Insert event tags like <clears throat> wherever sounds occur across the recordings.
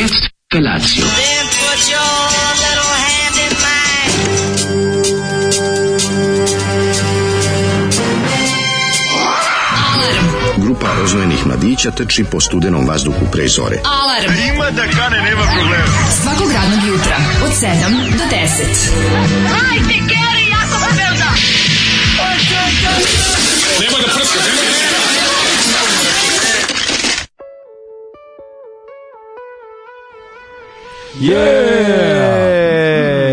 jetzt Felatio. Grupa roznojenih mladića trči po studenom vazduhu pre zore. Alarm! Ima da kane, nema problema. Svakog radnog jutra, od 7 do 10. Hajde, Geri, ja sam Belda! Nema da prska, nema da Yeah!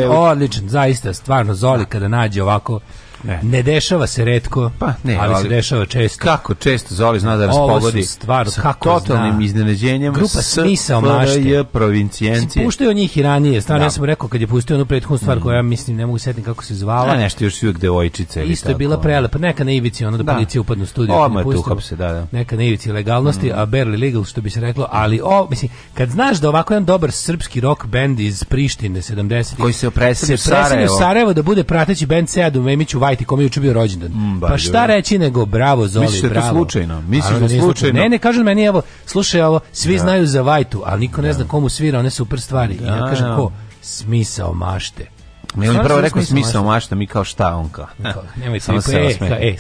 Mm-hmm. Odličan, zaista, stvarno, Zoli da. kada nađe ovako Ne. ne dešava se redko, pa, ne, ali, ali se dešava često. Kako često Zoli zna da nas Ovo pogodi stvar, sa kako totalnim zna. iznenađenjem Grupa Smisa mašte. provincijencije. Puštaju njih i ranije. Stvarno, ja da. sam rekao kad je pustio onu prethodnu stvar mm. koja ja mislim ne mogu setiti kako se zvala. Ne, nešto još uvijek devojčice. Isto je bila prelepa. Neka na ivici ono da, da. policija upadne u studiju. Oma tu hapse, da, da. Neka na ivici legalnosti, mm. a barely legal što bi se reklo. Ali o, mislim, kad znaš da ovako jedan dobar srpski rock band iz Prištine 70 koji se preseli u Sarajevo. Sarajevo da bude prateći band Seadu Memiću White White kome juče bio rođendan. Mm, pa šta da. reći nego bravo Zoli, Misliš da bravo. Misliš da, da slučajno? Misliš da slučajno? Ne, ne, kažu meni evo, slušaj ovo, svi da. znaju za Vajtu, ali niko ne zna komu svira one super stvari. Da, I ja kažem ko? Smisao mašte. Ne, on prvo rekao smisao mašta, mi kao šta on kao. Nemoj samo se osme. E, i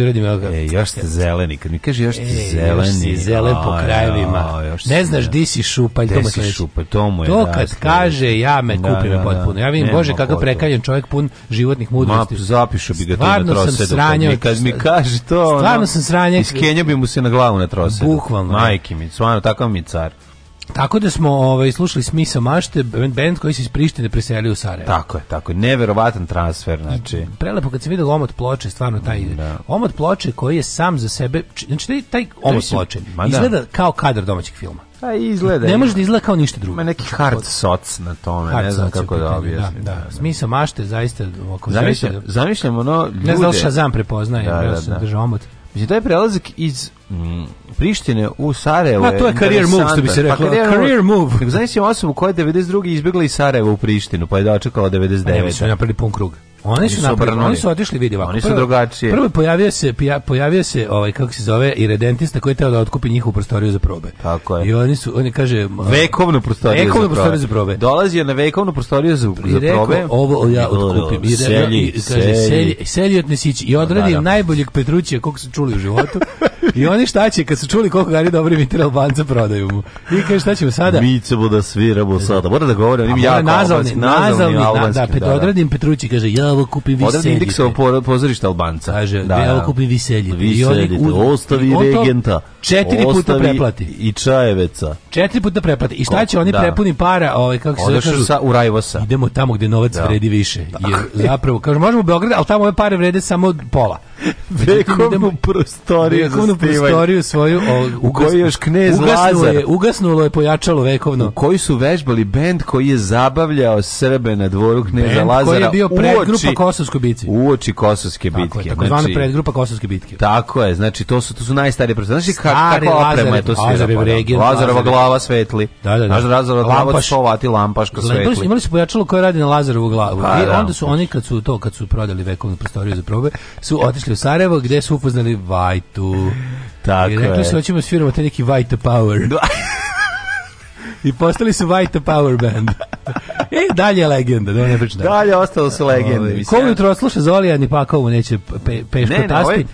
e, uradim ga. E, još ste zeleni, kad mi kaže još ste zeleni. Još si zelen po krajevima. Ne znaš di si šupalj, to mu je šupalj, to mu je. To kad kaže ja me da, kupim da, da. potpuno. Ja vidim bože kakav prekaljen čovjek pun životnih mudrosti. Ma zapišu bi ga to na trose. Kad mi kaže to, stvarno sam sranjao. Iskenjao bi mu se na glavu na trose. Bukvalno. Majke mi, stvarno takav mi car. Tako da smo ovaj, slušali Smisa Mašte, bend koji se iz Prištine preselio u Sarajevo. Tako je, tako je. Neverovatan transfer, znači. Prelepo kad se vidi omot ploče, stvarno taj ide. Da. Omot ploče koji je sam za sebe, znači taj, taj omot ploče da. izgleda kao kadar domaćeg filma. A pa izgleda. Ne može da izgleda kao ništa drugo. Ima neki znači, hard soc na tome, hard ne znam kako da, da objasnim. Da, da. da, da. mašte zaista, ako zamišljam, zaista, zamišljam ono ljude. Ne znam da Shazam prepoznaje, da, da, da. držao omot. Mislim, taj prelazak iz mm, Prištine u Sarajevo A, to je career move, što bi se reklo. Pa, career move. Nego znaš osobu koja je 92. izbjegla iz Sarajeva u Prištinu, pa je dočekala 99. A, ja, da su napravili pun krug. Oni su, napravili, oni su otišli vidi ovako. Oni su prvo, drugačije. Prvo pojavio se pojavio se ovaj kako se zove i redentista koji je teo da otkupi njihovu prostoriju za probe. Tako je. I oni su oni kaže vekovnu prostoriju. Vekovnu prostoriju za probe. Dolazi je na vekovnu prostoriju za, I za rekao, probe. ovo ja otkupim. I, selji, i kaže selji, selji, selji od Nesić i odradim najboljeg Petrućija kog su čuli u životu. <laughs> <laughs> I oni šta će, kad su čuli koliko gari dobri mi Mitar Albanca prodaju mu. I kaže šta ćemo sada? Mi ćemo da sviramo sada. Mora da govore, onim jako nazavni, nazavni, nazavni da da, da, da, pet, odradim Petrući, kaže, ja ovo kupim viselje. Odradim Dixovo po, pozorište Albanca. Kaže, da, ja ovo da. kupim viselje. Viselje, ostavi regenta. Četiri puta preplati. I Čajeveca. Četiri puta preplati. I šta će oni prepuni para, ovaj, kako se kažu? sa u Rajvosa. Idemo tamo gde novac vredi više. Jer zapravo, kaže, možemo u Beograd, ali tamo ove pare vrede samo pola. <laughs> vekovnu prostoriju vekovnu prostoriju svoju o, u kojoj još knez ugasnulo Lazar je, ugasnulo je pojačalo vekovno u koju su vežbali bend koji je zabavljao Srbe na dvoru kneza band Lazara koji je bio predgrupa Kosovske bitke uoči Kosovske bitke tako je, takozvana znači, predgrupa Kosovske bitke tako je znači to su to su najstarije prostorije znači kako oprema je to sve pa da, Lazarova Lazareva glava svetli da da da Lazarova glava sovati lampaška svetli imali su pojačalo koje radi na Lazarovu glavu pa i da. onda su oni kad su to kad su prodali vekovnu prostoriju za probe su otišli u Sarajevo gde su upoznali Vajtu. Tako I rekli je. su, hoćemo da sviramo te neki Vajta Power. Da. <laughs> I postali su Vajta Power Band. <laughs> E, dalje legenda, da ne pričam. Dalje ostalo su legende. Ovaj, ko jutro sluša Zolijan i Pakovu neće pe, peško ne, ne, tasti. Ovaj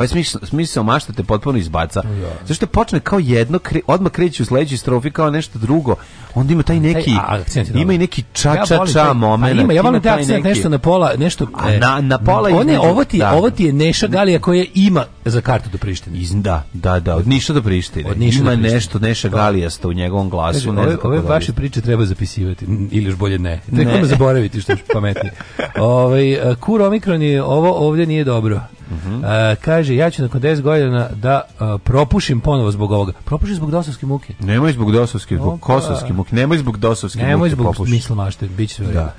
pa je smisao, mašta te potpuno izbaca. Da. Zašto počne kao jedno, kre, odmah kreće u sledećoj strofi kao nešto drugo, onda ima taj neki, taj, a, ima i neki ča-ča-ča ja moment. Ima, ja volim taj akcent nešto na pola, nešto... A, e, na, na pola on je, ovo ti, da. ovo ti je neša galija koja ima Za kartu do Prištine. Iz, da, da, da, od Niša do Prištine. Od Niša Ima do Prištine. nešto, nešto da. galijasta u njegovom glasu. Znači, ne ove, ove vaše priče treba zapisivati, ili još bolje ne. Treba ne. zaboraviti što je pametnije. <laughs> ovaj, e, kur Omikron je, ovo ovdje nije dobro. Uh -huh. uh, kaže, ja ću nakon 10 godina da uh, propušim ponovo zbog ovoga. Propušim zbog dosovske muke. Nemoj zbog dosovske, zbog Opa. kosovske muke. Nemoj zbog dosovske Nemoj muke. Nemoj zbog mislamašte, bit će sve da. E,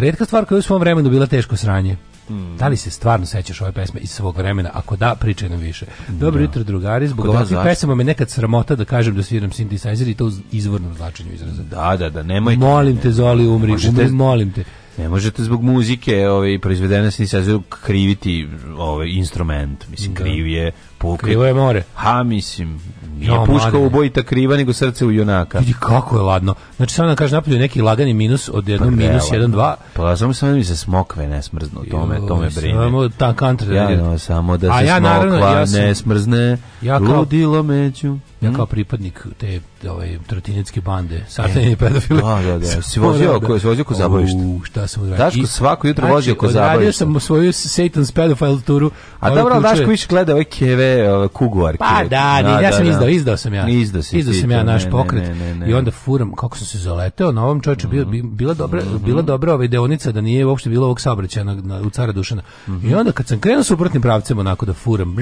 redka stvar koja je u svom vremenu bila teško sranje. Mm. Da li se stvarno sećaš ove pesme iz svog vremena? Ako da, pričaj nam više. Dobro da. jutro, drugari. Zbog da, ovakvih pesama me nekad sramota da kažem da sviram synthesizer i to u izvornom značenju izraza. Da, da, da, nemojte. Molim te, Zoli, umri, Možete... umri molim te. Ne možete zbog muzike, ove, ovaj, i proizvedene se kriviti ovaj instrument, mislim da. kriv je puka. Krivo je more. Ha, mislim, nije no, puška u bojita kriva, nego srce u junaka. Vidi kako je ladno. Znači, samo nam da kaže napolju neki lagani minus od jednog pa, minus 1, 2. Pa samo sam mi se smokve ne smrznu, to tome, to me brine. Samo ta kantra. Da ja, no, samo da se A ja, smokva ja sam, ne smrzne, ja kao, ludilo među. Ja hm? kao pripadnik te ovaj trotinetske bande, e, satane i pedofile. Da, da, da. Si vozio, ko, da- si vozio ko zabavište. U, šta sam odradio? Daško svako jutro znači, vozio ko zabavište. Odradio sam svoju Satan's pedophile turu. A dobro, Daško više gleda ove keve kuguarke. Pa da, da ni, ja da, sam da. izdao, izdao sam ja. Izdao, si, izdao sam ja naš pokret i onda furam, kako sam se zaleteo, na ovom čovječu bila mhm. dobra, bila dobra ova deonica da nije uopšte bilo ovog saobraćaja na, u Cara Dušana. Mhm. I onda kad sam krenuo suprotnim pravcem onako da furam.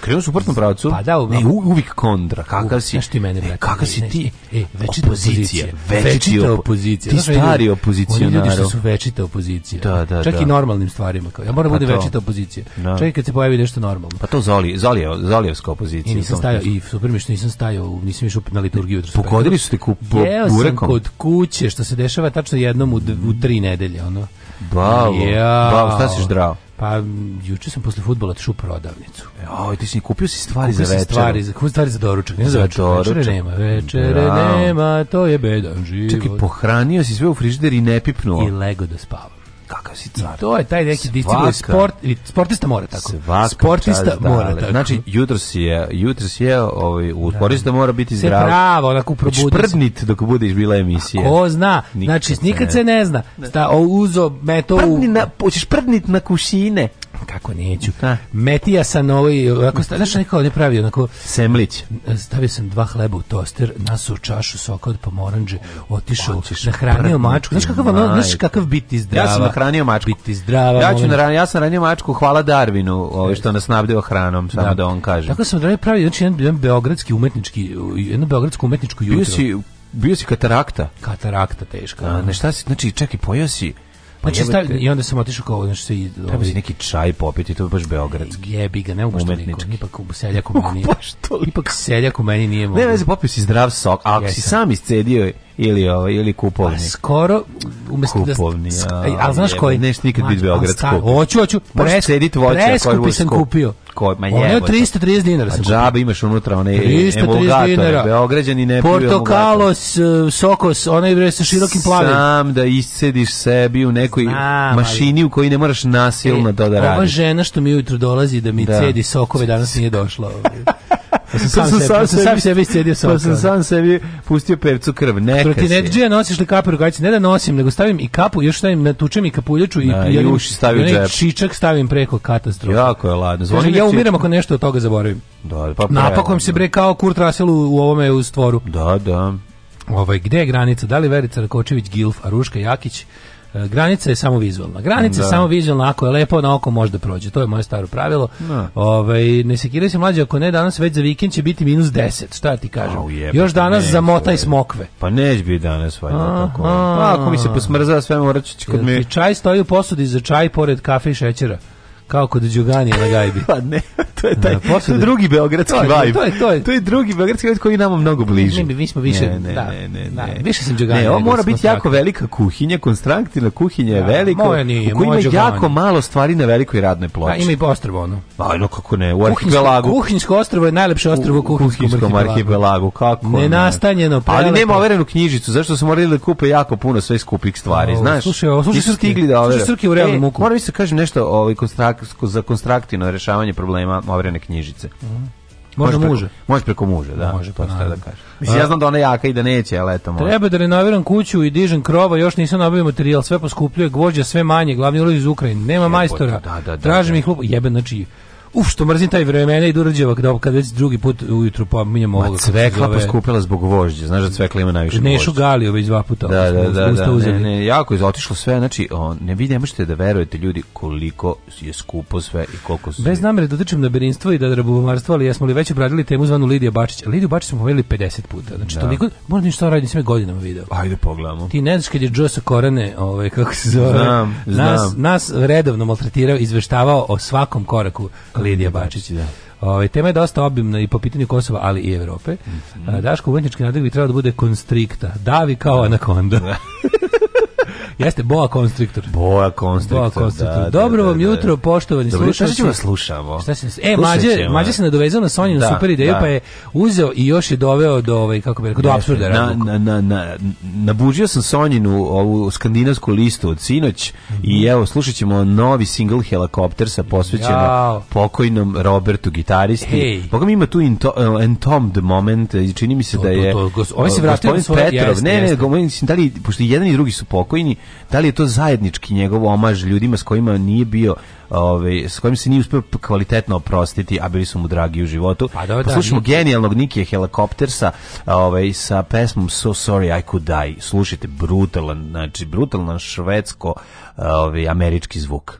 Krenuo suprotnom pravcu? Pa da, ne, uvijek kontra. Kakav si? Nešto ti mene, brate. Kakav si ti? E, večita opozicija. Večita opozicija. Ti stari opozicionar. Oni ljudi što su večita opozicija. Da, da, Čak i normalnim stvarima. Kao. Ja moram pa bude večita opozicija. Čak i kad se pojavi nešto normalno. Pa to zoli zalio, Zolijev, Zolijevska opozicija. I nisam stajao, i super mi što nisam stajao, nisam išao na liturgiju. Pokodili su te kup, Jeo sam kod kuće, što se dešava tačno jednom u, u tri nedelje, ono. Bravo, ja. bravo, šta si ždrao? Pa juče sam posle fudbala tišao prodavnicu. Aj, e, ti si mi kupio si stvari kupio za večer. Stvari za, kupio stvari za doručak, ne za, za večer. Večere nema, večere bravo. nema, to je bedan život. Čekaj, pohranio si sve u frižider i ne pipnuo. I lego da spavam kakav si car. I to je taj neki disciplin sport, sportista mora tako. Svaka sportista čast, da, mora da, tako. Znači jutro si je, jutro si je, ovaj u sportista da. mora biti zdrav. Se pravo, onako znači, probudi. Šprdnit dok bude bila emisija. Ko zna? Nikad znači nikad se ne, ne zna. Sta uzo meto u Prdni na hoćeš prdnit na kušine kako neću. Da. Metija sa novi, ovako, znaš nekako ne pravi, onako... Semlić. Stavio sam dva hleba u toster, nasu čašu soka od pomorandže, otišao, nahranio mačku. Znaš kakav, ono, znaš kakav biti zdrava. Ja sam nahranio mačku. Biti zdrava. Ja, ću naran, ja sam ranio mačku, hvala Darvinu, ovaj, što nas nabdeo hranom, da. samo da, da on kaže. Tako sam odradio pravi, znači, jedan, jedan beogradski umetnički, jedno beogradsko umetničko jutro. Bio si, bio si katarakta. Katarakta teška. A, ne, šta si, znači, čekaj, pojao si Pa će pa stav... I onda sam otišao kao, znaš, se ide... Treba si neki čaj popiti, to je baš beogradski. Jebi ga, ne upaš toliko. Ipak seljak u meni... Upaš toliko. Ipak seljak u meni nije... Ne, ne, popio si zdrav sok, a ako si sam iscedio ili ovo, ovaj, ili kupovni. A pa skoro umesto da kupovni. A, a, e, a znaš koji? Nešto nikad bit beogradsko. Hoću, hoću. Presedi tvoje koje sam kupio kojima je. Ono 330 dinara. A pa džabe imaš unutra one 330 dinara. Beograđani ne piju Portokalos, eh, sokos, onaj bre sa širokim plavim. Sam da iscediš sebi u nekoj Znam, mašini u kojoj ne moraš nasilno e, to da radiš. Ova žena što mi ujutro dolazi da mi da. cedi sokove danas nije <laughs> došla. Pa sam pa sam, pa sam, sebi, sam, sebi, sam sebi iscedio sam. Pa sam sam sebi pustio pevcu krv. Neka Proti Nedžija nosiš li kapu rukavice? Ne da nosim, nego stavim i kapu, još stavim, natučem i kapuljaču i, da, i, i uši stavim džep. Čičak stavim preko katastrofa. Jako je ladno. Zvoni ja umiram ako nešto od toga zaboravim. Da, pa Napakujem se bre kao Kurt Russell u, u ovome u stvoru. Da, da. Ovaj, gde je granica? Da li Verica Rakočević, Gilf, Aruška Jakić? E, granica je samo vizualna. Granica da. je samo vizualna, ako je lepo na oko može da prođe. To je moje staro pravilo. Da. Ovaj ne sekiraj se mlađe, ako ne danas već za vikend će biti minus 10. Šta ti kažem? Au, Još danas neć, zamotaj smokve. Pa neće bi danas valjda tako. A, pa ako mi se posmrza sve moraće kod mi. Čaj stoji u posudi za čaj pored kafe i šećera. Kao kod Đuganija na gajbi. <laughs> pa ne, to je taj da, posle... drugi beogradski to, vibe. To je, to je, to je drugi beogradski vibe koji nama mnogo bliži. Ne, mi smo više, ne, ne, da, ne, ne, da, ne. više sam Đuganija. Ne, ovo mora biti jako velika kuhinja, konstraktivna kuhinja je da, velika, moja nije, u kojoj ima jako malo stvari na velikoj radnoj da, ploči. Da, ima i ostrvo ono. Pa, no kako ne, u arhipelagu. Kuhinjsko ostrvo je najlepše ostrvo u kuhinskom arhipelagu. Kako ne? Nenastanjeno, Ali nema overenu knjižicu, zašto su morali da kupe jako puno sve skupih stvari, znaš? Slušaj, slušaj, stigli da overe. Slušaj, u realnom e, muku. Moram se da kažem nešto, ovaj konstrakt za konstruktivno rešavanje problema ovrene knjižice. Mm. Može muže. Može preko muže, da. Može, pa šta da kažeš. Mislim, ja znam da ona jaka i da neće, ali eto može. Treba da renoviram kuću i dižem krova, još nisam nabavio materijal, sve poskupljuje, gvožđa sve manje, glavni ulaz iz Ukrajine, nema majstora. Da, da, da, Tražim da. ih lupo, jebe, znači, Uf, što mrzim taj vremena i Durđeva da kad već drugi put ujutru pominjemo ovoga. Ma cvekla zove... poskupila zbog vožđe, znaš da cvekla ima najviše vožđe. Nešu Galio već dva puta. Da, da, da, da, ne, ne, jako je otišlo sve, znači on, ne vi ne možete da verujete ljudi koliko je skupo sve i koliko su... Bez namere da utičem na berinstvo i da rabovomarstvo, ali jesmo li već obradili temu zvanu Lidija Bačić. Lidiju Bačić smo pomenuli 50 puta, znači da. toliko, moram ništa da raditi, sve godinama video. Ajde pogledamo. Ti ne znaš kad je Joe Sokorane, ovaj, kako se zove, znam, nas, nas redovno maltretirao, izveštavao o svakom koraku Lidija Bačić. Da. Ove, ovaj, tema je dosta obimna i po pitanju Kosova, ali i Evrope. Mm -hmm. Daško umetnički nadreg bi trebao da bude konstrikta. Davi kao anakonda. Da. <laughs> Jeste boa konstruktor. Boa konstruktor. Boa konstruktor. Da, da, Dobro da, vam da, jutro, poštovani slušatelji. Šta ćemo da slušamo? Šta da se E, mađe, mađe se nadovezao na Sonjinu super ideju, pa je uzeo i još je doveo do ovaj kako bi rekao, do apsurda. Na, na, na, na, na nabuđio sam Sonjinu ovu skandinavsku listu od sinoć i mhm. evo slušaćemo novi single Helikopter sa posvećeno pokojnom Robertu gitaristi. Hey. Boga mi ima tu eh, the moment i eh, čini mi se da je... Ovaj se eh, vratio na svoje... Petrov, ne, ne, da li, pošto jedan i drugi su pokojni, Da li je to zajednički njegov omaž ljudima s kojima nije bio ovaj s kojim se nije uspeo kvalitetno oprostiti, a bili su mu dragi u životu. Pa da, Poslušamo da, pa genijalnog Nikije Helikoptersa ovaj sa pesmom So Sorry I Could Die. Slušajte, brutalan, znači brutalan švedsko ovaj američki zvuk.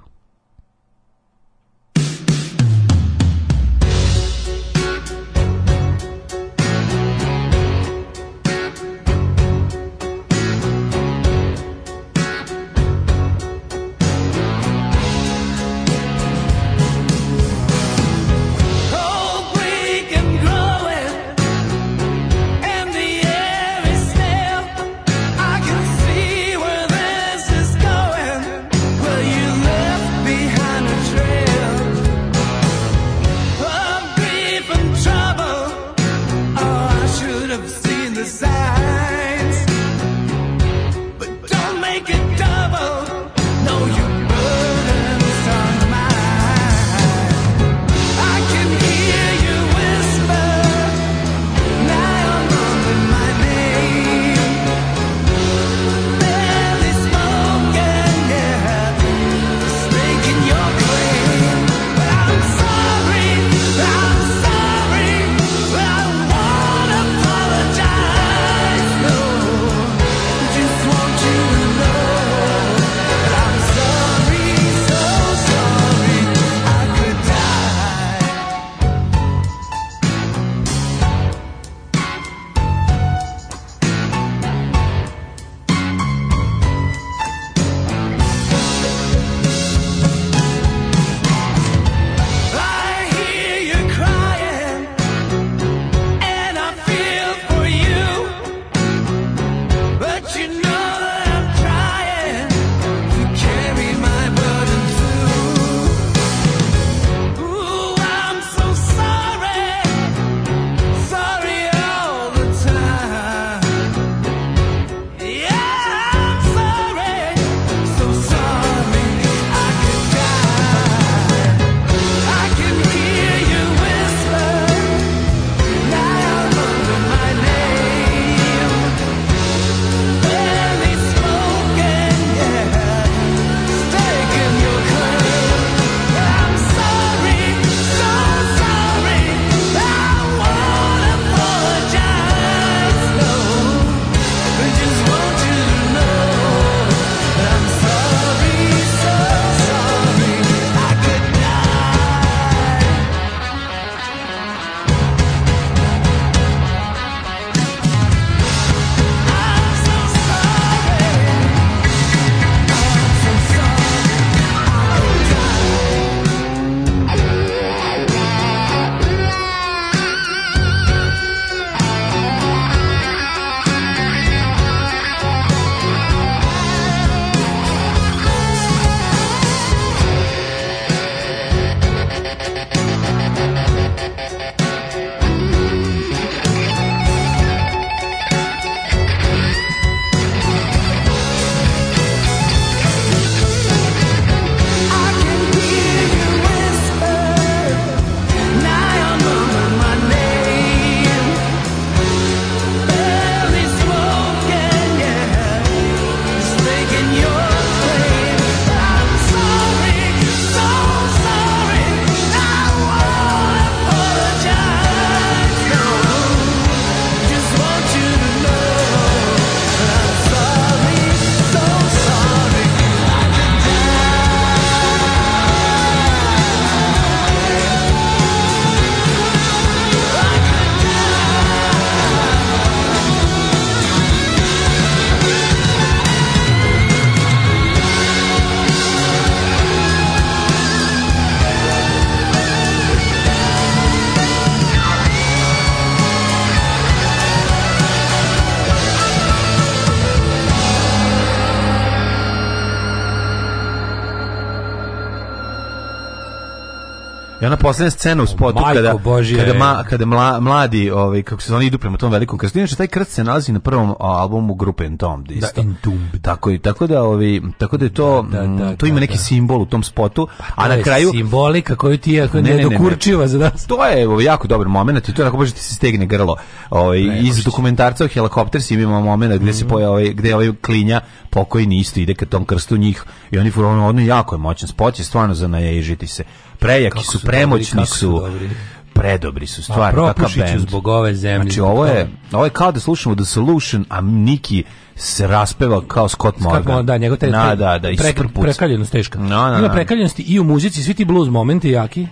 poslednja scena u spotu Majko kada Božje. kada ma, kada mla, mladi ovaj kako se oni idu prema tom velikom krstu. Inače taj krst se nalazi na prvom albumu grupe Entomb da, isto. Da, Entombed. Tako i tako da ovi tako da je to da, da, mm, da to ima da, neki simbol u tom spotu, pa a na kraju simbolika koju ti je ne, ne, dokurčiva za nas. To je ovaj, jako dobar momenat i to onako baš ti se stegne grlo. Ovaj iz dokumentarca o helikoptersi imamo momenat gdje mm. se mhm. pojavi ovaj gde ovaj klinja pokojni isto ide ka tom krstu njih i oni furono jako je moćan spot je stvarno za naježiti se prejaki kako su, premoćni dobri, su, dobri. predobri su stvarno pa, kakav bend zbog ove zemlje znači ovo je ovo je kao da slušamo The Solution a Niki se raspeva kao Scott Morgan. Scott, da, njegov taj, na, da, da, pre, prekaljenost teška. No, na, no. Ima prekaljenosti i u muzici, svi ti blues momenti jaki.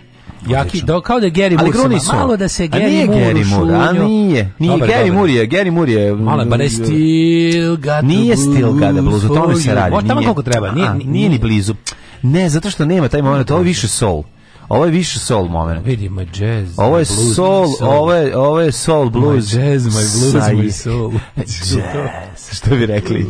Jaki, do, kao da je Gary Moore sama, malo da se Gary Moore Gary Moore, a nije. Nije dobar, Gary Moore je, Gary Moore je. Malo, pa ne mm, still got Nije still got the blues, o tome se radi. O, tamo koliko treba, nije, nije, nije ni blizu. Ne, zato što nema taj moment, ovo je više soul. Ovo je više soul moment. Vidi, my jazz, ovo je blues, soul, my soul, Ovo, je, ovo je soul blues. My jazz, my blues, Saj. my soul. <laughs> jazz. Što bi rekli?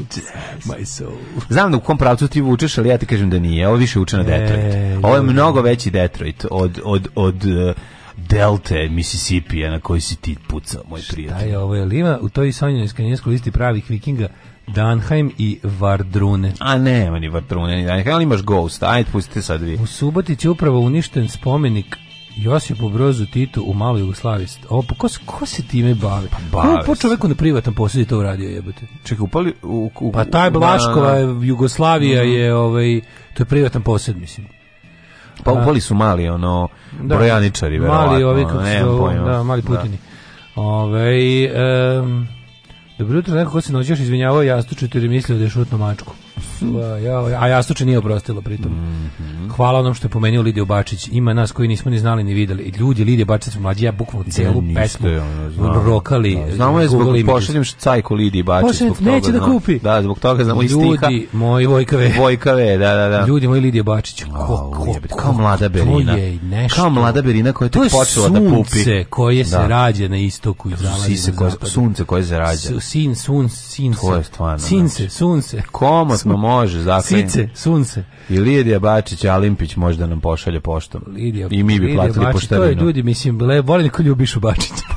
my soul. Znam da u kom pravcu ti vučeš, ali ja ti kažem da nije. Ovo više uče na e, Detroit. Ovo je mnogo veći Detroit od, od, od, eh, Delta, Mississippi, na koji si ti pucao, moj prijatelj. Šta je ovo je Lima? U toj sanjinoj skanjenskoj listi pravih vikinga Danheim i Vardrune. A ne, ni Vardrune, ni Danheim, ali imaš Ghost, ajde pustite sad vi. U Subotići upravo uništen spomenik Josipu Brozu Titu u Maloj Jugoslavist. O, pa ko, ko se time bave? Pa bave po čoveku na privatan posjedi to uradio jebote? Čekaj, upali... U, u, pa taj Blaškova na, na. Jugoslavija mhm. je, ovaj, to je privatan posjed, mislim. Pa upali su mali, ono, da, brojaničari, verovatno. Mali, ovaj, kako su, da, mali da. Putini. Da. Ove, ovaj, um, Dobro jutro, neko ko se noćeš izvinjavao jastuču jer je mislio da je šutno mačku ja, a Jastuče nije oprostila pritom. Mm -hmm. Hvala onom što je pomenuo Lidiju Bačić. Ima nas koji nismo ni znali ni videli. ljudi Lidije Bačić su mlađi ja bukvalno da, celu niste, pesmu ja, rokali. Da, znamo je zbog pošaljem cajku Lidiji Bačić Pošaljem, zbog toga, neće da kupi. Da, zbog toga znamo ljudi, iz tiha. Ljudi moji Vojkave. Vojkave, da, da, da. Ljudi moji Lidije Bačić. Ko, ko, ko, kao mlada Berina. To je nešto. Kao mlada Berina koja je tek počela da pupi. sunce koje se da. rađe na istoku i zalazi na zapadu. Sunce koje se rađe. Sin, sun, since. To je stvarno. Since, znači. sunce. Komo pismo može, zaklinjem. Sice, sunce. I Lidija Bačić, Alimpić možda nam pošalje poštom. Lidija, I mi bi Lidija platili Bačić, poštarinu. To je ljudi, mislim, le, volim neko da ljubišu Bačića. <laughs>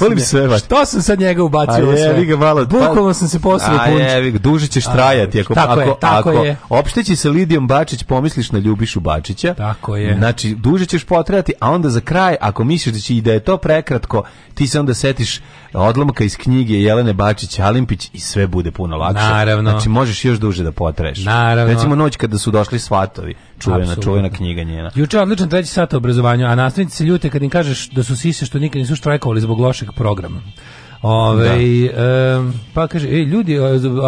Volim sve baš. Što sam sad njega ubacio u sve? Jevi ga malo. Pa- Bukvalno sam se posle punč. A jevi ga, duže ćeš trajati ako tako ako, je, tako ako je. opšteći sa Lidijom Bačić pomisliš na Ljubišu Bačića. Tako je. Znači duže ćeš potrajati, a onda za kraj ako misliš da će i da je to prekratko, ti se onda setiš odlomka iz knjige Jelene Bačić Alimpić i sve bude puno lakše. Naravno. Znači možeš još duže da potreš. Naravno. Recimo noć kada su došli svatovi, čuvena, Absolutno. čuvena knjiga njena. Juče odličan treći sat obrazovanja, a nastavnici se ljute kad im kažeš da su sise što nikad nisu štrajkovali zbog lošeg programa. Ove, ovaj, da. e, pa kaže, e, ljudi,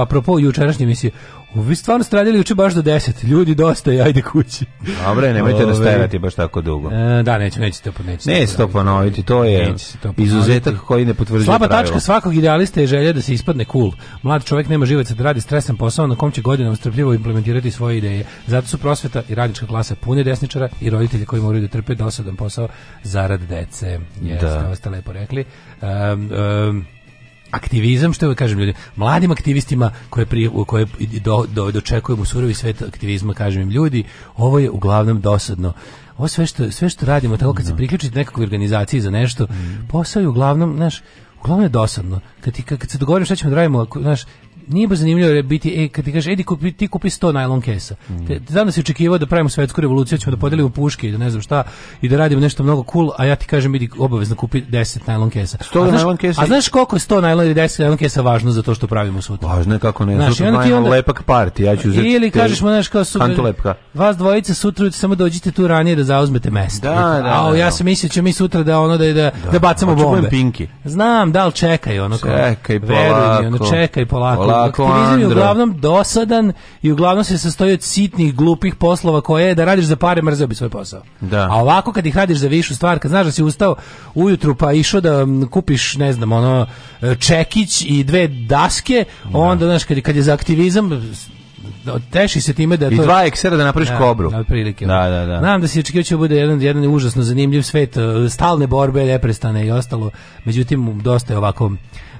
apropo jučerašnje emisije, Vi stvarno ste radili juče baš do 10. Ljudi dosta je, ajde kući. Dobre, nemojte Ove, rastajati baš tako dugo. E, da, neću, nećete to nećete. Ne, to ponoviti, to je to izuzetak koji ne potvrđuje Slaba pravilo. tačka svakog idealista je želja da se ispadne cool. Mlad čovjek nema živaca da radi stresan posao na kom će godinama strpljivo implementirati svoje ideje. Zato su prosveta i radnička klasa pune desničara i roditelji koji moraju da trpe dosadan posao zarad dece. Jeste, da. ste lepo rekli. Um, um, aktivizam, što je, kažem ljudi, mladim aktivistima koje, pri, koje do, do, dočekujemo surovi svet aktivizma, kažem im ljudi, ovo je uglavnom dosadno ovo sve što, sve što radimo, tako kad se da. priključite nekakvoj organizaciji za nešto, mm. posao je uglavnom, znaš, uglavnom je dosadno. Kad, ti, kad, se dogovorimo šta ćemo da radimo, ako, znaš, nije baš zanimljivo biti, e, kad ti kažeš edi, kupi, ti kupi 100 najlon kesa. Mm. Te, znam da si očekivao da pravimo svetsku revoluciju, ćemo da podelimo puške i da ne znam šta, i da radimo nešto mnogo cool, a ja ti kažem, idi, obavezno kupi 10 najlon kesa. 100 a najlon kesa? A znaš koliko je 100 najlon ili 10 najlon kesa važno za to što pravimo sutra? Važno je kako ne, znaš, onda ti onda, lepak party, ja ću uzeti Ili kažeš mu, znaš, kao super, vas dvojice sutra samo dođite tu ranije da zauzmete mesto. Da, da, da, a, da, ja da. se mislim da ćemo mi sutra da ono da, da, da, bacamo bombe. Pinki. Znam, da, al čekaj, ono, čekaj, polako. Veruj mi, ono, čekaj polako Polako, Aktivizam je uglavnom dosadan i uglavnom se sastoji od sitnih, glupih poslova koje je da radiš za pare, mrzeo bi svoj posao. Da. A ovako kad ih radiš za višu stvar, kad znaš da si ustao ujutru pa išao da kupiš, ne znam, ono, e, čekić i dve daske, da. onda, znaš, kad, kad je za aktivizam, teši se time da to... I dva eksera da napraviš da, kobru. Da, prilike. Da, da, da. Znam da se očekivao da bude jedan, jedan užasno zanimljiv svet, e, stalne borbe, neprestane i ostalo, međutim, dosta je ovako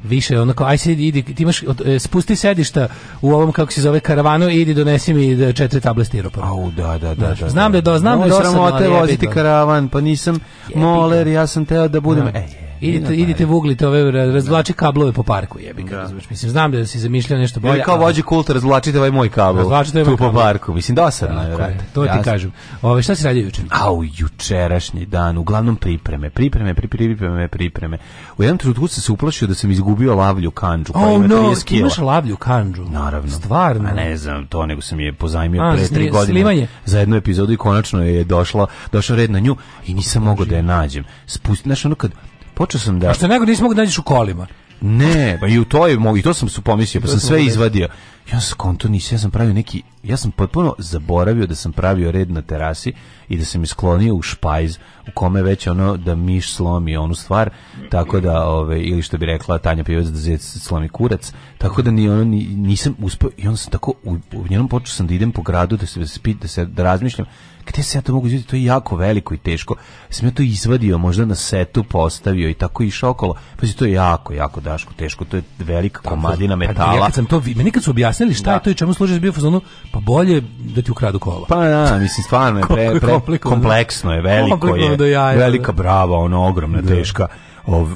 više onako aj se idi ti imaš e, spusti sedišta u ovom kako se zove karavanu i idi donesi mi da, četiri table stiropa. Au da da da. da znam da, da do znam da sramote voziti karavan, pa nisam moler, ja sam teo da budem. Ej, Idite, idite vuglite ove, razvlači da. kablove po parku, jebi ga, da. razumiješ. Mislim, znam da si zamišljao nešto bolje. Ili kao vođi kulta, razvlačite ovaj moj kabel. Razvlačite ovaj tu kabel. po parku, mislim, dosadno je. Tako je, to Jasne. ti kažem. Ove, šta si radio juče? Au, jučerašnji dan, uglavnom pripreme, pripreme, pripreme, pripreme. pripreme. U jednom trenutku se uplašio da sam izgubio lavlju kanđu. Pa oh, koja no, ti imaš lavlju kanđu? Naravno. Stvarno? A ne znam to, nego sam je pozajmio A, pre tri godine snimanje. za jednu epizodu i konačno je došla, došao red na nju i nisam mogao da je nađem. Spusti, znaš, ono kad počeo sam da... A što nego nisi mogao da nađeš u kolima. Ne, pa i u to je i to sam se pomislio, pa sam sve da- izvadio ja sam konto nisam, ja sam pravio neki, ja sam potpuno zaboravio da sam pravio red na terasi i da sam isklonio u špajz u kome već ono da miš slomi onu stvar, tako da, ove, ili što bi rekla Tanja Pivac da zec slomi kurac, tako da ni ono, ni, nisam uspio i onda sam tako, u, u njenom počeo sam da idem po gradu, da se, da se, da se da razmišljam, gde se ja to mogu izvaditi, to je jako veliko i teško. Sam ja to izvadio, možda na setu postavio i tako išao okolo. Pa to je jako, jako daško, teško, to je velika komadina metala. Pa, ja kad sam to, meni kad su objasnili objasnili šta da. je to i čemu služi bio fazonu, pa bolje da ti ukradu kola. Pa da, mislim stvarno je <laughs> pre, pre kompleksno je, veliko je, velika da. brava, ono ogromna, da. teška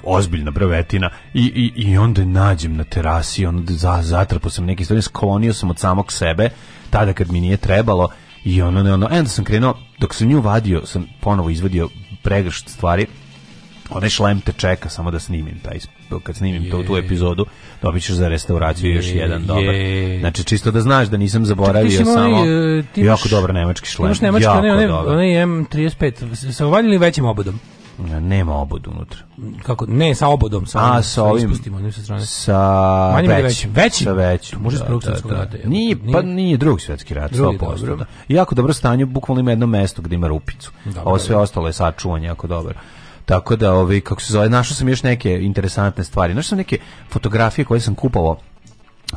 ozbiljna brvetina i, i, i onda nađem na terasi onda za, zatrpo sam neki stvari sklonio sam od samog sebe tada kad mi nije trebalo i ono, ono, e, onda sam krenuo dok sam nju vadio sam ponovo izvadio pregršt stvari onaj šlem te čeka samo da snimim taj kad snimim je, to tu epizodu dobićeš za restauraciju je, još jedan je, dobar znači čisto da znaš da nisam zaboravio samo onaj, e, ti jako imaš, dobar nemački šlem imaš nemački jako onaj, dobar. onaj M35 sa ovaljenim većim obodom nema obod unutra. Kako? Ne, sa obodom, sa A, sa ovim. Ispustimo, sa strane. Sa Manjim većim. Većim? Sa većim. To može da, s drugog da, svjetskog da. rata. Nije, pa nije drugi svetski rat, drugi, 100%. Dobro. Da. Jako dobro stanje, bukvalno ima jedno mesto gde ima rupicu. Dobro, Ovo sve ostalo je sačuvanje, jako dobro. Tako da, ovi, ovaj, kako se zove, našao sam još neke interesantne stvari. Našao sam neke fotografije koje sam kupovao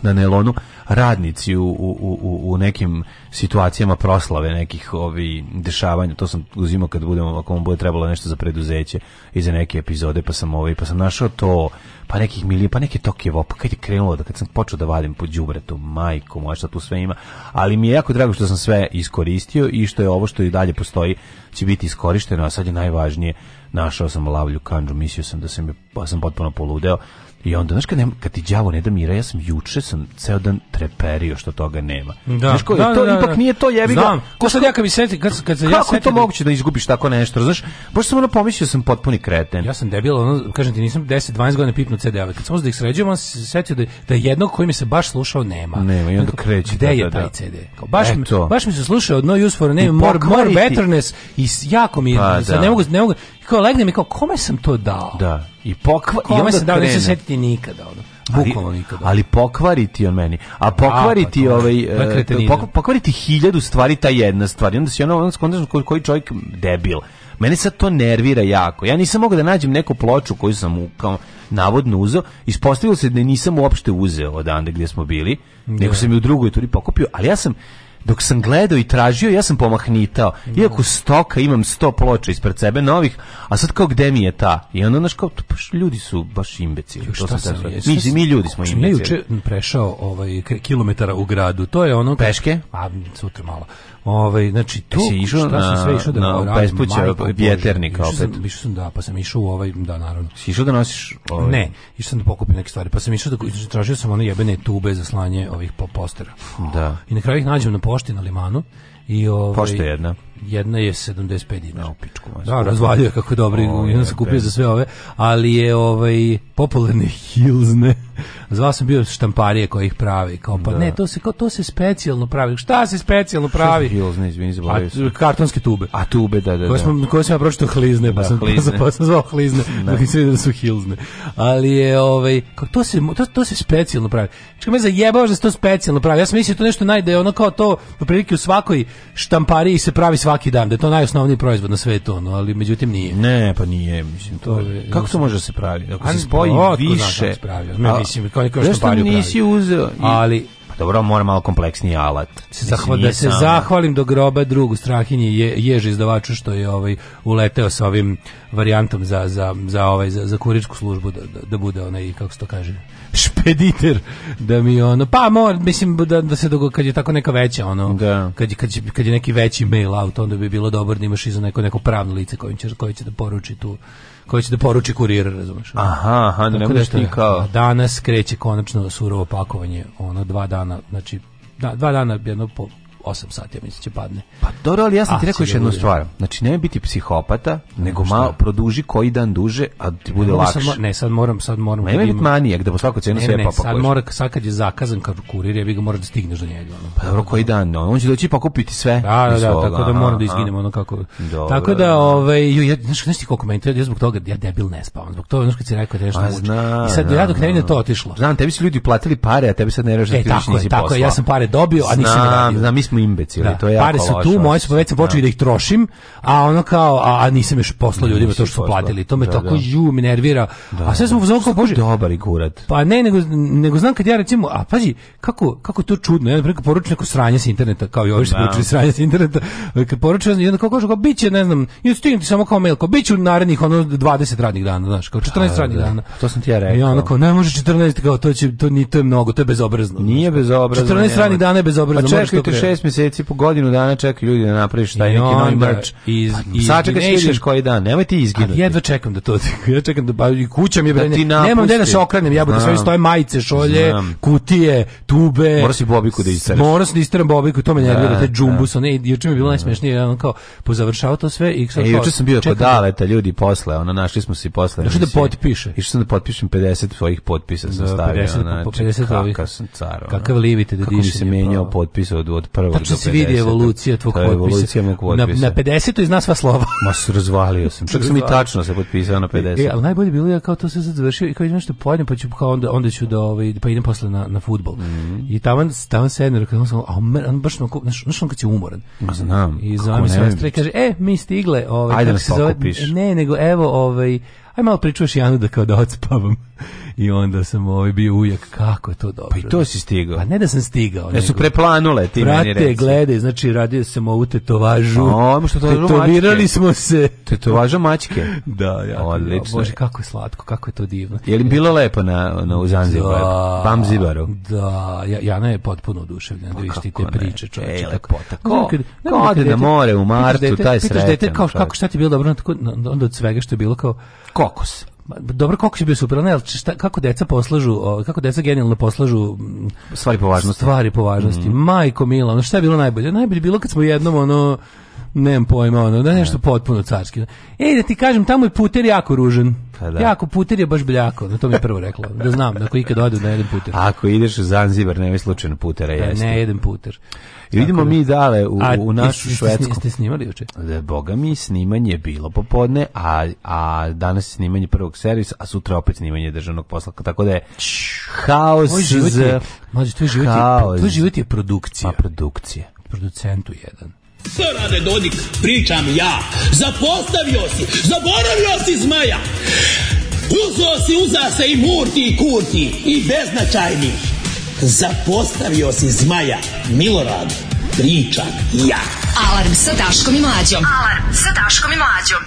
na Nelonu radnici u, u, u, u nekim situacijama proslave nekih ovi dešavanja to sam uzimao kad budemo ako vam bude trebalo nešto za preduzeće i za neke epizode pa sam ovaj pa sam našao to pa nekih mili pa neke Tokijevo pa kad je krenulo da kad sam počeo da vadim po đubretu majko moja šta tu sve ima ali mi je jako drago što sam sve iskoristio i što je ovo što i dalje postoji će biti iskorišteno a sad je najvažnije našao sam lavlju kanđu, mislio sam da sam, pa sam potpuno poludeo, I onda, znaš, kad, nema, kad ti đavo ne da mira, ja sam juče sam ceo dan treperio što toga nema. Da, znaš, ko, da, to, da, da, ipak da. nije to jebi ga. Znam, ko sad ja kad mi seti, kad, kad kako ja seti, to moguće da izgubiš tako nešto, znaš, Pošto sam ono pomislio sam potpuni kreten. Ja sam debil, ono, kažem ti, nisam 10-12 godina pipnu CD-ove, kad sam da ih sređujem, on se setio da, da jednog koji mi se baš slušao nema. Nema, i onda kreće. Gde da, je da, taj da. CD? Kao, baš, Eto. mi, baš mi se slušao od No Use for a Name, More, more Betterness, i jako mi, pa, sad, ne mogu, ne mogu, kao legne mi, kao, kome sam to dao? Da i pokva Kome i onda se da neće setiti nikada ono bukvalno nikada ali pokvariti on meni a pokvariti a, pa ovaj e, pok, pokvariti 1000 stvari ta jedna stvar i onda se ono on skontaš koji, koji čovjek debil mene sad to nervira jako ja nisam mogao da nađem neku ploču koju sam u, kao navodno uzeo ispostavilo se da nisam uopšte uzeo odande gdje smo bili nego da. sam je u drugoj turi pokupio ali ja sam dok sam gledao i tražio, ja sam pomahnitao. Iako stoka imam 100 ploča ispred sebe novih, a sad kao gde mi je ta? I onda naš kao, baš ljudi su baš imbecili. Ju, šta to sam, sam da mi, mi ljudi smo imbecili. Ja juče prešao ovaj, kilometara u gradu, to je ono... Peške? A, sutra malo. Ovaj znači to e, se išao na sam sve išao da na radim, pespuća vjeternika opet. Sam, sam da pa sam išao u ovaj da naravno. Si išao da nosiš ovaj. Ne, išao sam da pokupim neke stvari, pa sam išao da tražio sam one jebene tube za slanje ovih postera. Da. I na kraju ih nađem na pošti na limanu i ovaj Pošta jedna jedna je 75 dinara u pičku. Da, razvaljuje kako je dobro, jedan se kupio za sve ove, ali je ovaj popularne hilzne. zva sam bio štamparije koji ih pravi, kao pa da. ne, to se kao to se specijalno pravi. Šta se specijalno pravi? Hilzne, izvini, zaboravio sam. Kartonske tube. A tube, da, da. da. Koje smo koje sam ja hilzne hlizne, pa da, sam hlizne. <laughs> pa sam zvao hilzne da. dok da, da su hilzne. Ali je ovaj kao to se to, to se specijalno pravi. Čekaj me zajebavaš da se to specijalno pravi. Ja sam mislio da to nešto najde ono kao to u prilike u svakoj štampariji se pravi sva svaki dan, da je to najosnovniji proizvod na svetu, no, ali međutim nije. Ne, pa nije, mislim, to, je, kako to može da se pravi? Ako se spoji više... Ne, mislim, kao neko što Zašto nisi uzeo? Ali, pa dobro, mora malo kompleksniji alat. Se zahval, da se sam... zahvalim do groba drugu strahinji je, jež izdavaču što je ovaj uleteo sa ovim varijantom za, za, za, ovaj, za, za kuričku službu da, da, da bude onaj, kako se to kaže, špediter da mi ono pa mora mislim da, da se dogo, kad je tako neka veća ono da. kad, kad, kad je neki veći mail out onda bi bilo dobro da imaš iza neko neko pravno lice kojim će koji će da poruči tu koji će da poruči kurir, razumeš? Aha, aha, da ne možeš da ti kao... Danas kreće konačno surovo pakovanje, ono, dva dana, znači, da, dva dana jedno po, 8 sati, ja mislim da će padne. Pa dobro, ali ja sam ti rekao još jednu stvar. Znači, nemoj biti psihopata, nego malo produži koji dan duže, a da ti bude lakše. Sad, ne, sad moram, sad moram. Ne, Nemoj biti manijak gde da po svaku cenu sve pa Sad mora, sad kad je zakazan kad kurir, ja bi ga moraš da stigneš do njega. Ono. Pa dobro, koji dan, on će doći pa kupiti sve. Da, da, da, tako da moram da izginem ono kako. Tako da, ovaj, ja, znaš, znaš ti koliko meni ja zbog toga, ja debil ne spavam, zbog toga, znaš kad si rekao da pa nešto muči. I sad, ja dok ne vidim to otišlo. Znam, tebi su ljudi platili pare, a tebi sad ne režeš da ti nisi posla. Tako je, ja sam pare dobio, a nisam radio. Znam, smo imbecili, da. to je Pare su tu, moje su već sam počeli da. da ih trošim, a ono kao, a, a nisam još poslao da, ljudima to što su platili, to me da, tako da. ju, mi nervira, da. a sve smo u zonku, bože, dobar i kurat. Pa ne, nego, nego znam kad ja recimo, a pazi, kako, kako to čudno, ja preko poručujem neko sranje s interneta, kao i ovi što poručuju sranje s interneta, kad poručujem, jedan kao kaže, kao, biće, ne znam, i ti samo kao mail, kao, biće u narednih ono 20 radnih dana, znaš, kao 14 radnih dana. To sam ti ja rekao. I ono kao, ne može 14, kao, to, će, to, ni, to je mnogo, to je bezobrazno. Nije bezobrazno. 14 radnih dana je bezobrazno. Pa čekajte 6 šest mjeseci po godinu dana čeka ljudi da napraviš taj I neki novi merch. Iz, pa, koji dan, nemoj ti izginuti. A jedva čekam da to, <laughs> ja čekam da bavim i kućam je, da nemam gde da se okrenem, ja budem sve stoje majice, šolje, Znam. kutije, tube. Moraš i bobiku da istereš. Moraš da isteram bobiku, to me da, nervira, te da. džumbus, one, juče mi je bilo da. najsmešnije, ja kao, pozavršao to sve i sad e, juče sam bio kod Daleta, ljudi, posle, ona našli smo se posle. Još da potpiše. Išao sam da potpišem 50 svojih potpisa, sam stavio, 50, znači, 50 kakav car, Kakav livite da Kako se menjao potpis od, od prve Evo, Tačno se vidi evolucija tvog potpisa. Evolucija mog potpisa. Na, na 50. izna sva slova. <laughs> Ma se razvalio sam. Čak sam i tačno se potpisao na 50. E, e ali najbolje bilo je kao to se završio i kao idem nešto pojedem, pa ću kao onda, onda ću da, ovaj, pa idem posle na, na futbol. Mm -hmm. I taman, taman sedne, kao sam, a on baš onako, znaš, znaš on kad si umoran. Ma znam. I zove mi sestra i kaže, e, mi stigle. Ovaj, Ajde nas pokupiš. Ne, nego evo, ovaj, aj malo pričuješ Janu da kao da odspavam. I onda sam ovaj bio ujak, kako je to dobro. Pa i to si stigao. Pa ne da sam stigao. Ne da su preplanule ti Prate, meni reci. gledaj, znači radio sam ovu tetovažu. O, što Tetovirali smo se. Tetovaža mačke. <laughs> da, ja. Odlično. Bože, kako je slatko, kako je to divno. Je li bilo lepo na, na u Zanzibaru? Da, Pamzibaru? Da, ja, Jana je potpuno oduševljena pa da viš ti te ne. priče e, čoveče. Ej, lepota. Ko, kad, ko ode na more u martu, dete, taj sretan. Pitaš dete kao, kako šta ti je bilo dobro, onda od svega što je bilo kao, Kokos. Dobro, kako je bio super, ne, šta, kako deca poslažu, kako deca genijalno poslažu mm, stvari po važnosti. Stvari po važnosti. Mm. Majko Mila, ono šta je bilo najbolje? Najbolje bilo kad smo jednom ono nemam pojma, ono, da nešto potpuno carski. Ej, da ti kažem, tamo je puter jako ružan. Pa da. Jako puter je baš bljako, no, to mi je prvo rekla, da znam, da ako ikad odu da jedem puter. Ako ideš u Zanzibar, nemoj slučajno putera da, jesti. Ne, jedan puter. I vidimo da- mi dale u, a, u našu jeste, švedsku. Ste snimali juče? Da, boga mi, snimanje je bilo popodne, a, a danas je snimanje prvog servisa, a sutra opet snimanje državnog poslaka. Tako da je haos... Tvoj život je, z... mađu, tvoj život je, tvoj život je produkcija. A pa, produkcija. Producentu jedan. Što rade Dodik? Pričam ja. Zapostavio si, zaboravio si zmaja. Uzo si, uza se i murti i kurti i beznačajni. Zapostavio si zmaja, Milorad, pričam ja. Alarm sa Daškom i Mlađom. Alarm sa Daškom i Mlađom.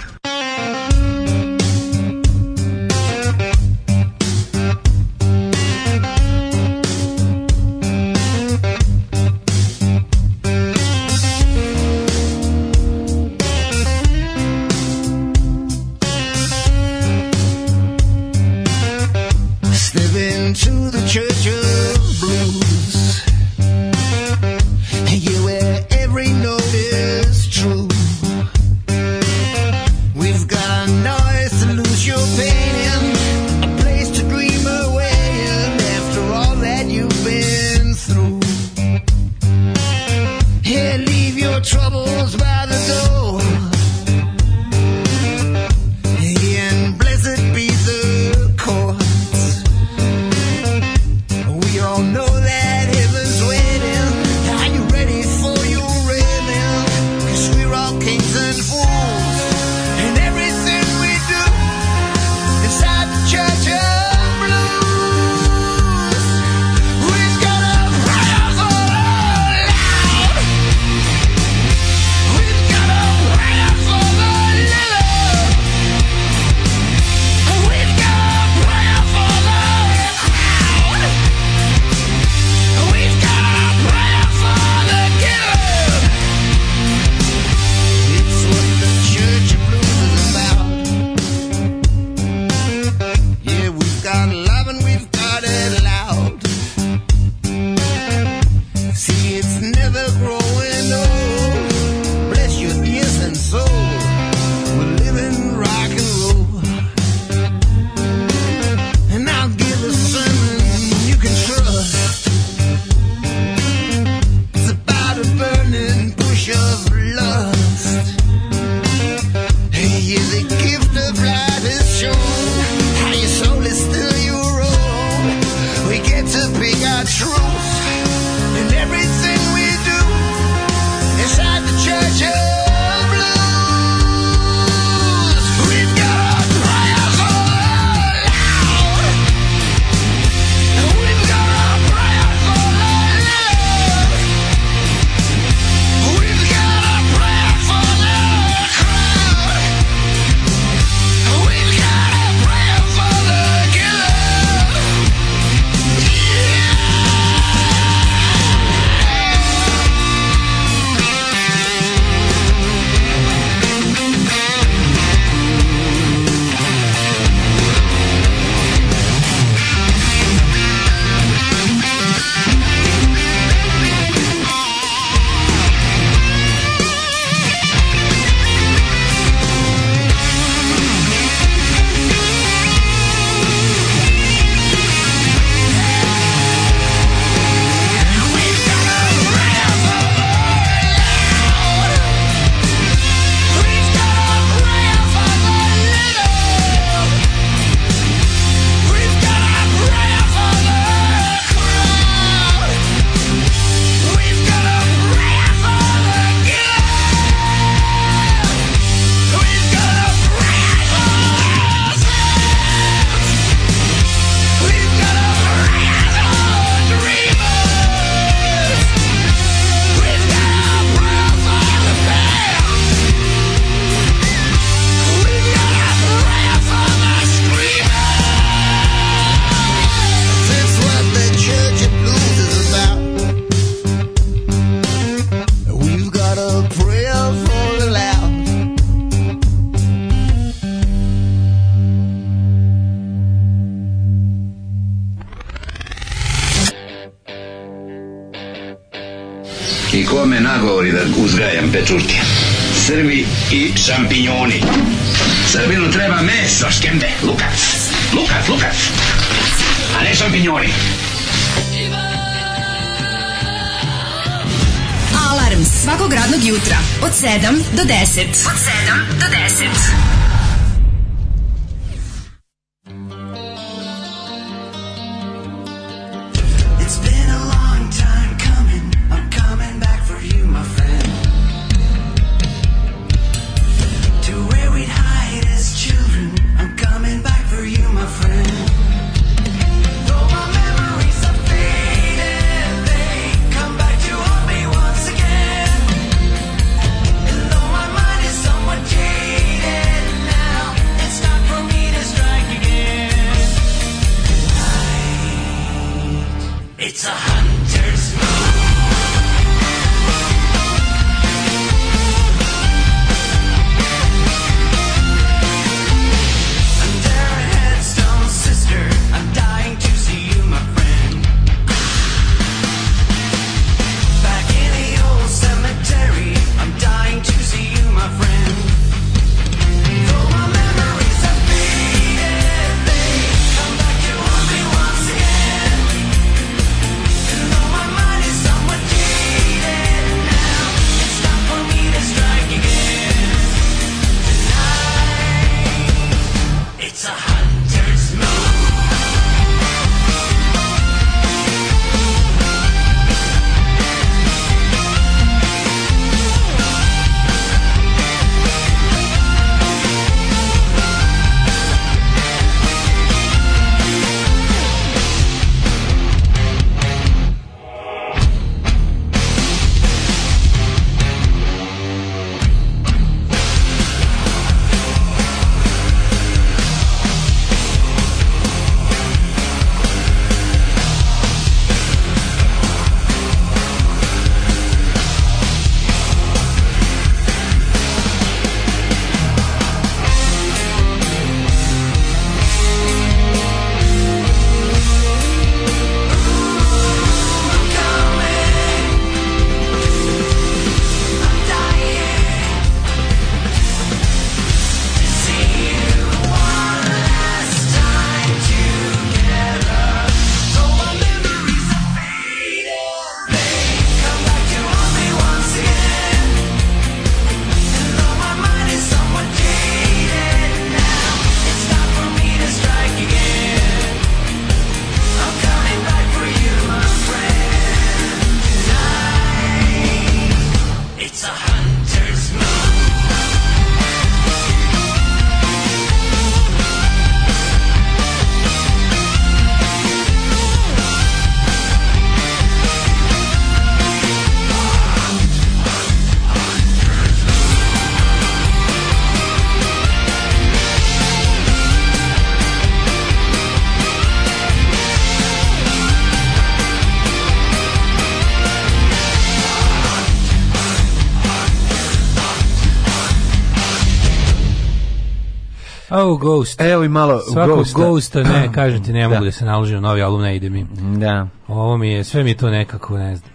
Ghost. Evo i malo Svakog Ghosta. Ghosta, ne, <clears throat> kažem ti, ne mogu da, da se naložim, novi album ne ide mi. Da. Ovo mi je, sve mi je to nekako, ne znam.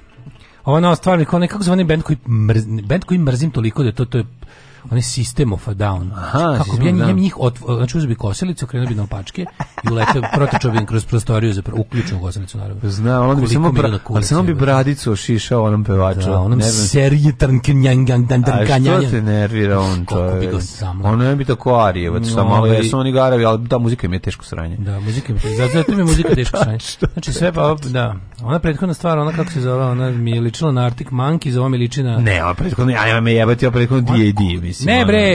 Ovo je nova stvar, kao nekako zvani band koji, mrz, band koji mrzim toliko da to, to je onaj sistem of a Down. Aha, Kako bi ja njih, njih otvo, znači uzbi koselicu, krenuo bi na opačke i uleteo, <laughs> protočao bi kroz prostoriju za uključenu kosilicu, naravno. Zna, on bi samo, bra, ali samo bi bradicu ošišao onom pevaču. Da, onom serije trnkenjangang, dan trnkanjanja. A što te nervira on to? Kako bi ga samo. Ono bi tako arijevac, šta malo jesu oni garavi, ali ta muzika im je teško sranje. Da, muzika im je teško, zato mi je muzika <laughs> teško sranje. Znači sve pa, da, Ona prethodna stvar, ona kako se zove, ona mi je ličila na Arctic Monkeys, ova mi liči na... Ne, ona prethodna, ajme me jebati, ova prethodna D.A.D. mislim. Ne bre,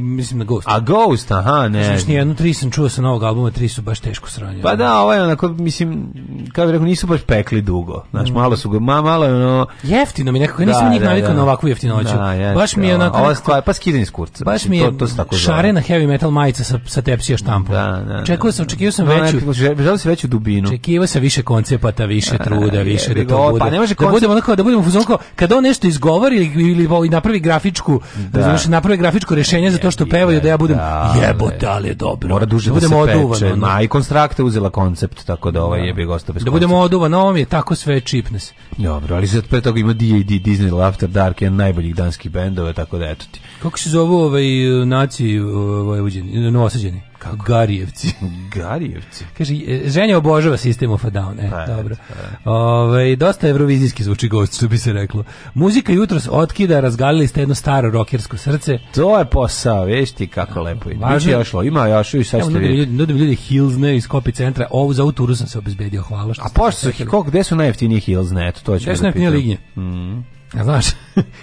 mislim na Ghost. A Ghost, aha, ne. Znaš, nijednu tri sam čuo sa novog albuma, tri su baš teško sranje. Pa da, ovaj onako, mislim, kao bih rekao, nisu baš pekli dugo. Znaš, mm. malo su ga, ma, malo je ono... Jeftino mi nekako, nisam da, njih da, navikao da. na ovakvu jeftinoću. Da, jest, baš mi je onako... Ova stvar, pa skidin iz kurca. Baš mi je to, to tako šarena heavy metal majica sa, sa tepsija štampom. Da, da, da. Čekao sam, očekivao sam da. da, veću... Želeo se veću dubinu. Očekivao sam više koncepata, više truda više da to bude. Pa ne može da budemo onako da budemo fuzonko kad on nešto izgovori ili ili napravi grafičku, da. znači napravi grafičko rešenje za to što pevaju da ja budem da, jebote, da. ali je dobro. Mora da duže da, da se peče. i konstrakta uzela koncept tako da ovaj jebi gosta bez. Da budemo oduvano, ovo je tako sve čipnes. Dobro, ali sad pre toga ima D&D Disney After Dark, jedan najboljih danskih bendova, tako da eto ti. Kako se zove ovaj naci Vojvođani, ovaj, Novosađani? Kako? Garijevci. Garijevci. Kaže, e, ženja obožava sistem of a Down. E, a, pa, dobro. A, pa, Ove, ovaj, dosta evrovizijski zvuči gost, što bi se reklo. Muzika jutros otkida, razgalili ste jedno staro rokersko srce. To je posao, veš ti kako lepo ide. Važno. još lo, ima još i sad ste vidjeti. Nudim ljudi ljudi Hillsne iz Kopi centra, ovu za ovu turu sam se obezbedio, hvala što A pošto su, gde su najjeftiniji Hilsne, eto to ću. Gde su najjeftinije da lignje? Mm. Ja, znaš.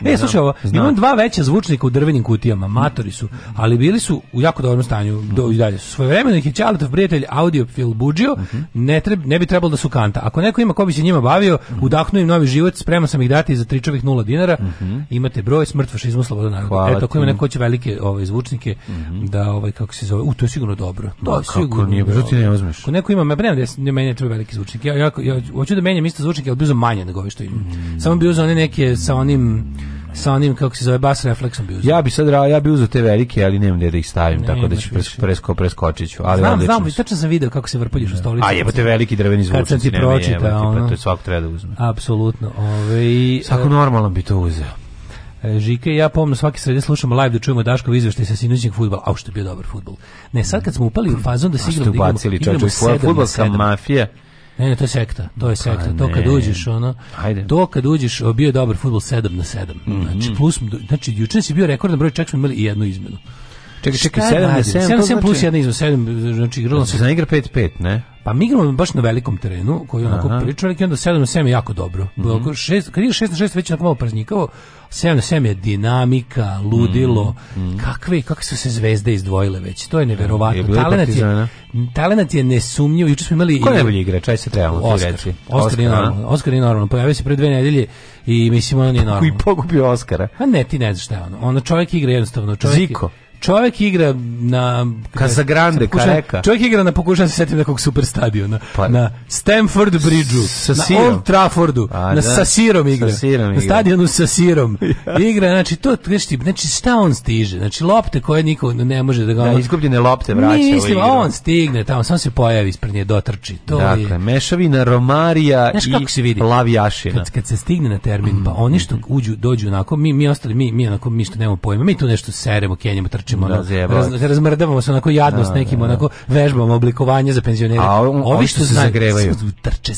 e, slušaj ovo, imam dva veća zvučnika u drvenim kutijama, matori su, ali bili su u jako dobrom stanju, do, i dalje su. Svojevremeno ih je Čaletov prijatelj Audiofil buđio, mhm. ne, treb, ne bi trebalo da su kanta. Ako neko ima ko bi se njima bavio, mhm. udahnuo im novi život, spreman sam ih dati za tričovih nula dinara, mhm. imate broj smrt fašizmu slobodan narod. Eto, ako ima neko će velike ove, ovaj, zvučnike, da, ovaj, kako se zove, u, to je sigurno dobro. To je sigurno nije, dobro. ti ne uzmeš. Ako neko ima, ne, da ne, meni treba veliki zvučnik. Ja, ja, ja, hoću da menjam isto zvučnike, ali bi uzao manje nego ove što imam. Samo bi uzao one neke je sa onim sa onim kako se zove bas refleksom bi uzeo. Ja bi sad ja bi uzeo te velike, ali nemam gde da ih stavim, ne, tako da ću presko, presko preskočit ću. Ali znam, znam, tačno sam video kako se vrpoljiš u da. stolicu. A jebote veliki drveni zvučnici. Kad sam ti pročita, ono, pa to je svako treba da uzme. Apsolutno. Ovaj svako e, normalan bi to uzeo. E, Žike i ja pomno svake srede slušamo live da čujemo Daškov izveštaj sa sinoćnjeg fudbala. Au što je bio dobar fudbal. Ne, sad kad smo upali u fazon da se da igramo, igramo, igramo, igramo, igramo, mafija. Ne, ne, to je sekta. To je sekta. Pa to kad uđeš ono, Ajde. to kad uđeš, bio je dobar fudbal 7 na 7. Mm -hmm. Znači plus znači juče si bio rekordan broj, čak smo imali i jednu izmenu. Čekaj, čekaj, 7 na 7, 7, 7 plus 1 izvod, 7, znači igralo se... Za znači, igra 5-5, ne? Pa mi igramo baš na velikom terenu, koji je onako Aha. prilično veliki, onda 7 na 7 je jako dobro. Mm -hmm. 6, kad je 6 na 6 već onako malo praznjikavo, 7 na 7 je dinamika, ludilo, mm -hmm. kakve, kakve su se zvezde izdvojile već, to je da. neverovatno. Mm, talenat, je, talenat je nesumnjiv, juče smo imali... Ko je najbolji igrač, aj se trebamo Oscar, reći. Oscar, je normalno, Oscar je normalno, pojavio se pre dve nedelje i mislim on je normalno. Koji pogubio Oscara? A ne, ti ne znaš šta je ono, ono čovjek igra jednostavno. Čovjek Ziko. Je, čovjek igra na Casagrande, Kareka. Čovjek igra na pokušavam da se setim nekog super stadiona. Pa, na Stamford Bridgeu, sa na Old Traffordu, A, na da, sa igra. Sa sirom igra. Na stadionu sa igra, znači to znači, znači šta on stiže? Znači lopte koje niko ne može da ga... Da, izgubljene lopte vraća Nije, mislim, on stigne tamo, samo se pojavi ispred nje, dotrči. To dakle, je... mešavina Romarija znači, i se vidi? Lavijašina. Kad, kad se stigne na termin, mm. pa oni što mm. uđu, dođu onako, mi, mi ostali, mi, mi onako, mi što nemamo pojma, mi tu nešto seremo, kenjamo, trčimo izvlačimo, da, ono, raz, razmrdavamo se onako jadno s da, nekim, da, da. onako vežbamo oblikovanje za penzionere. A on, ovi što znaju, zagrevaju. Trče,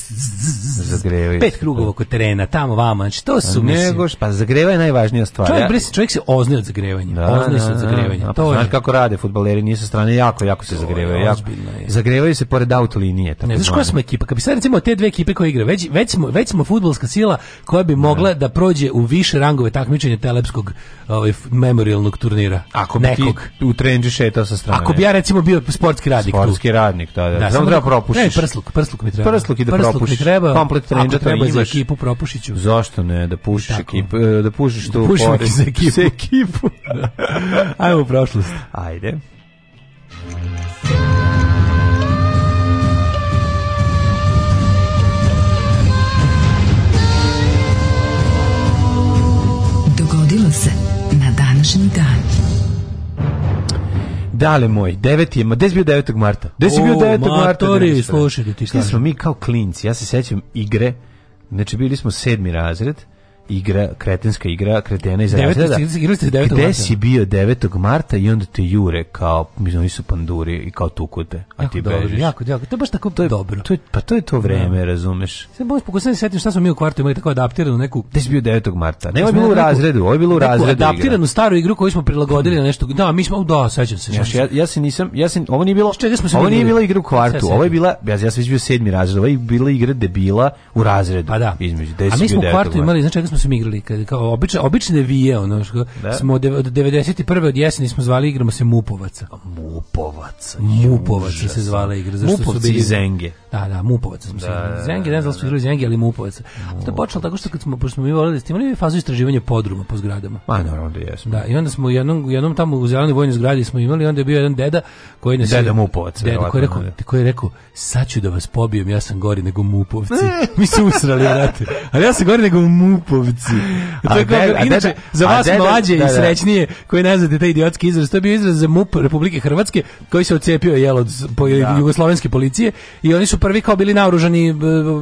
zagrevaju. Pet krugova oko terena, tamo, vama, znači to su, mislim. Nego, pa zagreva je najvažnija stvar. Čovjek, bris, čovjek se oznaje od zagrevanja. Da, oznaje se od zagrevanja. Pa to znaš kako rade futboleri, nije sa strane, jako, jako se zagrevaju. Jako, zagrevaju se pored autolinije. Ne, znaš koja smo ekipa? Kad bi sad recimo te dve ekipe koje igra, već, već, smo, već smo futbolska sila koja bi mogla da prođe u više rangove takmičenja telepskog ovaj, memorialnog turnira. Ako bi ti nekog. I u trenđu šetao sa strane. Ako bi ja recimo bio sportski radnik sportski tu. radnik, da, da. da treba propušiš. Ne, prsluk, prsluk mi treba. Prsluk i da prsluk propušiš. treba. Komplet trenđa to imaš. Za ekipu propušiću. Zašto ne, da pušiš ekipu, e, da pušiš da tu. Da pušim za ekipu. Za ekipu. <laughs> Da. Ajmo u prošlost. Ajde. Dogodilo se na današnji dan. Dale moj, 9. je, ma gde si bio 9. marta? Gde si bio 9. marta? Matori, slušajte ti kažem. smo mi kao klinci, ja se sećam igre, znači bili smo sedmi razred, igra, kretenska igra, kretena iz razreda. Gde si bio 9. marta i onda te jure kao, mislim, oni su panduri i kao tukute, a jako ti dobro, bežiš. Jako, jako, to je baš tako to je, dobro. To je, pa to je to da. vreme, ja. razumeš. Sad možeš pokušati da setim šta smo mi u kvartu imali tako adaptiranu neku... Gde si bio 9. marta? Ne, ovo je bilo u razredu, ovo je bilo u razredu adaptiranu staru igru koju smo prilagodili mhm. na nešto, da, mi smo, da, sećam se. Znaš, ja, ja se nisam, ja se, ovo nije bilo, Šte, smo se ovo nije bila igra u kvartu, ovo je bila, ja, ja sam već bio sedmi razred, ovo je bila igra debila u razredu. Pa da. Između, 9. a mi smo u kvartu imali, znači, smo se mi igrali kad kao obične obične vije ono što da. smo de, od 91. od jeseni smo zvali igramo se Mupovaca. A Mupovaca. Mupovaca se zvala igra zašto Mupovci su bili Zenge. Da, da, Mupovaca smo da, da, Zenge, da, ne znam da, da su igrali Zenge, ali Mupovaca. Mupovac. To je počelo tako što kad smo pošto smo mi voleli, ste imali fazu istraživanja podruma po zgradama. Ma naravno da jesmo. Da, i onda smo u jednom jednom tamo u zelenoj vojnoj zgradi smo imali, onda je bio jedan deda koji nas Deda Mupovac. Deda koji je rekao, koji je rekao, sad ću da vas pobijem, ja sam gori nego Mupovci. <laughs> mi se usrali, brate. Ali ja sam gori nego Mupovci ljubavci. To je de, inače, de, za vas de, mlađe i da, da. srećnije, koji ne znate taj idiotski izraz, to je bio izraz za MUP Republike Hrvatske, koji se ocepio jel, od po, da. jugoslovenske policije i oni su prvi kao bili naoružani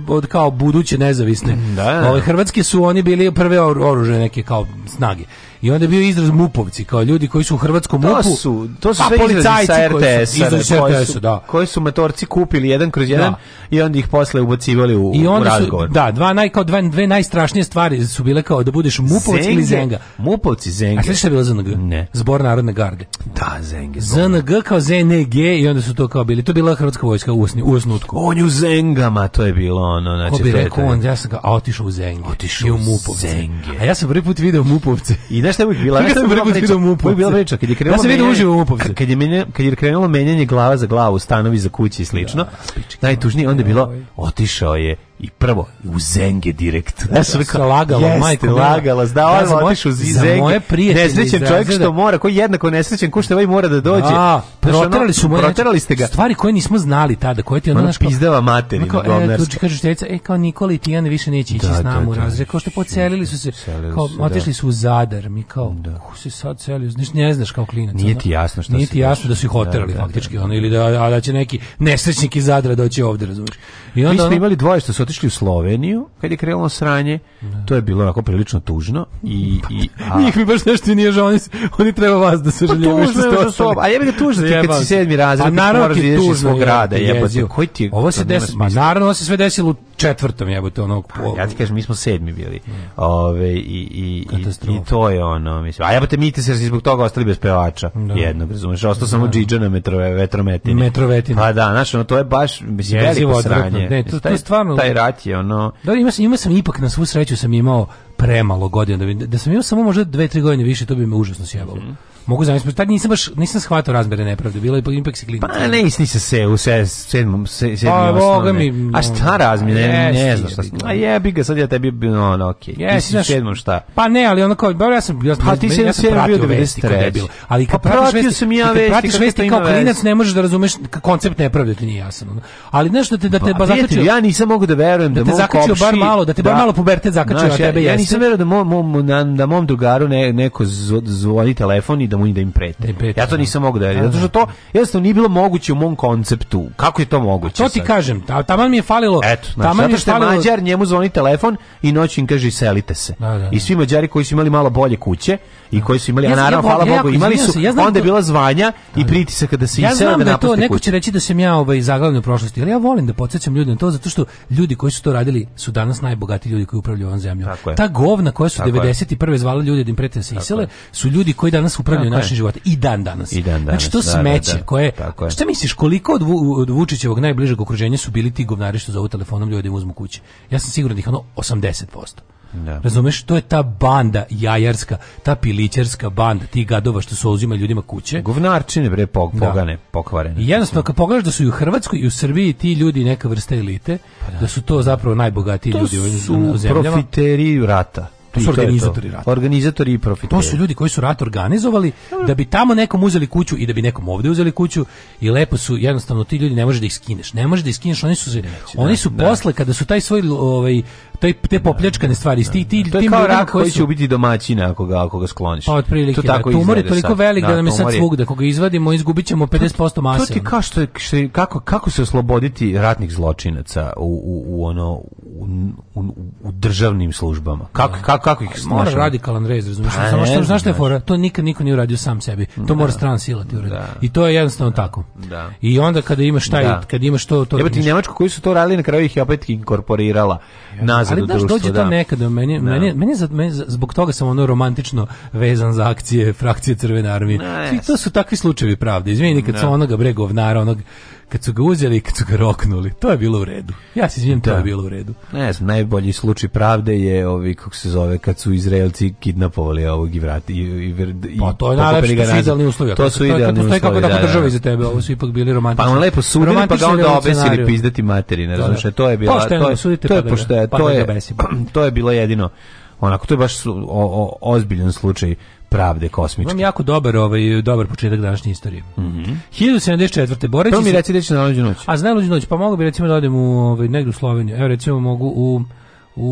od kao buduće nezavisne. Da, da. da. Ove, Hrvatski su oni bili prve oružane neke kao snage. I onda je bio izraz mupovci, kao ljudi koji su u hrvatskom mupu. to Su, to su pa, sve policajci sa RTS, sa RTS, da. Koji su motorci kupili jedan kroz jedan da. i onda ih posle ubacivali u, I onda u razgovor. Su, da, dva naj kao dva, dve najstrašnije stvari su bile kao da budeš mupovac ili zenga. Mupovci zenga. A sve što je bilo ZNG? Ne. Zbor narodne garde. Da, zenga. ZNG kao ZNG i onda su to kao bili. To je bila hrvatska vojska u usni, usnutku. On je u zengama, to je bilo ono, znači. Ko bi rekao, on, ja sam ga otišao u zenge. Otišao u mupovce. Zenge. A ja sam prvi put video mupovce. I znaš šta je uvijek bila? sam šta je bila da priča? Uvijek bila priča. Kad je krenulo ja sam vidio uživo Mupovce. Kad je, menja, kad je krenulo menjanje glava za glavu, stanovi za kući i slično, ja, da, najtužnije onda je bilo, otišao je i prvo u Zenge direkt. Ja da, da, sam rekao, lagala, jeste, majko, lagala, da, on da, otiš u Zenge. Moje prijatelje nesrećen čovjek što mora, koji jednako nesrećen, ko što ovaj mora da dođe. Da, proterali su moje, proterali ste ga. Stvari koje nismo znali tada, koje ti ono naš pizdava materina govnarska. E, tu kažeš djeca, e kao Nikoli i Tijan više neće ići da, s da, nama u razred, kao što pocelili su se, kao otišli su u Zadar, mi kao, ko se sad celio, znaš, ne znaš kao klinac. Nije ti jasno šta Nije ti jasno da su ih oterali faktički, ono ili da da će neki nesrećnik iz Zadra doći ovde, razumiješ. I onda imali dvoje što su otišli u Sloveniju, kad je krenulo sranje, da. to je bilo onako prilično tužno. I, i, pa, a... Njih mi baš nešto nije žao, oni, oni treba vas da se želje. Pa tužno je što a jebe ga tužno ti kad si sedmi razred, pa naravno ti je da tužno, svog grada, jebate, koji ti je, ovo se desilo, ma naravno ovo se sve desilo četvrtom jebote onog po... Pa, ja ti kažem mi smo sedmi bili mm. ove i i Katastrof. i, to je ono mislim a jebote mi ti se zbog toga ostali bez pevača da. jednog razumeš da. ostao samo Džidža na metrove vetrometini metrovetini pa da znači ono to je baš mislim veliko sranje ne to, to je stvarno taj rat je ono da ima sam ima sam ipak na svu sreću sam imao premalo godina da, da sam imao samo možda dve, tri godine više to bi me užasno sjebalo mm -hmm mogu zamisliti, pa tad nisam baš, nisam shvatio razmere nepravde, bila je ipak se klinica. Pa ne, nisi se se u se, sedmom, se, sedmi pa, osnovne. Mi, a šta razmere, ne, ne znam šta A jebi ga, sad ja tebi, no, no, okej. Okay. Jesi, ti si u sedmom šta? Pa ne, ali ono kao, ja sam, ja sam, pa, ti si ja sam pratio vesti kao debil. Ali kad pa, pratiš vesti, sam ja vesti, pratiš vesti kao klinac, ne možeš da razumeš koncept nepravde, ti nije jasno. Ali nešto da te, da te pa ba, zakačio. Ja nisam mogu da verujem da, da te zakačio bar malo, da te da- bar malo pubertet zakačio na tebe. Ja nisam verovao da mom, da mom drugaru neko zvoni telefon i da mu da im prete. Da prete ja to da. nisam mogu da, da zato da. što to jednostavno nije bilo moguće u mom konceptu. Kako je to moguće? A to ti sad? kažem, ta, taman mi je falilo. Eto, znači, taman zato što je falilo... Mađar, njemu zvoni telefon i noć im kaže selite se. Da, da, da. I svi Mađari koji su imali malo bolje kuće, i koji su imali, ja, a naravno, ja, hvala ja, Bogu, imali su, ja onda je bila zvanja da, i pritisaka da se ja isele da, da to, neko će reći da sam ja ovaj, zaglavljen u prošlosti, ali ja volim da podsjećam ljudi na to, zato što ljudi koji su to radili su danas najbogatiji ljudi koji upravljaju ovom zemljom. Ta govna koja su 91. zvala ljudi da im prete da se isele, su ljudi koji danas upravljaju našim životom i dan danas. I dan danas. Znači, to da, smeće da, koje... Šta misliš, koliko od Vučićevog najbližeg okruženja su bili ti govnari što zovu telefonom ljudi im uzmu kući? Ja sam siguran da ih ono 80%. Da. Razumeš, to je ta banda jajarska, ta pilićarska banda, ti gadova što su uzima ljudima kuće. Govnarčine bre pog, da. pogane, pokvarene. I jednostavno kad pogledaš da su i u Hrvatskoj i u Srbiji ti ljudi neka vrsta elite, pa da. da. su to zapravo najbogatiji to ljudi su u zemljama. profiteri rata. To su organizatori to rata. Organizatori i profiteri. To su ljudi koji su rat organizovali da bi tamo nekom uzeli kuću i da bi nekom ovdje uzeli kuću i lepo su jednostavno ti ljudi ne možeš da ih skineš. Ne možeš da ih skineš, oni su se, oni da, su da, posle da. kada su taj svoj ovaj taj te popljačkane stvari sti ti to je kao rak koji će ubiti domaćina ako ga ako ga skloniš pa otprilike to da, tako tumor je toliko velik da, da nam je sad svugde koga izvadimo izgubićemo 50% mase to ti kaš što, kako kako se osloboditi ratnih zločinaca u, u, u ono u, u, u državnim službama kako kako kako ih pa, mora radikalan rez razumiješ pa samo što znaš šta je fora to nikad niko nije uradio sam sebi to mora da. stran sila ti uradi i to je jednostavno tako da. i onda kada imaš taj kad imaš to to Evo ti Nemačku koji su to radili na kraju ih je opet inkorporirala nazad ali, da društva. Ali dođe to nekada, meni, da. meni, meni, meni, zbog toga sam ono romantično vezan za akcije, frakcije Crvene armije. Svi to su takvi slučajevi pravde. Izvini, kad da. su onoga bregovnara, onog kad su ga uzeli kad su ga roknuli. To je bilo u redu. Ja se izvinjam, to je da. bilo u redu. Ne znam, najbolji slučaj pravde je ovi, kako se zove, kad su Izraelci kidnapovali ovog i vrati. I, i, i, pa to je najlepši, to su idealni uslovi. To su idealni uslovi, kako da, da država da. iza tebe, ovo su ipak bili romantični. Pa on lepo sudili, pa ga onda obesili pizdati materi, ne znam što to je bila. Pošteno, pa to je, sudite to pa je, pošteno, pa to je, <clears throat> to je bilo jedino onako to je baš ozbiljan slučaj pravde kosmičke. Imam jako dobar, ovaj, dobar početak današnje istorije. Mm -hmm. 1074. Boreći Prvo mi reci da ću na noć. A znam nođu noć, pa mogu bi recimo da odem u ovaj, negdje u Sloveniju. Evo recimo mogu u... U,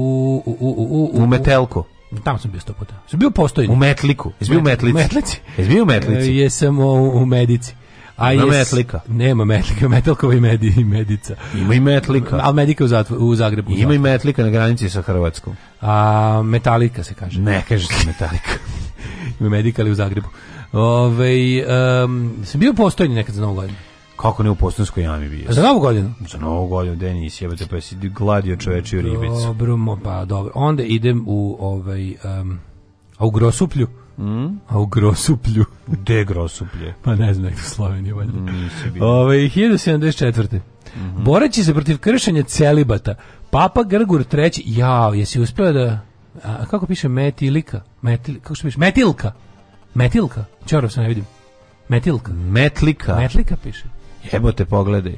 u, u, u, u, u Metelku. Tamo sam bio sto puta. Sam bio postojni. U Metliku. Jesi bio u Metlici? Metlici. Jesi bio u Metlici? E, jesam u, u Medici. A Ima jes, metlika. Nema metlika, metalkova i medi, medica. Ima i metlika. Ali medika u, zatvoru, u Zagrebu. Ima i metlika na granici sa Hrvatskom. A metalika se kaže. Ne, kaže se metalika. Ima medikali u Zagrebu. Ove, um, sam bio u postojni nekad za novu godinu. Kako ne u Postonskoj jami bio? Za novu godinu? Za novu godinu, gde nisi jebate, pa si gladio čovečiju ribicu. Dobro, mo, pa dobro. Onda idem u, ovaj, um, a u Grosuplju. Mm? A u Grosuplju. Gde je Grosuplje? <laughs> Pa ne znam, nekdo Slovenije, valjda. Mm, Ove, 1074. Mm -hmm. Boreći se protiv kršenja celibata, Papa Grgur III, jao, jesi uspio da... A, kako piše metilika? Metil, kako se piše? Metilka. Metilka. Ćorov se ne vidim. Metilka. Metlika. Metlika piše. Jebote, pogledaj.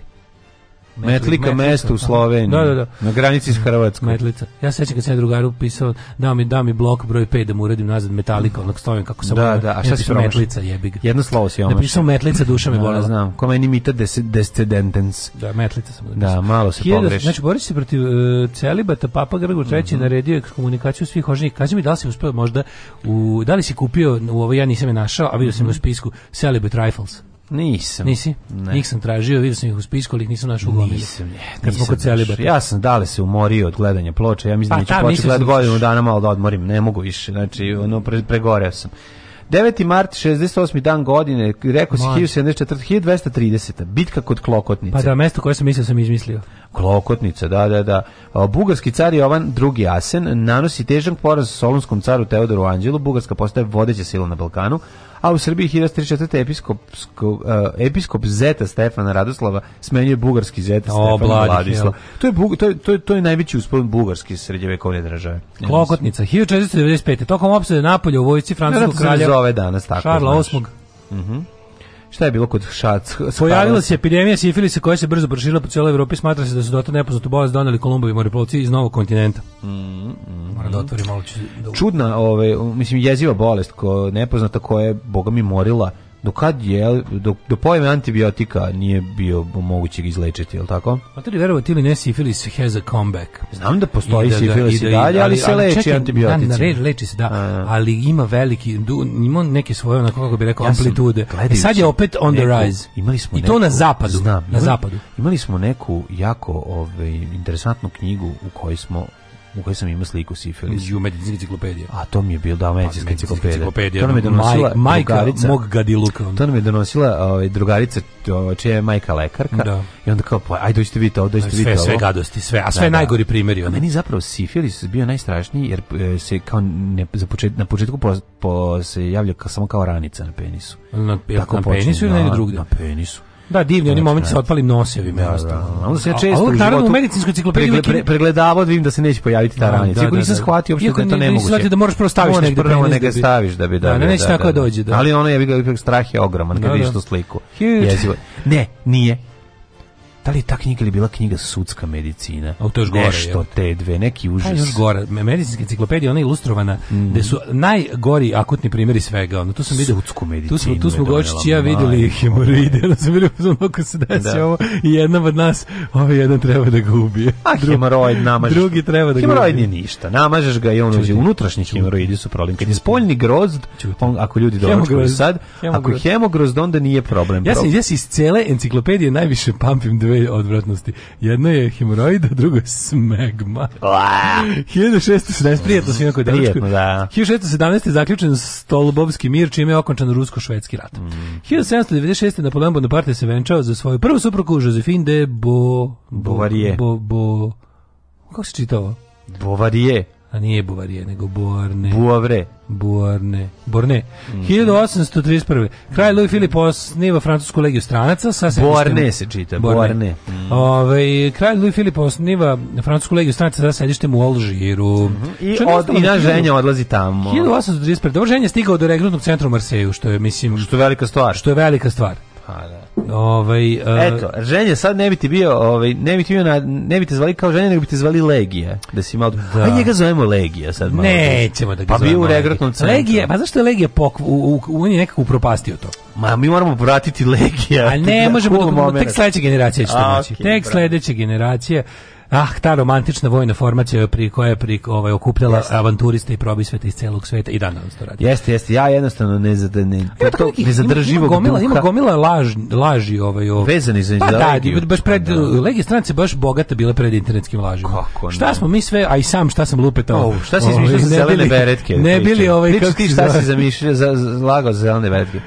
Metlika, metlika mesto u da, Sloveniji. Da, da, da. Na granici s Hrvatskom. Metlica. Ja se sećam kad sam drugaru pisao, dao mi, dao mi blok broj 5 da mu uradim nazad metalika, onak stovim kako sam. Da, da, a šta si promašao? Metlica jebiga. Jedno slovo si omašao. Napisao metlica, duša mi da, bolela. Da, znam. Kome ni mita descendentens. Da, metlica sam. Da, da malo se pogreši. Znači, boriš se protiv uh, celibata, Papa Grgo III mm -hmm. naredio ekskomunikaciju svih oženih. Kaži mi, da li si uspeo možda, u, da li si kupio, u ovo ja nisam je našao, a vidio sam mm -hmm. u spisku, Celibate Rifles. Nisam. Nisi? Ne. Njih sam tražio, vidio sam ih u spisku, ali nisam našao u gomili. Nisam, ne, Kad smo kod Ja sam dale se umorio od gledanja ploče, ja mislim pa, da ću početi gledati godinu dana malo da odmorim, ne mogu više, znači ono, pre, pregoreo sam. 9. mart, 68. dan godine, rekao si 1240. Bitka kod Klokotnice. Pa da, mesto koje sam mislio sam izmislio. Klokotnica, da, da, da. Bugarski car Jovan II. Asen nanosi težan poraz Solonskom caru Teodoru Anđelu. Bugarska postaje vodeća sila na Balkanu, a u Srbiji 1334. episkop, uh, episkop Zeta Stefana Radoslava smenjuje bugarski Zeta o, Stefana Vladislava. To je, to, je, to, je, to je najveći uspon bugarski srednjevekovne države. Klokotnica, 1495. Tokom opsade Napolja u vojci francuskog kralja. Ne, zove danas tako. Šarla VIII. Mhm. Šta je bilo kod šac? Pojavila se epidemija sifilisa koja se brzo proširila po cijeloj Evropi. Smatra se da su do tada nepoznatu bolest doneli Kolumbovi moriplovci iz novog kontinenta. Mm, mm, Moram da mm. otvorim malo ću... Da Čudna, ove, ovaj, mislim, jeziva bolest, ko, nepoznata koja je, boga mi, morila do kad je do, do pojme antibiotika nije bio moguće izlečiti, el' tako? A pa to vjerovatno ili ne sifilis has a comeback. Znam da postoji I da, da sifilis i, da, i dalje, ali, ali se leči čekaj, antibioticima. Da, na leči se da, a, ali ima veliki ima neke svoje na kako bi rekao ja amplitude. E sad je opet on neku, the rise. Imali smo I to neku, na zapadu, znam, na imali, zapadu. Imali smo neku jako ovaj interesantnu knjigu u kojoj smo u kojoj sam imao sliku sifilis. Ju medicinska enciklopedija. A to mi je bilo da pa, medicinska enciklopedije. To nam je donosila majka drugarica, mog gadiluka. To nam je donosila ovaj drugarica ovaj, čija je majka lekarka da. i onda kao pa, ajde dođite vidite, ovo dođite vidite. Sve ovo. sve gadosti, sve, a da, sve da, najgori primeri. Ona. Meni zapravo sifilis bio najstrašniji jer e, se kao ne, za počet, na početku po, po se javlja samo kao ranica na penisu. Na, Tako na počinje, penisu ili da, negdje drugdje? Na penisu. Da, divni, oni momenti se otpali nosevima. Da, da. Onda se ja često a, naravno, u medicinskoj ciklopediji pregle, pre, pregledavao da vidim da se neće pojaviti ta ranica. Da, da, da, nisam da. shvatio uopšte da je to nemoguće. Iako da moraš prvo staviš moraš negde. Da prvo negde staviš da bi da. Da, neće tako da, da dođe. Ali ono je, strah je ogroman kad vidiš tu sliku. Ne, nije da li je ta knjiga ili bila knjiga sudska medicina? A to još gore. Nešto je. te dve, neki pa, užas. Ta još gore. Medicinska enciklopedija, ona je ilustrovana, mm. gde su najgori akutni primjeri svega. Ono, tu sam vidio, Sudsku medicinu. Tu smo, tu smo gočići ja videli hemoroide. Ono sam vidio, pa ono se desi da. ovo i jedna od nas, ovo ovaj jedan treba da ga ubije. A Drug, hemoroid namažeš. Drugi treba da ga ubije. Hemoroid nije ništa. Namažeš ga i on uđe. Unutrašnji hemoroidi su problem. Kad je spoljni grozd, on, ako ljudi dođu sad, ako je hemogrozd, onda nije problem. Ja sam, se iz cele enciklopedije najviše pamtim dve dve odvratnosti. Jedna je hemoroida, druga je smegma. 1617, prijetno svima koji doručku. Da. 1617 je zaključen Stolbovski mir, čime je okončan rusko-švedski rat. Mm. 1796. Napoleon Bonaparte se venčao za svoju prvu suprugu, Josephine de Bo... Bovarije. Bo, bo, kako se čitao? Bovarije a nije Buvarije, nego Buarne. Buavre. Buarne. Borne. Mm. 1831. Kraj Louis Philippe osniva francusku legiju stranaca. Sa Buarne se čita, Buarne. Mm. Ove, ovaj, kraj Louis Philippe osniva francusku legiju stranaca sa sedištem u Alžiru. Mm -hmm. I, od, i naš ženja odlazi tamo. 1831. Ovo ženja stigao do regrutnog centra u Marseju, što je, mislim... Što je velika stvar. Što je velika stvar. Pa da. Ovaj uh, Eto, ženje sad ne bi ti bio, ovaj ne bi ti bio na, ne bi te zvali kao ženje, nego bi te zvali Legija, da si malo. Da. A njega zovemo Legija sad malo. Nećemo da ga pa zovemo. Pa bi u regratnom centru. Legija, pa zašto je Legija pok u, u, u on je nekako upropastio to. Ma mi moramo vratiti Legija. A ne, <laughs> možemo tek sledeća generacija će to naći. Tek sledeća generacija Ah, ta romantična vojna formacija pri koja je pri ovaj okupljala jeste. avanturiste i probisvete iz celog sveta i dan to radi. Jeste, jeste. Ja jednostavno ne zadane. Ne, to nezadrživog ima, ima gomila, duha. ima gomila laž, laži ovaj ovaj. Vezani za pa, da, baš pred pa da. legistrance baš bogata bila pred internetskim lažima. Kako ne? Šta smo mi sve, a i sam šta sam lupetao. Oh, šta si izmislio ovaj, zelene beretke? Ne bili ovaj kako ti šta si zamišljao za lago za zelene beretke?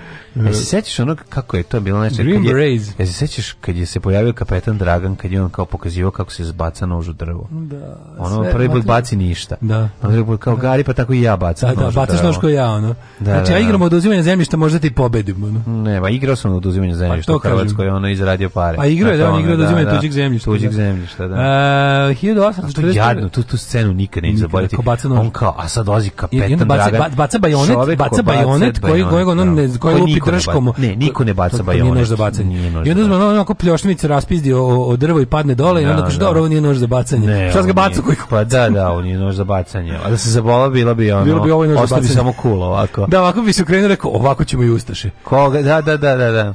E, se sećaš onog kako je to bilo nešto znači, Green kad je, e, se sećaš kad je se pojavio kapetan Dragan kad je on kao pokazivao kako se zbaca nož u drvo. Da. Ono sve, prvi put baci ništa. Da. A drugi kao da. gari pa tako i ja bacam. Da, da, bacaš nož kao ja ono. Da, da znači ja igramo da. igram oduzimanje zemljišta možda ti pobedim ono. Ne, pa igrao sam oduzimanje pa zemljišta pa u Hrvatskoj ono iz radio pare. A igrao je da on igrao oduzimanje da, tuđeg zemljišta. Tuđeg zemljišta, da. Uh, e, 1840. Jadno, tu tu scenu nikad neću zaboraviti. On kao a sad dozi kapetan Dragan. Baca bajonet, baca bajonet koji koji on ne koji drškom. Ne, niko ne baca bajone. Nije nož za bacanje. I onda smo ono onako pljošnice raspizdi o, o drvo i padne dole i da, onda kaže da. dobro, ovo nije nož za bacanje. Šta ga baca koji Pa da, da, on nije nož za bacanje. A da se zabola bila bi ono. Bilo bi ovo nož za bacanje. samo kulo ovako. Da, ovako bi se okrenuo rekao ovako ćemo i ustaše. Koga? Da, da, da, da, da.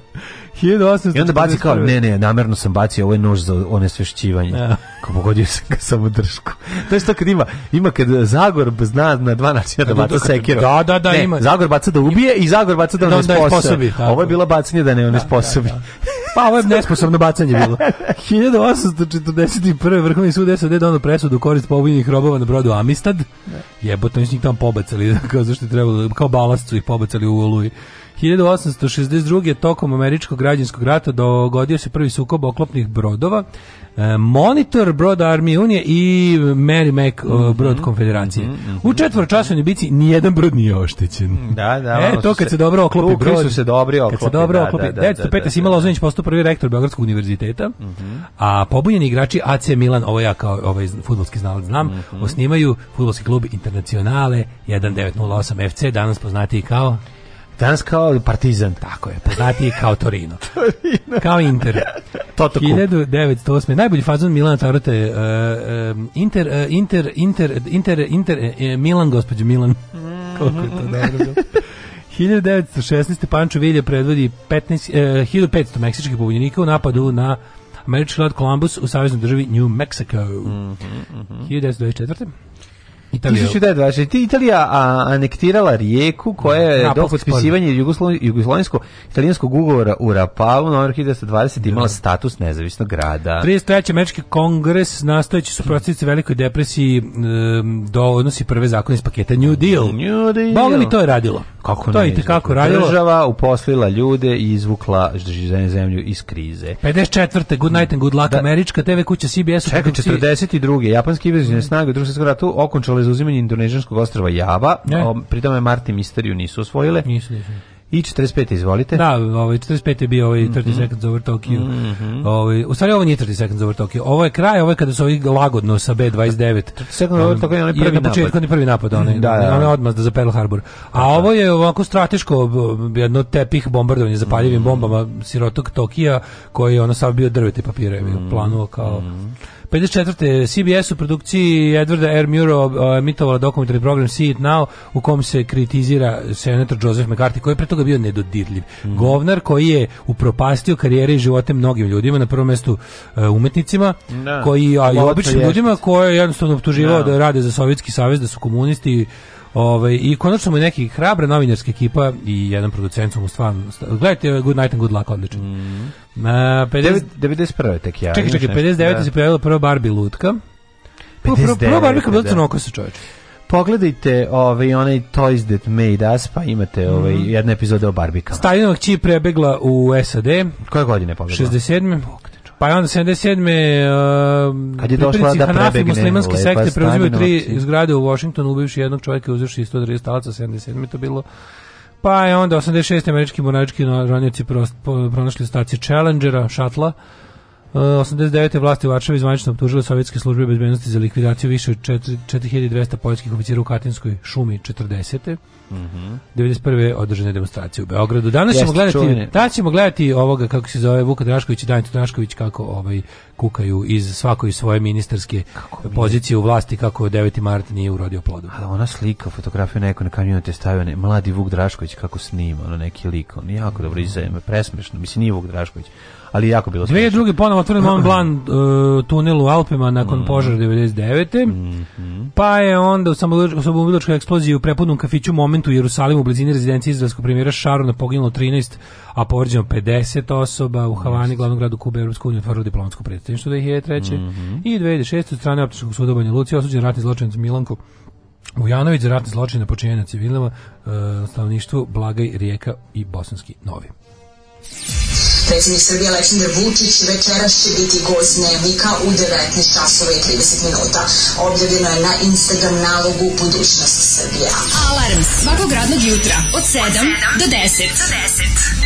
1800. I onda baci kao, ne, ne, namerno sam bacio ovaj nož za onesvešćivanje. Ja. Kao pogodio sam ga samo dršku. To je što kad ima, ima kad Zagor zna na dva načina da baca sekirom. Da, da, da, ne, ima. Zagor baca da ubije i Zagor baca da, da onesposobi. Da, da ovo je bilo bacanje da ne onesposobi. Da, da, da. pa ovo je nesposobno bacanje bilo. 1841. <laughs> Vrhovni sud SAD donao presudu korist pobijenih robova na brodu Amistad. Da. Jebote, oni su njih tamo pobacali, <laughs> kao zašto je trebalo, kao balast ih pobacali u Oluji. 1862. tokom američkog građanskog rata dogodio se prvi sukob oklopnih brodova, e, Monitor brod Armije Unije i Mary Mac mm -hmm. brod Konfederacije. Mm -hmm. U četvrčasovnoj bici nijedan brod nije oštećen. Da, da. E, to kad se, se dobro oklopi brod. su se dobri oklopi. Kad se dobro da, oklopi. Da, da, da, da, Sima Lozanić da. postao prvi rektor Beogradskog univerziteta, mm -hmm. a pobunjeni igrači AC Milan, ovo ja kao ovaj futbolski znalac znam, mm -hmm. osnimaju futbolski klub Internacionale 1908 FC, danas poznati kao danas kao Partizan. Tako je, poznatiji kao Torino. <laughs> Torino. Kao Inter. <laughs> Toto 1908. Najbolji fazon Milana Tarote. Uh, e, uh, e, Inter, uh, Inter, Inter, Inter, Inter, Milan, gospođo Milan. Mhm. Koliko je to dobro 1916. Pančo Vilje predvodi 15, eh, 1500 meksičkih pobunjenika u napadu na američki grad Columbus u saveznoj državi New Mexico. Mm -hmm, mm -hmm. 1924. Italija. 1920. Da Italija a, anektirala rijeku koja je do potpisivanja Jugoslo, jugoslovensko-italijanskog ugovora u Rapalu na 1920 imala da. status nezavisnog grada. 33. Američki kongres nastojeći suprotstaviti mm. velikoj depresiji um, do odnosi prve zakone iz paketa New Deal. New Deal. Boga mi to je radilo. Kako to i kako radilo. Država uposlila ljude i izvukla zemlju iz krize. 54. Good Night and Good Luck da, američka TV kuća CBS. Čekaj, 42. Japanski izvezine mm. snage u drugom svjetskom ratu okončale zauzimanje indonežanskog ostrava Java. Pritom je Marti Misteriju nisu osvojile. Nisu, nisu. I 45. izvolite. Da, ovaj 45. je bio ovaj 30 mm -hmm. seconds over Tokyo. Mm -hmm. ovaj, u stvari ovo nije 30 seconds over Tokyo. Ovo je kraj, ovo je kada su ovi lagodno sa B29. 30 <laughs> seconds over Tokyo je onaj prvi napad. Na početku onaj prvi napad, onaj, da, da. da. onaj odmaz za Pearl Harbor. A ovo je ovako strateško jedno tepih bombardovanje zapaljivim mm -hmm. bombama sirotog Tokija koji je ono sav bio drvete papire, mm -hmm. planuo kao... Mm -hmm. 54. CBS u produkciji Edwarda R. Muro uh, emitovala dokumentarni program See It Now u kom se kritizira senator Joseph McCarthy koji je pre toga bio nedodirljiv. Mm. Govnar koji je upropastio karijere i živote mnogim ljudima, na prvom mestu uh, umetnicima, da. koji, a i običnim ljudima koje je jednostavno optuživao da. da rade za Sovjetski savez, da su komunisti Ove, ovaj, i konačno mu neki hrabra novinarska ekipa i jedan producent mu stvarno gledajte uh, Good Night and Good Luck odličan. Mm. Na 50 91 tek ja. Čekaj, čekaj, 59 da. se pojavila prva Barbie lutka. 59. Prva Barbie kao da. crno oko se čovjek pogledajte ovaj onaj Toys That Made Us, pa imate ovaj mm. jedne epizode o Barbikama. Stalinova kći prebegla u SAD. Koje godine je pobegla? 67. Pa je onda 77. Uh, Kad je došla da Hanafi, prebegne. muslimanski ovaj, sekte pa preuzimaju tri zgrade u Washingtonu, ubivši jednog čovjeka i uzivši 130 talaca, 77. to bilo. Pa je onda 86. američki monarčki ranjaci pronašli stacije Challengera, šatla, 89. vlasti u Varšavi zvanično optužile sovjetske službe bezbednosti za likvidaciju više od 4200 poljskih oficira u Katinskoj šumi 40. Mm 91. održane demonstracije u Beogradu. Danas Jeste ćemo gledati, čuvene. da ćemo gledati ovoga kako se zove Vuka Drašković i Danito Drašković kako ovaj kukaju iz svako iz svoje ministarske pozicije u vlasti kako 9. mart nije urodio plodu. Ali ona slika, fotografija neko na kamionu te stavio, mladi Vuk Drašković kako snima, ono neki lik, on jako dobro izajeme, presmešno, mislim nije Vuk Drašković ali jako bilo smiješno. 2002. ponovo otvoren Mont Blanc uh, <clears throat> e, tunel u Alpima nakon mm. požara 99. Mm -hmm. Pa je onda u samobiločkoj eksploziji u prepunom kafiću Momentu u Jerusalimu u blizini rezidencije izraelskog premijera Šarona poginulo 13, a povrđeno 50 osoba u Havani, glavnom gradu Kube, Evropska unija otvorila diplomatsko predstavništvo 2003. Mm -hmm. I 2006. od strane optičkog suda Banja Lucija osuđen ratni zločinac Milanko Vujanović za ratne zločine počinjene civilima, uh, e, stanovništvu Blagaj, Rijeka i Bosanski Novi. Predsednik Srbije Aleksandar Vučić večeras će biti gost dnevnika u 19 časova i 30 minuta. Objavljeno je na Instagram nalogu Budućnost Srbije. Alarm svakog radnog jutra od 7 do 10. Do 10.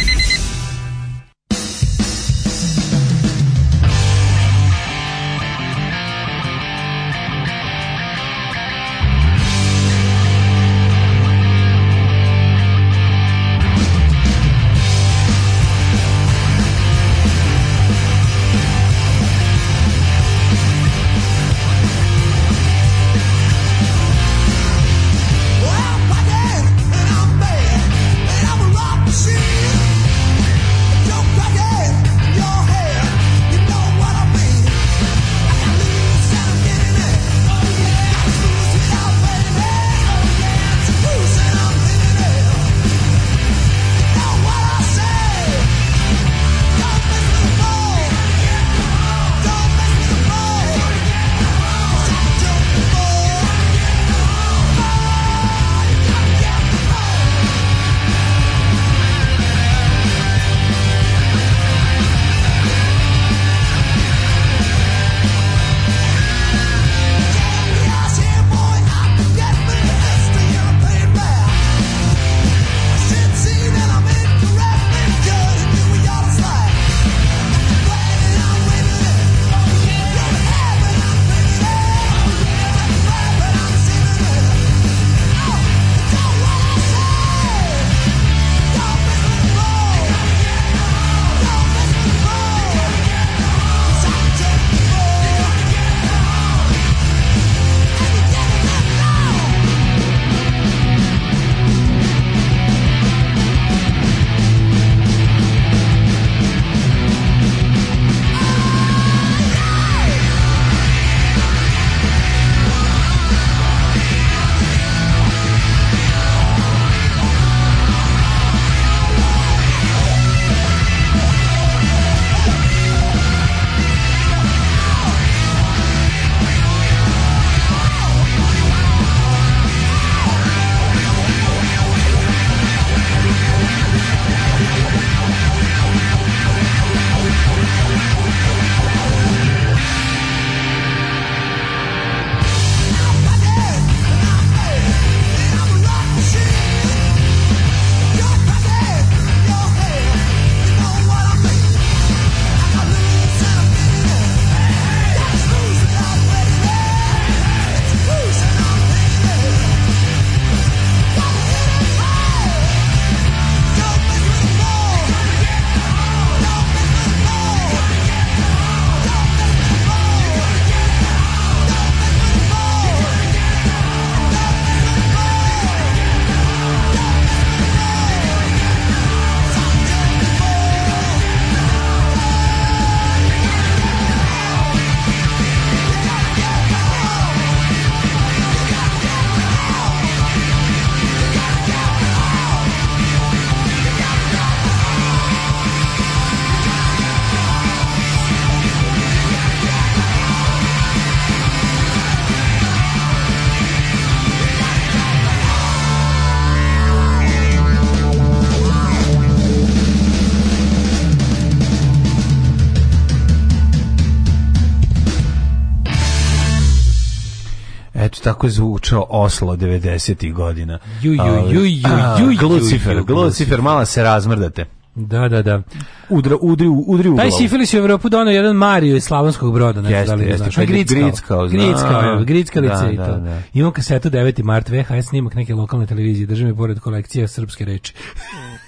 tako zvučao Oslo 90-ih godina. Ju, ju, ju, ju, ju, Glucifer, Glucifer, malo se razmrdate. Da, da, da. Udra, udri, udri u Taj sifilis u Evropu donao jedan Mario iz Slavonskog broda. Ne jeste, da li jeste. Znači. Grickao. Grickao, Grickao, da, i da, to. Da, da. Imam kasetu 9. mart VHS snimak neke lokalne televizije. Držim je pored kolekcije srpske reči. <laughs>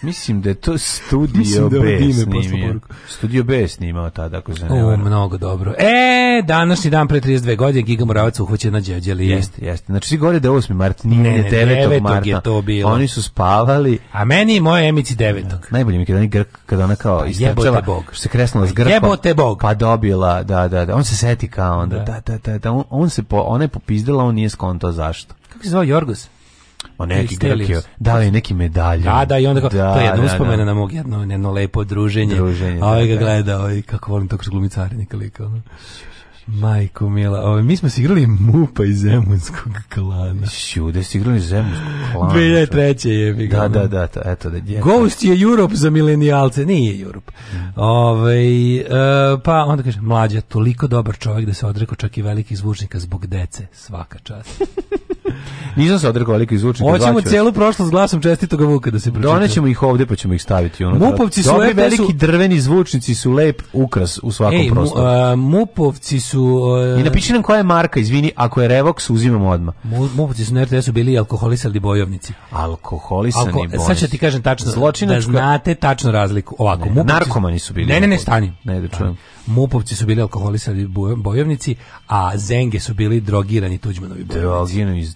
Mislim da je to Studio da B snimio. Studio B snimao tada, ako se ne varam. mnogo dobro. E, današnji dan pre 32 godine Giga Moravac uhvaćen na Đeđeli. Jeste, jeste. Znači, svi govore da 8. mart, nije ne, 9. 9. Je to bilo. Oni su spavali. A meni i moje emici 9. Ja, da, najbolje mi je onaj grk kada ona kao pa istrčala bog se kresnula s grkom jebote bog pa dobila da da da on se seti kao onda da da da, da, da. on, on se po, ona je popizdila on nije skonto zašto kako se zvao Jorgos Ma neki grkio, dao je da, neki medalje. Da, da, i onda kao, da, to je jedna da, da. uspomena da. na mog jedno, jedno lepo druženje. druženje a ovaj ga gleda, ovaj, kako volim tog glumicarenika lika. Ono. Majko Mila, ovo, ovaj, mi smo se igrali Mupa iz Zemunskog klana. Šu, da igrali Zemunskog klana. 2003. je. Mi da, da, da, da, to, eto da je. Ghost je Europe za milenijalce, nije Europe. Mm. Ove, ovaj, uh, pa onda kaže, mlađa, toliko dobar čovjek da se odreko čak i velikih zvučnika zbog dece, svaka čast. Nisam se odrekao velikih zvučnika. Hoćemo celu prošlost glasom čestitog Vuka da se pročita. Donećemo ih ovde pa ćemo ih staviti. Ono da- Mupovci su lepi veliki drveni zvučnici su lep ukras u svakom Ej, prostoru. Mu, a, mupovci su... A... I e, napiši nam koja je marka, izvini, ako je Revox uzimamo odmah. mupovci su na RTS-u bili alkoholisani bojovnici. Alkoholisani Alko, bojovnici. E, sad ću ti kažem tačno, Zločinačka... da znate tačno razliku. Ovako, ne, mupovci... Narkomani su bili. Ne, ne, ne, stani. Ne, da čujem. Stani. Mupovci su bili alkoholisani bojovnici, a Zenge su bili drogirani Tuđmanovi bojovnici.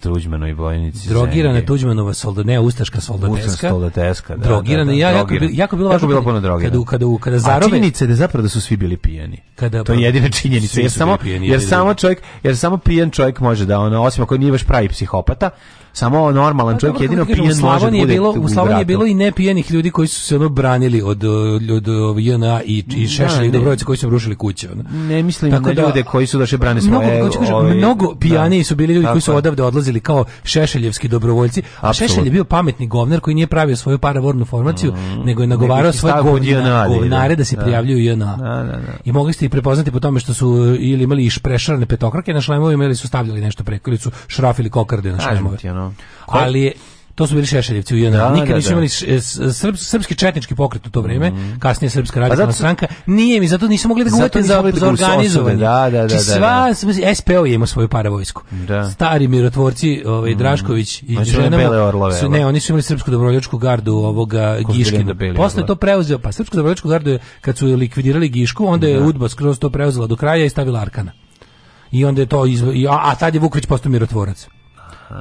Drogirani Tuđmanovi bojovnici. Drogirana Zenge. Tuđmanova solda, ne ustaška soldateska. Ustaška soldateska, da. da drogirana, da, da, ja, jako, jako bilo važno. bilo puno drogirana. Kada, kada, kada zarobe... A činjenica je da zapravo da su svi bili pijani. Kada, to je jedina činjenica. Jer samo, pijani, jer, samo čovjek, jer samo pijan čovjek može da, ono, osim ako nije baš pravi psihopata, samo normalan pa čovjek dobro, jedino pijan može da bude bilo, u Slavoniji je bilo i nepijenih ljudi koji su se ono branili od ljudi od JNA i i da, šešali dobrovice koji su rušili kuće ono. Ne mislim Tako na da, ljude koji su došli da brane svoje. Ovaj, mnogo, kako da. kažu, mnogo pijaniji su bili ljudi koji su odavde odlazili kao šešeljevski dobrovoljci. A Šešelj je bio pametni govnar koji nije pravio svoju paravornu formaciju, mm, nego je nagovarao svoje govnare da se prijavljuju JNA. I mogli ste ih prepoznati po tome što su ili imali išprešarne petokrake na šlemovima ili su stavljali nešto preko ili su šrafili kokarde na šlemovima ono. Ali je, to su bili šešeljevci u JNA. Da, Nikad da, nisu da. imali srp, srpski četnički pokret u to vrijeme, mm. kasnije srpska radikalna stranka. Nije mi zato nisu mogli da guvete za, da za organizovanje. Da, da, da, znači, da sva, SPO je imao svoju paravojsku. Stari mirotvorci, ovaj mhm. Drašković i ženama, su, ne, oni su imali srpsku dobrovoljačku gardu ovoga Giškina. Posle to preuzeo, pa srpsku dobrovoljačku gardu je, kad su likvidirali Gišku, onda je Udba skroz to preuzela do kraja i stavila Arkana. I onda je to, iz, a, a tad je Vukvić postao mirotvorac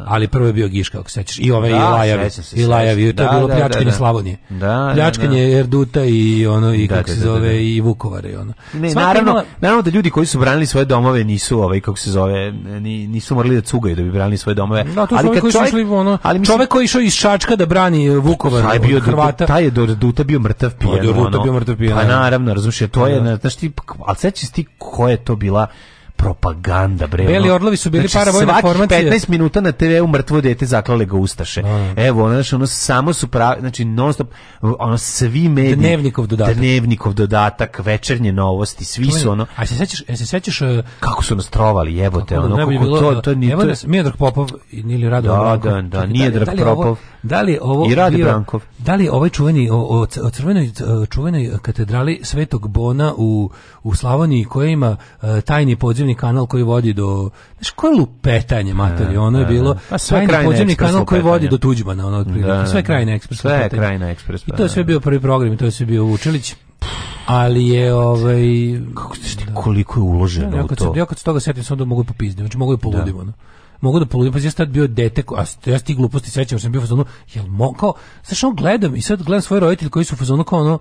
ali prvo je bio Giška, ako sećaš. I ovaj da, Ilaja, Ilaja, to je da, bilo da, pljačkanje da, da. Slavonije. Da, da, da. pljačkanje Erduta i ono i kako se zove i Vukovara i ono. Ne, naravno, ima... naravno da ljudi koji su branili svoje domove nisu ovaj kako se zove, nisu morali da cugaju da bi branili svoje domove. Da, to ali kad čovjek, išli, ono, ali mislim, čovjek koji išao iz Šačka da brani Vukovar, taj bio Hrvata, taj je do Erduta bio mrtav pa, pijan. Od Erduta bio mrtav pijan. Pa naravno, razumiješ, to je, znaš ti, al sećaš ti ko je to bila propaganda bre. Beli orlovi su bili znači, paravojna formacija. 15 minuta na TV-u mrtvo dete zaklale ga ustaše. Mm. Evo, ono, znači, ono samo su pravi, znači non stop ono svi mediji. Dnevnikov dodatak. Dnevnikov dodatak, večernje novosti, svi su ono. A se sećaš, e, se sećaš uh, kako su nas trovali, jebote, ono kako bilo, to to ni to. Evo Miodrag Popov ili Rado da, Brankov. Da, da, nije Drag da Popov. Da li ovo I Rado Brankov. Da li ovaj čuveni o, o, o crvenoj čuvenoj katedrali Svetog Bona u u Slavoniji koja ima uh, tajni podzemni podzemni kanal koji vodi do znaš koje lupetanje materije da, ono je da, bilo da. pa sve krajni podzemni kanal koji vodi do Tuđmana ono otprilike sve krajni ekspres sve krajni ekspres i to je sve bio prvi program i to je sve bio Vučelić ali je ovaj kako ste šti, koliko je uloženo ja, u to. Se, ja kad se toga setim sam da mogu popizniti znači mogu i poludim da. ono. Mogu da poludim, pa ja sad bio dete, a ja sti gluposti sećam, sam bio fazonu, jel mogao, znači on gledam i sad gledam svoje roditelje koji su fazonu kao ono,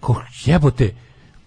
kao jebote,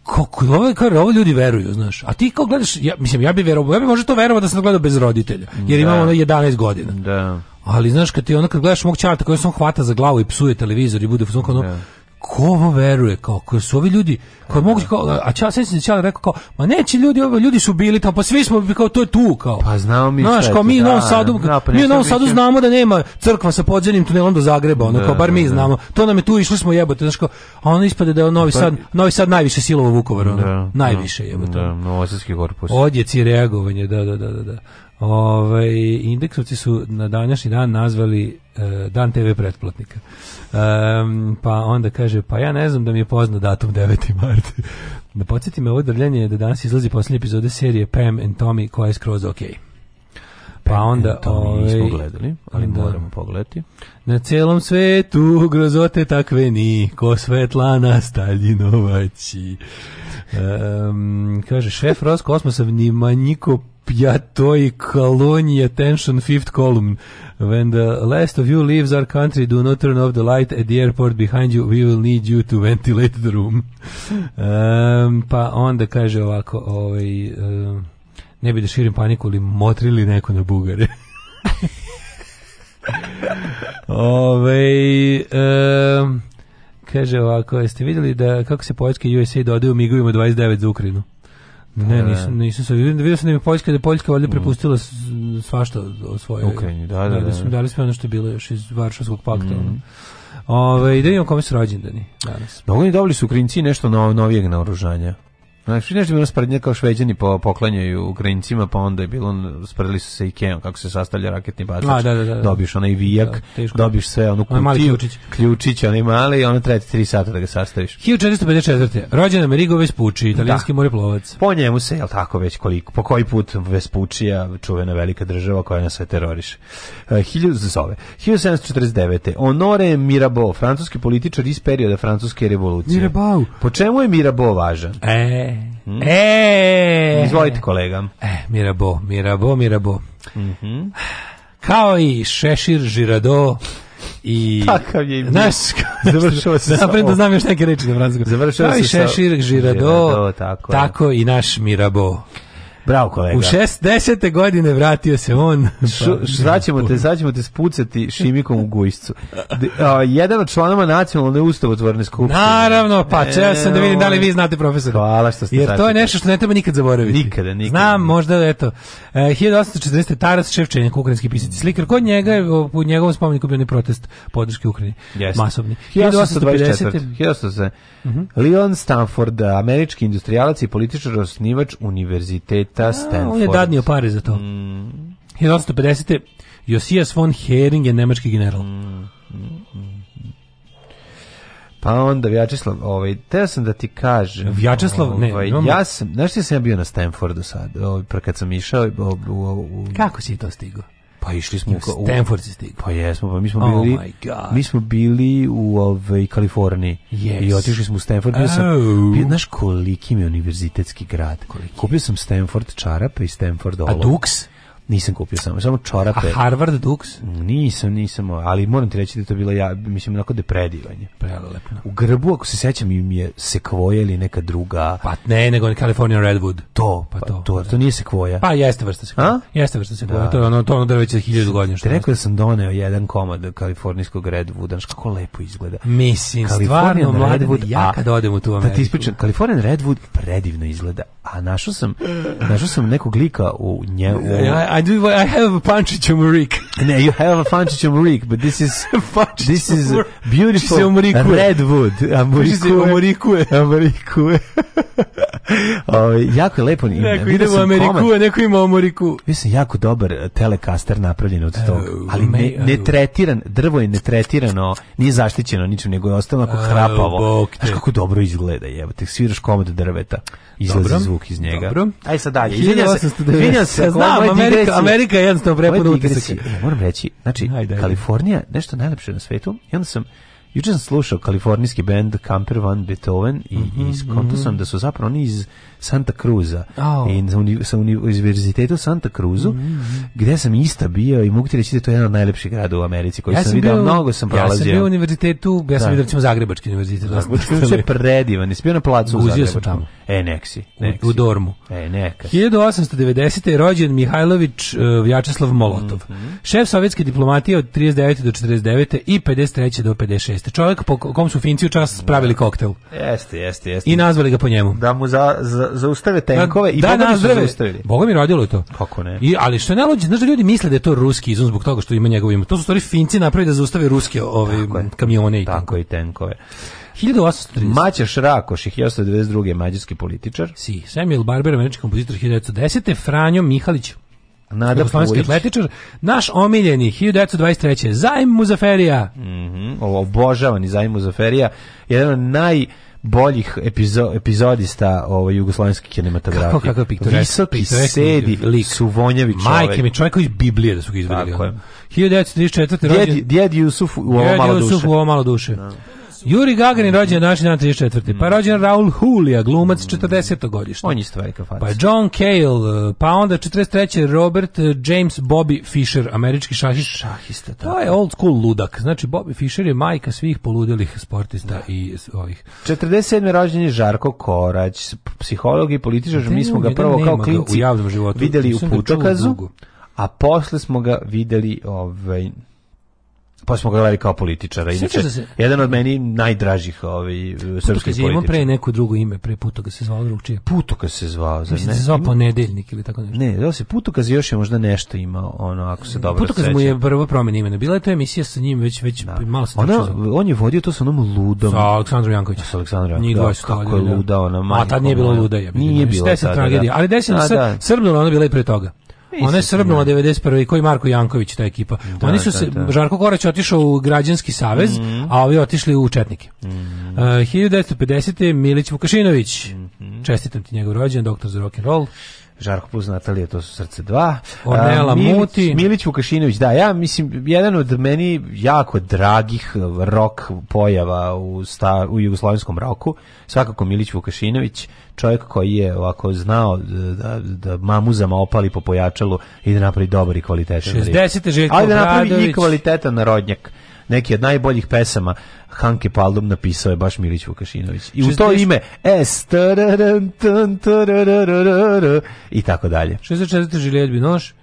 kako ovo kao ovo ljudi veruju, znaš. A ti kao gledaš, ja mislim ja bih verovao, ja bih možda to verovao da sam gledao bez roditelja, jer da. imam ono 11 godina. Da. Ali znaš kad ti ono kad gledaš mog čarta koji on hvata za glavu i psuje televizor i bude fuzon ono, yeah. Da ko ovo veruje kao ko su ovi ljudi koji da, da. mogu kao a čas se sećam rekao kao ma neće ljudi ovo ljudi su bili tamo pa svi smo kao to je tu kao pa znamo mi znaš kao da, pa mi u Novom Sadu da, pa mi u Sadu znamo da nema crkva sa podzemnim tunelom do Zagreba ono da, kao bar mi da, znamo to nam je tu išli smo jebote znaš a ono ispade da je Novi pa- Sad Novi Sad najviše silovo Vukovar ono najviše jebote da, no, korpus odjeci reagovanje da da da da da Ove, ovaj, indeksovci su na današnji dan nazvali e, dan TV pretplatnika. E, pa onda kaže, pa ja ne znam da mi je pozna datum 9. marta. <laughs> da podsjeti me ovo drljanje da danas izlazi posljednje epizode serije Pam and Tommy koja je skroz okej. Pa onda to ove, nismo ovaj, gledali, ali da. moramo pogledati. Na celom svetu grozote takve ni, ko Svetlana Staljinovaći. Um, kaže, šef Roskosmosa Niko ja to i kolonije tension fifth column when the last of you leaves our country do not turn off the light at the airport behind you we will need you to ventilate the room um, pa onda kaže ovako ovaj, um, ne bi da širim paniku ili motrili neko na bugare <laughs> ovaj um, kaže ovako jeste vidjeli da kako se poljski USA dodaju migovima 29 za Ukrajinu Ne, e. nisam, nisam sad. Vidio sam da je Poljska, da je Poljska valjda mm. prepustila svašta od svoje. Ukrajini, da, da, da. Da, da. dali da, smo da. ono što je bilo još iz Varšavskog pakta. Mm -hmm. Ove, da idemo kome su rođendani danas. Da, oni dobili su Ukrajinci nešto novijeg naoružanja. Znači, nešto je bilo sprednje kao šveđani po, poklanjaju Ukrajincima, pa onda je bilo, spredili su se Ikeom, kako se sastavlja raketni bacač. A, da, da, da, da. Dobiš onaj da, vijak, dobiš sve, ono kutiju, mali ključić. ključić, onaj mali, i ono traje tri sata da ga sastaviš. 1454. Rođena Merigo Vespucci, italijanski da. moreplovac. Po njemu se, jel tako već koliko, po koji put Vespucija, čuvena velika država koja nas sve teroriše. Uh, hilju, zove. 1749. Honore Mirabeau, francuski političar iz perioda francuske revolucije. Mirabeau. Po čemu je Mirabeau važan? E, Mm. E, Izvolite kolega. E, Mirabo, Mirabo, Mirabo. Mm -hmm. Kao i Šešir, Žirado, i takav je i naš <laughs> završava se da napred znam još neke reči na francuskom završava se i šešir žirado, tako, tako i naš mirabo Bravo kolega. U 60. godine vratio se on. Pa, Vraćamo te, sad ćemo te spucati šimikom u gujscu. jedan od članova nacionalne ustavotvorne skupštine. Naravno, pa e, čeo sam da vidim da li vi znate profesor. Hvala što ste Jer to je nešto što ne treba nikad zaboraviti. Nikada, nikada. Znam, možda, eto. 1840. E, Taras Ševčenjak, ukrajinski pisac slikar. Kod njega je u njegovom spomeniku bio ne protest podrške Ukrajini. Yes. Masovni. 1850. 1850. Mm -hmm. Leon Stanford, američki industrijalac i političar osnivač univerziteta Greta ja, Stanford. On je dadnio pare za to. Mm. 1850. Josijas von Hering je nemački general. Mm, mm, mm, mm. Pa onda Vjačeslav, ovaj, teo sam da ti kažem. Vjačeslav, ne, ovaj, imamo... ja sam, znaš ti sam ja bio na Stanfordu sad, ovaj, kad sam išao. Ovaj, u, u, u, Kako si to stigao? Pa išli smo u Stanford se Pa jesmo, pa mi smo oh bili mi smo bili u ovaj Kaliforniji yes. i otišli smo u Stanford, bio sam oh. bio naš koliki mi univerzitetski grad. Koliki? Kupio sam Stanford čarape i Stanford olovke. A duks? Nisam kupio samo, samo čorape. A Harvard Dux? Nisam, nisam, ali moram ti reći da to bilo ja, mislim, onako depredivanje. Prelelepno. U grbu, ako se sećam, im je sekvoja ili neka druga... Pa ne, nego California Redwood. To, pa, pa to. To, da. to nije sekvoja. Pa jeste vrsta sekvoja. A? Jeste vrsta sekvoja, da. to je ono, to ono drveće da hiljadu godina. Te rekao da sam doneo jedan komad kalifornijskog Redwooda, znaš kako lepo izgleda. Mislim, Californian stvarno, Redwood, mladen, ja kad odem u tu Ameriku. Da ti ispričam, Californian Redwood predivno izgleda, a našao sam, našao sam nekog lika u nje, u, ja, I do. I have a Pančićom Rick. no, you have a Pančićom Rick, but this is <laughs> this is beautiful redwood. Amorikue. Amorikue. Uh, jako je lepo. Ime. Neko ide u Ameriku, neko ima Amoriku. Mislim, jako dobar eh, telekaster napravljen od toga. Ali ne, ne tretiran, drvo je netretirano, nije zaštićeno ničim, nego je ostalo onako hrapavo. Znaš kako dobro izgleda, jebate. Sviraš komad drveta, izlazi zvuk iz njega. Dobro. Aj sad dalje. Izvinjam se, izvinjam se. Ovaj Znam, Amerika digresije. Amerika je jednostavno prepuna utisaka. E, moram reći, znači, Ajde, Kalifornija, nešto najlepše na svetu, i onda sam Juče sam slušao kalifornijski bend Camper Van Beethoven i, mm -hmm, i sam mm -hmm. da su zapravo oni iz Santa Cruza oh. i sa, uni, sa univerzitetu Santa Cruzu mm -hmm. gde sam ista bio i mogu ti reći da je to jedan od najlepših grada u Americi koji ja sam, sam vidio, mnogo sam prolazio. Ja sam bio u univerzitetu, ja sam da. vidio recimo Zagrebački univerzitet. Da, Zagrebački univerzitet je predivan, jesi bio na placu u Zagrebačku. Sam tamo. E, neksi. neksi. U, u dormu. E, neka. 1890. je rođen Mihajlović uh, Vjačeslav Molotov. Mm -hmm. Šef sovjetske diplomatije od 39. do 49. i 53. do 56 jeste čovjek po kom su Finci u čas pravili koktel. Jeste, jeste, jeste. I nazvali ga po njemu. Da mu za, za, zaustave tenkove da, i da, nas zaustavili. Boga mi rodilo je to. Kako ne? I, ali što je najluđe, znaš da ljudi misle da je to ruski izum zbog toga što ima njegovo ime. To su stvari Finci napravili da zaustave ruske ove, tako kamione i tako. i tenkove. 1830. Maćeš Rakoš, 1892. mađarski političar. Si, Samuel Barber, američki kompozitor 1910. Franjo Mihalić, Nada Jugoslovenski atletičar, naš omiljeni 1923. Zajm Muzaferija. Mm -hmm, obožavani Zajm Muzaferija, jedan od naj boljih epizo, epizodista ovaj jugoslovenske kinematografije. Kako kako piktoreski, visoki sedi, lik su vonjavi čovjek. Majke mi čovjek iz Biblije da su ga izvadili. Tako je. 1934. rođen. Djed, djed Jusuf u ovo malo duše. Jusuf u ovo malo duše. No. Da. Juri Gagarin rođen na naši dan 34. Mm. Pa rođen Raul Julia, glumac 40. godište. On je stvarika faca. Pa John Cale, eh, pa onda 43. Robert eh, James Bobby Fischer, američki šahist. Šahista, To je old school ludak. Znači, Bobby Fischer je majka svih poludelih sportista da. i ovih. 47. rođen je Žarko Korać, psiholog i političar. Da, mi smo ga da, da, prvo kao klinci u javnom životu. videli Nisam u putokazu, a posle smo ga videli ovaj, pa smo ga gledali kao političara. Inače, da se... jedan od meni najdražih ovaj, srpskih političara. Putoka pre neko drugo ime, pre puto Putoka se zvao drugčije. puto Putoka se zvao, zar da ne? se zvao ponedeljnik ili tako nešto. Ne, da se puto Putokaz još je možda nešto imao, ono, ako se dobro puto Putokaz mu je prvo promjena imena. Bila je to emisija sa njim već, već da. malo se ona, On je vodio to sa onom ludom. Sa Aleksandrom Jankovićem. Sa Aleksandrom Jankovićem. Da, kako je luda ona. A tad nije bilo luda. Je, nije bilo. Desna tragedija. Ali desna, da, da. Srbno ona bila i pre toga. Ona je srbnula 91. koji Marko Janković ta ekipa. Da, Oni su da, se da, da. Žarko Korać otišao u građanski savez, mm -hmm. a ovi otišli u četnike. Mm -hmm. uh, 1950. Milić Vukašinović. Mm -hmm. Čestitam ti njegov rođendan, doktor za rock and roll. Žarko plus Natalija, to su srce dva. Onela Milić, Muti. Milić Vukašinović, da, ja mislim, jedan od meni jako dragih rok pojava u, sta, u jugoslovenskom roku, svakako Milić Vukašinović, čovjek koji je ovako znao da, da mamuzama opali po pojačalu i da napravi dobar i kvalitetan. 60. Željko Ali da napravi i kvalitetan narodnjak neki od najboljih pesama Hanke Paldum napisao je baš Milić Vukašinović. I u to ime S i tako dalje. 64. Žiljet Binoš,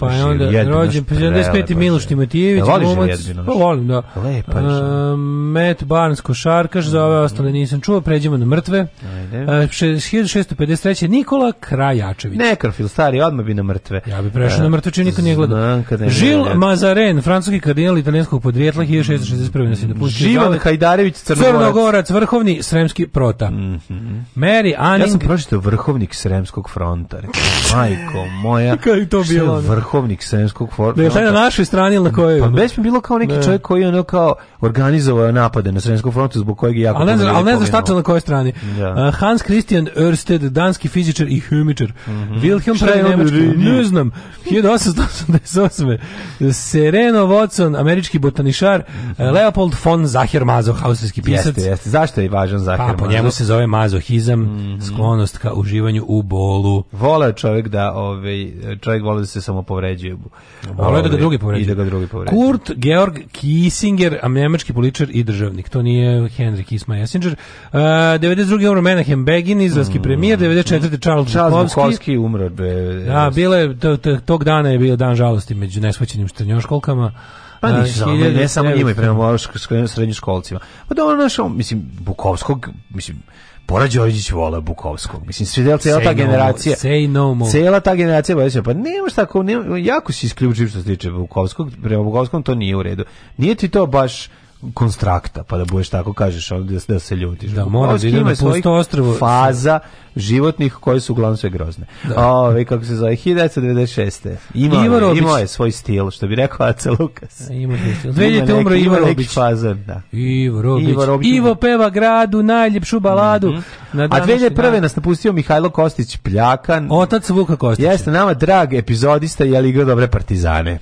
pa je onda rođen 75. Pa da, pa da. Miloš Timotijević, momac. Pa volim, da. Lepa je. E, Matt Barnes, košarkaš, za ove ostale mhm. nisam čuo, pređemo na mrtve. Ajde. 1653. E, Nikola Krajačević. Nekrofil, stari, odmah bi na mrtve. Ja bih prešao na mrtve, čini niko nije gledao. Žil Mazaren, francuski kardinal italijanskog podrijetla, 1661. Mhm. Živan Sulejman Hajdarević Crnogorac. Crnogorac, vrhovni sremski prota. Mm -hmm. Mary Anning. Ja sam pročitao vrhovnik sremskog fronta. Majko moja. <laughs> Kako je to bilo? Vrhovnik sremskog fronta. Da je na našoj strani ili na kojoj? Pa već mi bilo kao neki ne. čovjek koji je ono kao organizovao napade na sremskog fronta zbog kojeg je jako... Ali ne znam, ali ne znam šta na kojoj strani. Ja. Da. Uh, Hans Christian Ørsted, danski fizičar i hemičar. Mm -hmm. Wilhelm Prey, ne znam. 1888. Sereno Watson, američki botanišar. Mm -hmm. Leopold von Zacher Viktor Mazo, hausarski pisac. Jeste, jeste. Zašto je važan Zahir Pa, po njemu se zove mazohizam, mm -hmm. sklonost ka uživanju u bolu. Voleo čovjek da, ovaj, čovjek vole da se samo povređuje. Voleo da ga ovaj, drugi povređuje. I da ga drugi povređuje. Kurt Georg Kissinger, a političar i državnik. To nije Henry Kissinger Jessinger. E, uh, 92. umro Menahem Begin, izraelski mm -hmm. premijer, 94. Charles Charles Bukowski umro. Be, da, bile, tog dana je bio dan žalosti među nesvaćenim štrnjoškolkama. Pa nisu samo, ne samo njima i prema srednjoškolcima. Pa da dobro, našo, mislim, Bukovskog, mislim, Bora Đorđić vole Bukovskog. Mislim, svi del, cijela ta no generacija... Say no more. Cijela ta generacija, ba, pa nemaš tako, nema, jako si isključiv što se tiče Bukovskog, prema Bukovskom to nije u redu. Nije ti to baš konstrakta, pa da budeš tako kažeš, da, da se ljutiš. Da, mora da ide na pusto ostrvo. Faza životnih koji su uglavnom sve grozne. Da. Ove, kako se zove, 1996. Ima, Ivarović. ima je svoj stil, što bi rekao Aca Lukas. E, ima svoj stil. Dveljete umro Robić. Fazan, da. Ivo Robić. Ivo peva gradu najljepšu baladu. Mm -hmm. A 2001. nas napustio Mihajlo Kostić Pljakan. Otac Vuka Kostić. Jeste nama drag epizodista, je li igrao dobre partizane.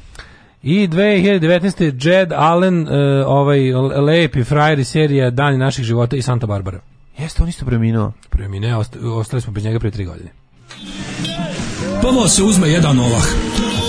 I 2019. Jed Allen, uh, ovaj lepi frajer iz serija Dani naših života i Santa Barbara. Jeste, on isto preminuo. Preminuo, ostali smo bez njega pre tri godine. Pomo se uzme jedan ovah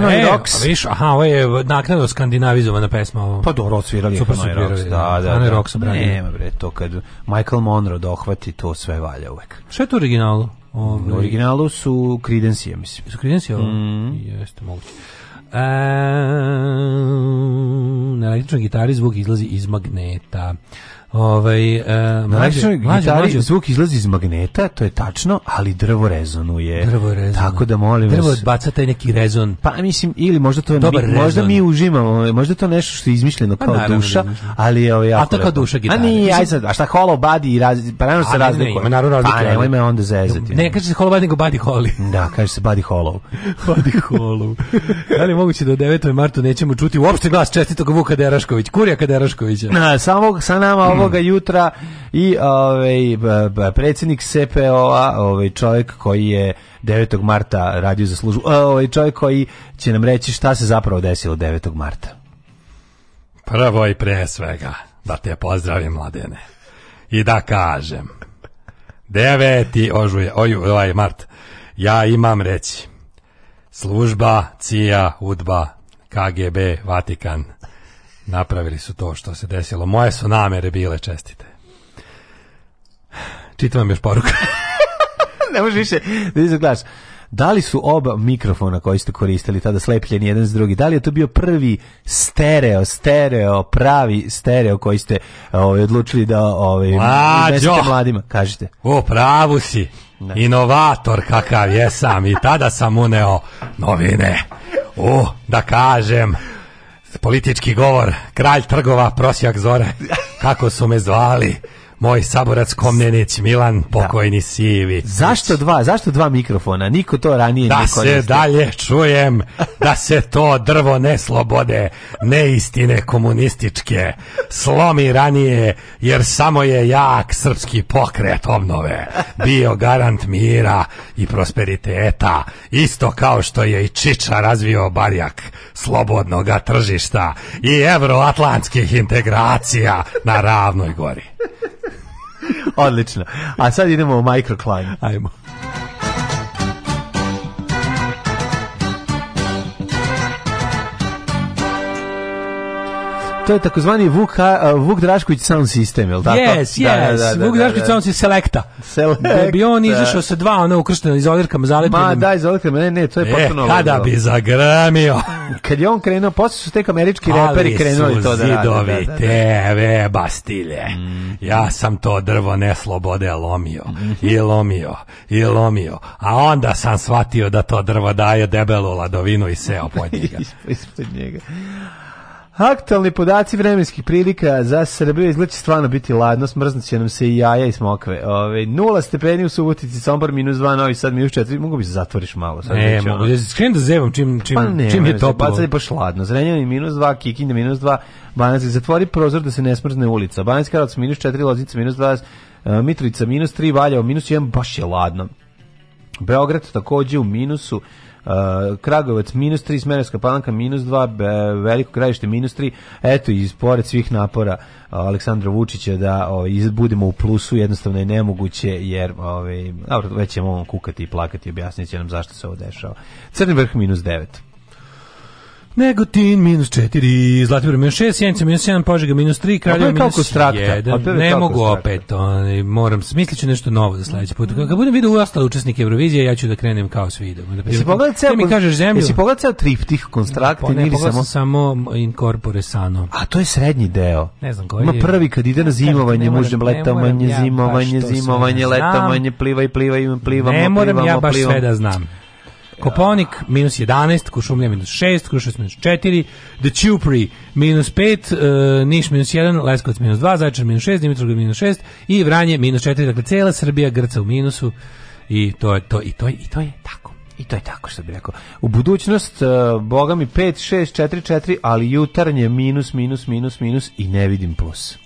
Hanoi e, Rocks. Pa viš, aha, ovo je naknadno skandinavizovana pesma. Ovo. Pa dobro, odsvirali Super Hanoi Rocks. Da, da, Hanoi da, da. Rocks obrani. Nema bre, to kad Michael Monroe dohvati, da to sve valja uvek. Šta je to originalno? Ovaj... originalu su Creedence, mislim. Su Creedence, ovo? Mm. Jeste, moguće. E, na električnoj gitari zvuk izlazi iz magneta. Ovaj e, mlađe, zvuk izlazi iz magneta, to je tačno, ali drvo rezonuje. Drvo rezonuje. Tako da molim drvo vas. Drvo baca taj neki rezon. Pa mislim ili možda to Dobar mi, možda mi užimamo, ovaj, možda to nešto što je izmišljeno pa, kao pa, duša, ali je ovo ovaj, A to kao duša gitara. A ni, aj sad, a šta Hollow Body i raz, pa naravno da se razlikuje. Ne, naravno pa, razlikuje. Pa nemoj onda zezati. Ne, kaže se Hollow Body nego Body Holly. <laughs> Da, kaže se Body Hollow. <laughs> body Hollow. da li moguće da 9. martu nećemo čuti uopšte glas čestitog Vuka Derašković, Kurija Kaderaškovića? Na, samo sa nama <laughs> ovoga mm. jutra i ovaj predsednik CPO-a, ovaj čovjek koji je 9. marta radio za službu, ovaj čovjek koji će nam reći šta se zapravo desilo 9. marta. Prvo i pre svega da te pozdravim mladene i da kažem 9. ožuje, oju, ovaj mart, ja imam reći služba, CIA, UDBA, KGB, Vatikan – Napravili su to što se desilo. Moje su namere bile čestite. Čitam vam još poruka. <laughs> ne može više da izgledaš. Da, da li su oba mikrofona koji ste koristili tada slepljeni jedan s drugi, da li je to bio prvi stereo, stereo, pravi stereo koji ste ovaj, odlučili da ovaj, mladima? Kažete. O, pravu si. Ne. Da. Inovator kakav jesam i tada sam uneo novine. O, da kažem. Politički govor, kralj trgova, prosjak zore, kako su me zvali moj saborac Komnenić Milan, da. pokojni da. sivi. Zašto dva, zašto dva mikrofona? Niko to ranije da niko se dalje čujem, da se to drvo ne slobode, neistine komunističke, slomi ranije, jer samo je jak srpski pokret obnove, bio garant mira i prosperiteta, isto kao što je i Čiča razvio barjak slobodnog tržišta i evroatlantskih integracija na ravnoj gori. Odlično. A sad idemo u microclimb. Ajmo. to je takozvani Vuk, Vuk Drašković sound system, je li tako? Yes, da, yes, da, da, da, Vuk da. Drašković sound system Selecta. Selekta. Da bi on izašao sa dva, ono ukršteno, izolirkama zalepljenim. Ma da, izolirkama, ne, ne, to je e, potpuno... E, kada bi zagramio. Kad je on krenuo, posle su tek američki reperi krenuli to da rade. zidovi da, da, da tebe, Bastilje. Mm. Ja sam to drvo neslobode lomio. Mm. I lomio, i lomio. A onda sam shvatio da to drvo daje debelu ladovinu i seo pod njega. <laughs> Ispod njega. Aktualni podaci vremenskih prilika za Srbiju izgleda će stvarno biti ladno, smrznut će nam se i jaja i smokve. Ove, nula stepeni u Subotici, Sombor minus 2, Novi Sad minus 4, mogu bi se zatvoriš malo. Sad ne, mogu, ono... Da skrenem da zevam čim, čim, pa ne, čim je toplo. Pa sad je baš ladno, Zrenjanin minus 2, Kikinda minus 2, Banacki, zatvori prozor da se ne smrzne ulica, Banacki Karolac minus 4, Loznica minus 2, eh, Mitrovica minus 3, Valjevo minus 1, baš je ladno. Beograd takođe u minusu, Kragovac minus 3, Smerovska palanka minus 2, Veliko krajište minus 3, eto, iz svih napora Aleksandra Vučića da o, ovaj, budemo u plusu, jednostavno je nemoguće, jer ove, ovaj, već ćemo on kukati i plakati, objasnit će nam zašto se ovo dešava. Crni vrh minus 9. Negotin minus 4, Zlatibor minus 6, Sjenica minus 1, Požega minus 3, Kraljevo minus 1. Ne mogu opet, on, moram, smislit ću nešto novo za sledeći put. Kada budem vidio ostale učesnike Eurovizije, ja ću da krenem kao svi idemo. Da jesi pogledao ceo, mi kažeš zemlju? Jesi pogledao ceo triptih konstrakti pa po, ne, ili samo? samo in sano. A to je srednji deo. Ne znam koji Ma je. prvi kad ide na zimovanje, mužem letovanje, zimovanje, zimovanje, da letovanje, plivaj, plivaj, plivamo, plivamo, plivamo. Ne moram ja baš sve da znam. Koponik minus 11, Kuršumlija minus 6, Kruševac minus 4, The Ćupri minus 5, uh, e, Niš minus 1, Leskovac minus 2, Zaječar minus 6, Dimitrovgrad minus 6 i Vranje minus 4, dakle cela Srbija grca u minusu i to je to i to je i to je tako. I to je tako što bih rekao. U budućnost, uh, boga mi 5, 6, 4, 4, ali jutarnje minus, minus, minus, minus i ne vidim plus.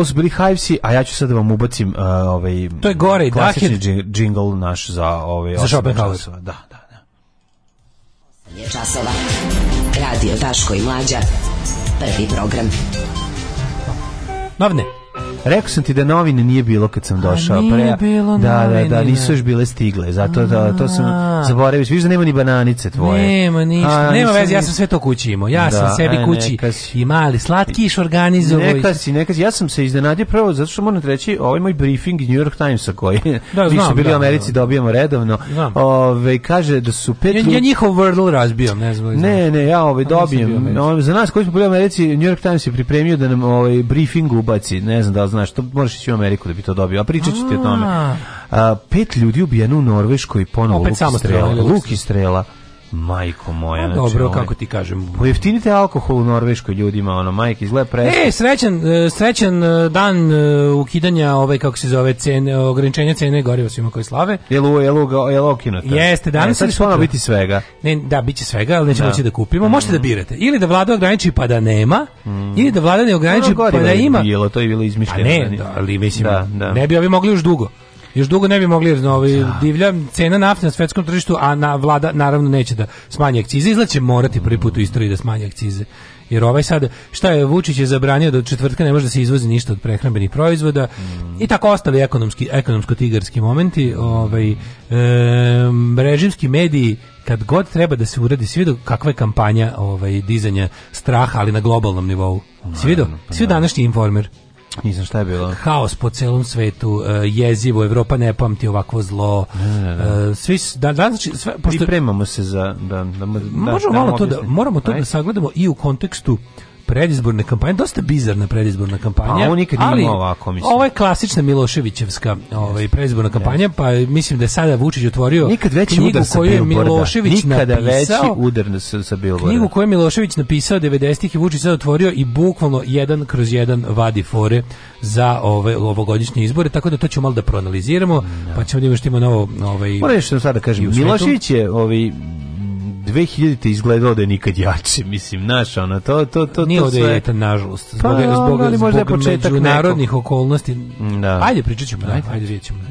ovo su bili Hivesi, a ja ću sad da vam ubacim uh, ovaj To je gore i klasični džing, džingl naš za ovaj za Schopenhauer. Da, da, da. Je časova. Radio Daško i Mlađa. Prvi program. Novne. Rekao sam ti da novine nije bilo kad sam došao. A, nije bilo da, da, da, nisu još bile stigle. Zato da, to sam zaboravio. Viš da nema ni bananice tvoje. Nema ništa. A, nema veze, ja sam sve to kući imao. Ja da, sam e, sebi a, kući i mali slatkiš organizovao. Neka si, neka si. Ja sam se iznenadio prvo, zato što moram treći, ovaj moj briefing New York Timesa koji da, vi su bili u da, da, Americi, da. dobijamo redovno. Ove, ovaj, kaže da su pet... Ja, ja njihov Wordle razbijam, ne znam. Ne, ne, ja ovaj pa dobijem. Za nas koji smo bili u Americi, New York Times je pripremio da nam ovaj briefing ubaci. Ne znam da znaš, to možeš ići u Ameriku da bi to dobio. A pričat ću ti o tome. A, pet ljudi ubijeno u Norveškoj ponovo luk i strela. Luk i strela. Majko moja, pa znači. Dobro, one... Ovaj- kako ti kažem. Pojeftinite pa alkohol u Norveškoj ljudima, ono majke izgleda pre. E, srećan, e, srećan e, dan e, ukidanja ove kako se zove cene, ograničenja cene goriva svima koji slave. Jel ovo jel ovo jel ukinuto? Jeste, danas će ono biti svega. Ne, da, biće svega, ali nećemo da. moći da kupimo. Možete da mm. birate. Ili da vlada ograniči pa da nema, mm. ili da vlada ne ograniči pa da ima. Bilo, to je bilo izmišljeno. A pa ne, da, ali mislim da, da. ne bi ovi mogli još dugo. Još dugo ne bi mogli jer ovaj ja. Da. divlja cena nafte na svetskom tržištu, a na vlada naravno neće da smanji akcize. Izgleda morati prvi put u istoriji da smanji akcize. Jer ovaj sad, šta je Vučić je zabranio da od četvrtka ne može da se izvozi ništa od prehrambenih proizvoda mm. i tako ostali ekonomski ekonomsko-tigarski momenti, ovaj e, režimski mediji kad god treba da se uradi, svi vidu kakva je kampanja ovaj, dizanja straha, ali na globalnom nivou. Svi vidu? Pa svi današnji informer. Nisam šta je bilo. Haos po celom svetu, e, jezivo, Evropa ne pamti ovakvo zlo. Ne, ne, ne. E, svi da da znači sve pošto pripremamo se za da da, da, možemo da malo da, to da moramo to da sagledamo i u kontekstu predizborne kampanje, dosta bizarna predizborna kampanja. A pa, on nikad ali ovako, mislim. Ovo je klasična Miloševićevska ovaj, predizborna kampanja, pa mislim da je sada Vučić otvorio nikad veći knjigu udar sa koju je Milošević Nikada napisao. veći udar sa, sa Knjigu koju je Milošević napisao 90-ih i Vučić sada otvorio i bukvalno jedan kroz jedan vadi fore za ove ovogodišnje izbore, tako da to ćemo malo da proanaliziramo, no. Da. pa ćemo da imamo što ima novo... Ovaj, Moram nešto sada da kažem, Milošević je ovaj, 2000 te izgledalo da je nikad jače, mislim, naš, ono, to, to, to, Nije to sve. Nije ovde nažalost, zbog, pa, zbog, zbog, ali možda zbog početak međunarodnih okolnosti. Da. Ajde, pričat ćemo, da, ajde, ajde, ajde vidjet ćemo. Ajde.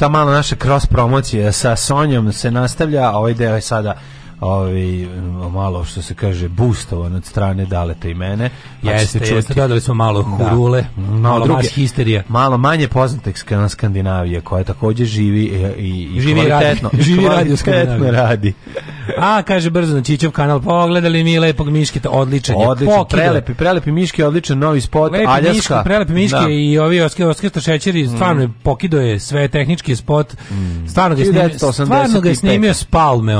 ta malo naša cross promocija sa Sonjom se nastavlja, a ovaj deo je sada ovaj, malo što se kaže boostovan od strane Daleta i mene. Pa ja jeste, čuti. da dodali smo malo da. hurule, da. malo, malo druge, histerije. Malo manje poznate Skandinavije koja takođe živi i, e, i, i živi kvalitetno, <laughs> radi. živi kvalitetno radi. <laughs> A, kaže brzo na Čičev kanal, pogledali pa mi lepog miškita, odličan je. Odličan, prelepi, prelepi miški, odličan novi spot, lepi Aljaska. Miški, prelepi miški da. i ovi Oskar, Oskar šećeri, mm. stvarno mm. pokido je sve tehnički spot, mm. stvarno ga je snimio, stvarno ga snimio s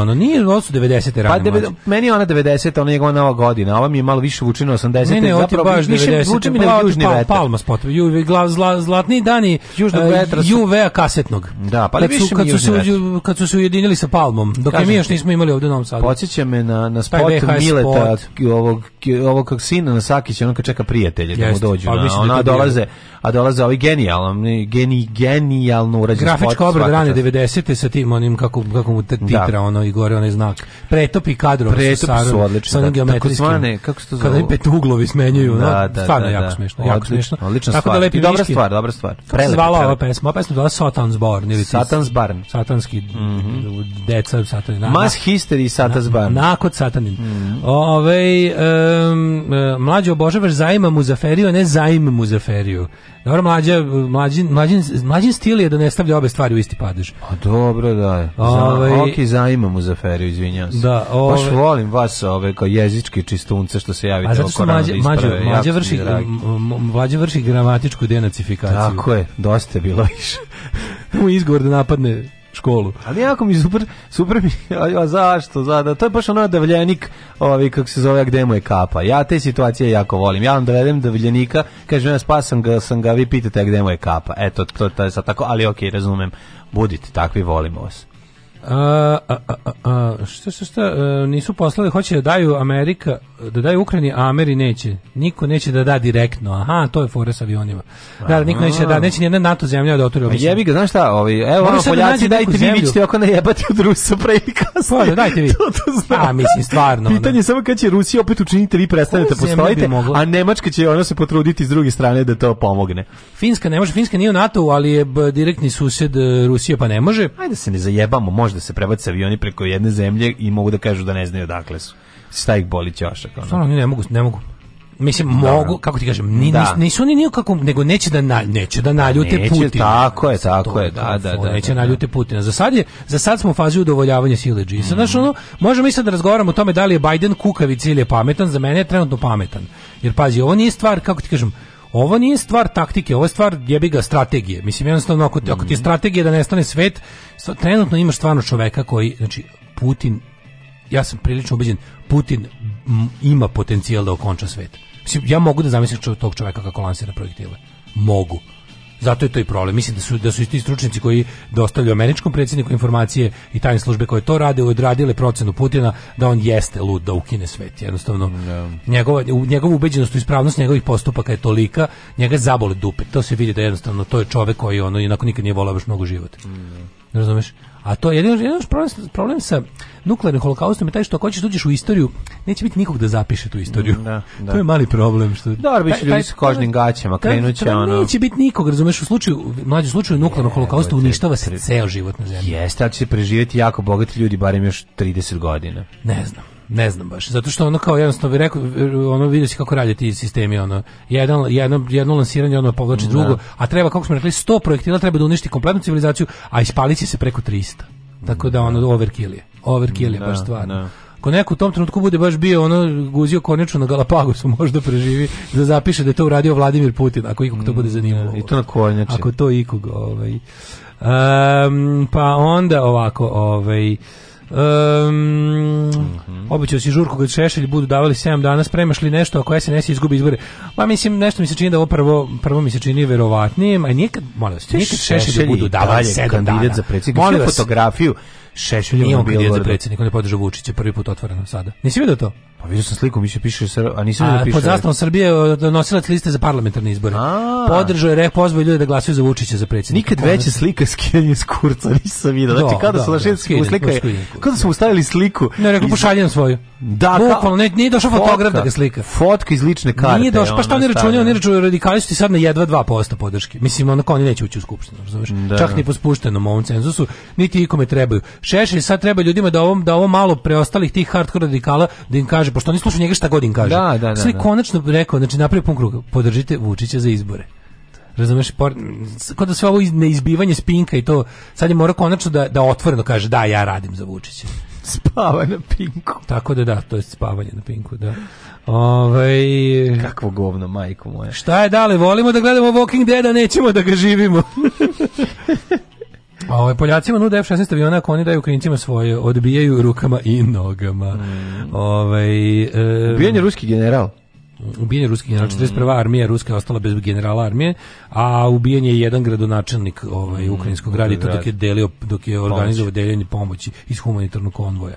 ono, nije, ovo su 90. Pa, deve, meni je ona 90, ona je njegova nova godina, ova mi je malo više vučina 80. Ne, ne, ovo ti baš 90. Vuče mi na južni vetar. Palma spot, ju, glav, zla, zlatni dani južnog e, vetra. Juve kasetnog. Da, pa više mi južni vetar. Kad su se ujedinili sa palmom, dok mi još nismo imali ovde u Novom Sadu. Podsjeća me na, na spot Mileta, spot. ovog, ovog kak sina na Sakića, on kad čeka prijatelje Jeste, da mu dođu. Pa, na, da ona, dolaze, a dolaze ovi genijalno, geni, genijalno urađen Grafička spot. obrada rane 90. sa tim onim, kako, kako mu da. titra, da. ono, i gore onaj znak. Pretopi kadrova Pretopi sa Sarom, su sa da, geometrijskim. Zvane, kako se to zove? Kada im petuglovi smenjuju, da, da, da, stvarno da, jako smešno, jako smešno. Odlična Tako Da I dobra stvar, dobra stvar. Kako se zvala ova pesma? Ova pesma je zvala Satan's Barn. Satan's Barn. Satanski, mhm. deca, satan. Mas hipsteri i Satas Bar. Nakot satanin. Mm. Ove, um, e, mlađe obožavaš zajma muzaferiju, a ne zajm muzaferiju. Dobro, mlađe, mlađin, mlađin, mlađin stil je da ne stavlja obe stvari u isti padež. A dobro, da. Ove, ok, zajma muzaferiju, izvinjam se. Da, ove, Baš volim vas ove kao jezički čistunce što se javite. oko zato što da mlađe, mlađe, mlađe, vrši, mlađe vrši gramatičku denacifikaciju. Tako je, dosta je bilo više. <laughs> mu izgovor da napadne školu. Ali jako mi super, super mi, a zašto, zada, to je baš ono davljenik, ovaj, kako se zove, gde mu je kapa. Ja te situacije jako volim. Ja vam dovedem davljenika, kažem, ja spasam ga, sam ga, vi pitate gde mu je kapa. Eto, to, to je sad tako, ali okej, okay, razumem, budite takvi, volimo vas. A, a, a, a, šta, šta, šta, e, nisu poslali, hoće da daju Amerika, da daju Ukrajini, a Ameri neće. Niko neće da da direktno. Aha, to je fora sa avionima. Da, niko neće da, neće nijedna NATO zemlja da otvori pa obično. Jebi ga, znaš šta, ovi, evo, ono da Poljaci, da dajte vi, vi ćete oko najebati od Rusa pre ili kasnije. Pa, da, dajte vi. <laughs> to, to znači. A, mislim, stvarno. Pitanje je samo kad će Rusija opet učiniti, vi prestanete, postojite, a Nemačka će ona se potruditi s druge strane da to pomogne. Finska ne može, Finska nije u NATO, ali je direktni sused e, Rusije, pa ne može. Ajde se ne zajebamo, može može da se prebace avioni preko jedne zemlje i mogu da kažu da ne znaju odakle su. Šta ih boli ćošak? Ono. Stvarno, ne mogu, ne mogu. Mislim da. mogu, kako ti kažem, ni, da. nisu oni nikako, nego neće da na, neće da naljute neće, Putina. Tako je, tako je, da, da, da, Neće da, da, naljute Putina. Za sad je, za sad smo u fazi udovoljavanja sile Mm. Sad znaš, ono, možemo i sad da razgovaramo o tome da li je Biden kukavic ili je pametan, za mene je trenutno pametan. Jer pazi, ovo nije stvar, kako ti kažem, Ovo nije stvar taktike, ovo je stvar jebiga strategije. Mislim jednostavno ako, ako ti je mhm. strategija da nestane svet, trenutno imaš stvarno čoveka koji, znači Putin ja sam prilično ubeđen Putin ima potencijal da okonča svet. Mislim ja mogu da zamislim tog čoveka kako lansira projektile. Mogu Zato je to i problem. Mislim da su da su isti stručnjaci koji dostavljaju američkom predsjedniku informacije i tajne službe koje to rade odradile procenu Putina da on jeste lud da ukine svet. Jednostavno no. Da. njegova njegova ubeđenost u ispravnost njegovih postupaka je tolika, njega zabole dupe. To se vidi da jednostavno to je čovjek koji ono inače nikad nije volao baš mnogo života. No. Da. Razumeš? A to je jedan, jedan problem, problem sa nuklearnim holokaustom je taj što ako hoćeš da uđeš u istoriju, neće biti nikog da zapiše tu istoriju. Da, <laughs> da. To je mali problem. Što, Dobro, biće ljudi s kožnim gaćama, krenuće će ono... Neće biti nikog, razumeš, u slučaju, mlađu slučaju nuklearnog holokausta uništava se ceo život na zemlji. Jeste, ali će preživeti jako bogati ljudi, barem još 30 godina. Ne znam. Ne znam baš, zato što ono kao jednostavno bi rekao, ono vidi se kako rade ti sistemi, ono, jedan, jedno, jedno lansiranje ono povlači da. drugo, a treba, kako smo rekli, 100 projektila treba da uništi kompletnu civilizaciju, a ispalit će se preko 300. Tako da ono overkill je, overkill je da, baš stvarno. Da. Ako neko u tom trenutku bude baš bio ono guzio konečno na Galapagosu, <laughs> možda preživi da zapiše da je to uradio Vladimir Putin, ako ikog to bude mm, zanimljivo. I to na konjači. Ako to ikog, ovaj. Um, pa onda ovako, ovaj Um, mm si žurku kad Šešelj budu davali 7 dana, spremaš li nešto ako SNS izgubi izbore? Ma mislim, nešto mi se čini da ovo prvo, prvo mi se čini verovatnije, a nikad, molim vas, nikad Šešelj da budu davali 7 dana. Za molim fotografiju Šešelj je bio za predsednik, on je podržao Vučića prvi put otvoreno sada. Nisi video to? Pa vidio sam sliku, mi se piše, a nisi video da piše. Pod zastavom Srbije nosilac liste za parlamentarne izbore. Podržao je, rekao, pozvao ljude da glasaju za Vučića za predsjednika. Nikad veće slika skijanje s kurca nisam vidio. Znači, kada su našli slika, kada su mu sliku. Ne, rekao, pošaljem svoju. Da, bukvalno, ne, nije došao fotograf da ga slika. Fotka iz lične karte. Nije došao, pa šta oni računaju, oni računaju radikalisti sad na jedva 2% podrške. Mislim, onako oni neće ući u skupštinu, razumeš? Da. Čak ni po spuštenom ovom cenzusu, niti ikome trebaju. Šešelj sad treba ljudima da ovom da ovo malo preostalih tih hardkor radikala da im kaže pošto oni slušaju njega šta god im kaže. Da, da, da, Sve da. konačno rekao, znači napravi pun krug, podržite Vučića za izbore. Razumeš, kod da sve ovo neizbivanje spinka i to, sad je mora konačno da, da otvoreno kaže da, ja radim za Vučića. Spava na pinku. Tako da da, to je spavanje na pinku, da. Ove... Ovaj, Kakvo govno, majko moja. Šta je da dale, volimo da gledamo Walking Dead, a nećemo da ga živimo. <laughs> Pa ovaj Poljacima nude F16 aviona ako oni daju Ukrajincima svoje, odbijaju rukama i nogama. Mm. Ovaj e, Ubijen je ruski general. Ubijen je ruski general, 41. Mm. armija ruska je ostala bez generala armije, a ubijen je jedan gradonačelnik ovaj, mm, ukrajinskog grada i to dok je, delio, dok je organizovao deljenje pomoći iz humanitarnog konvoja.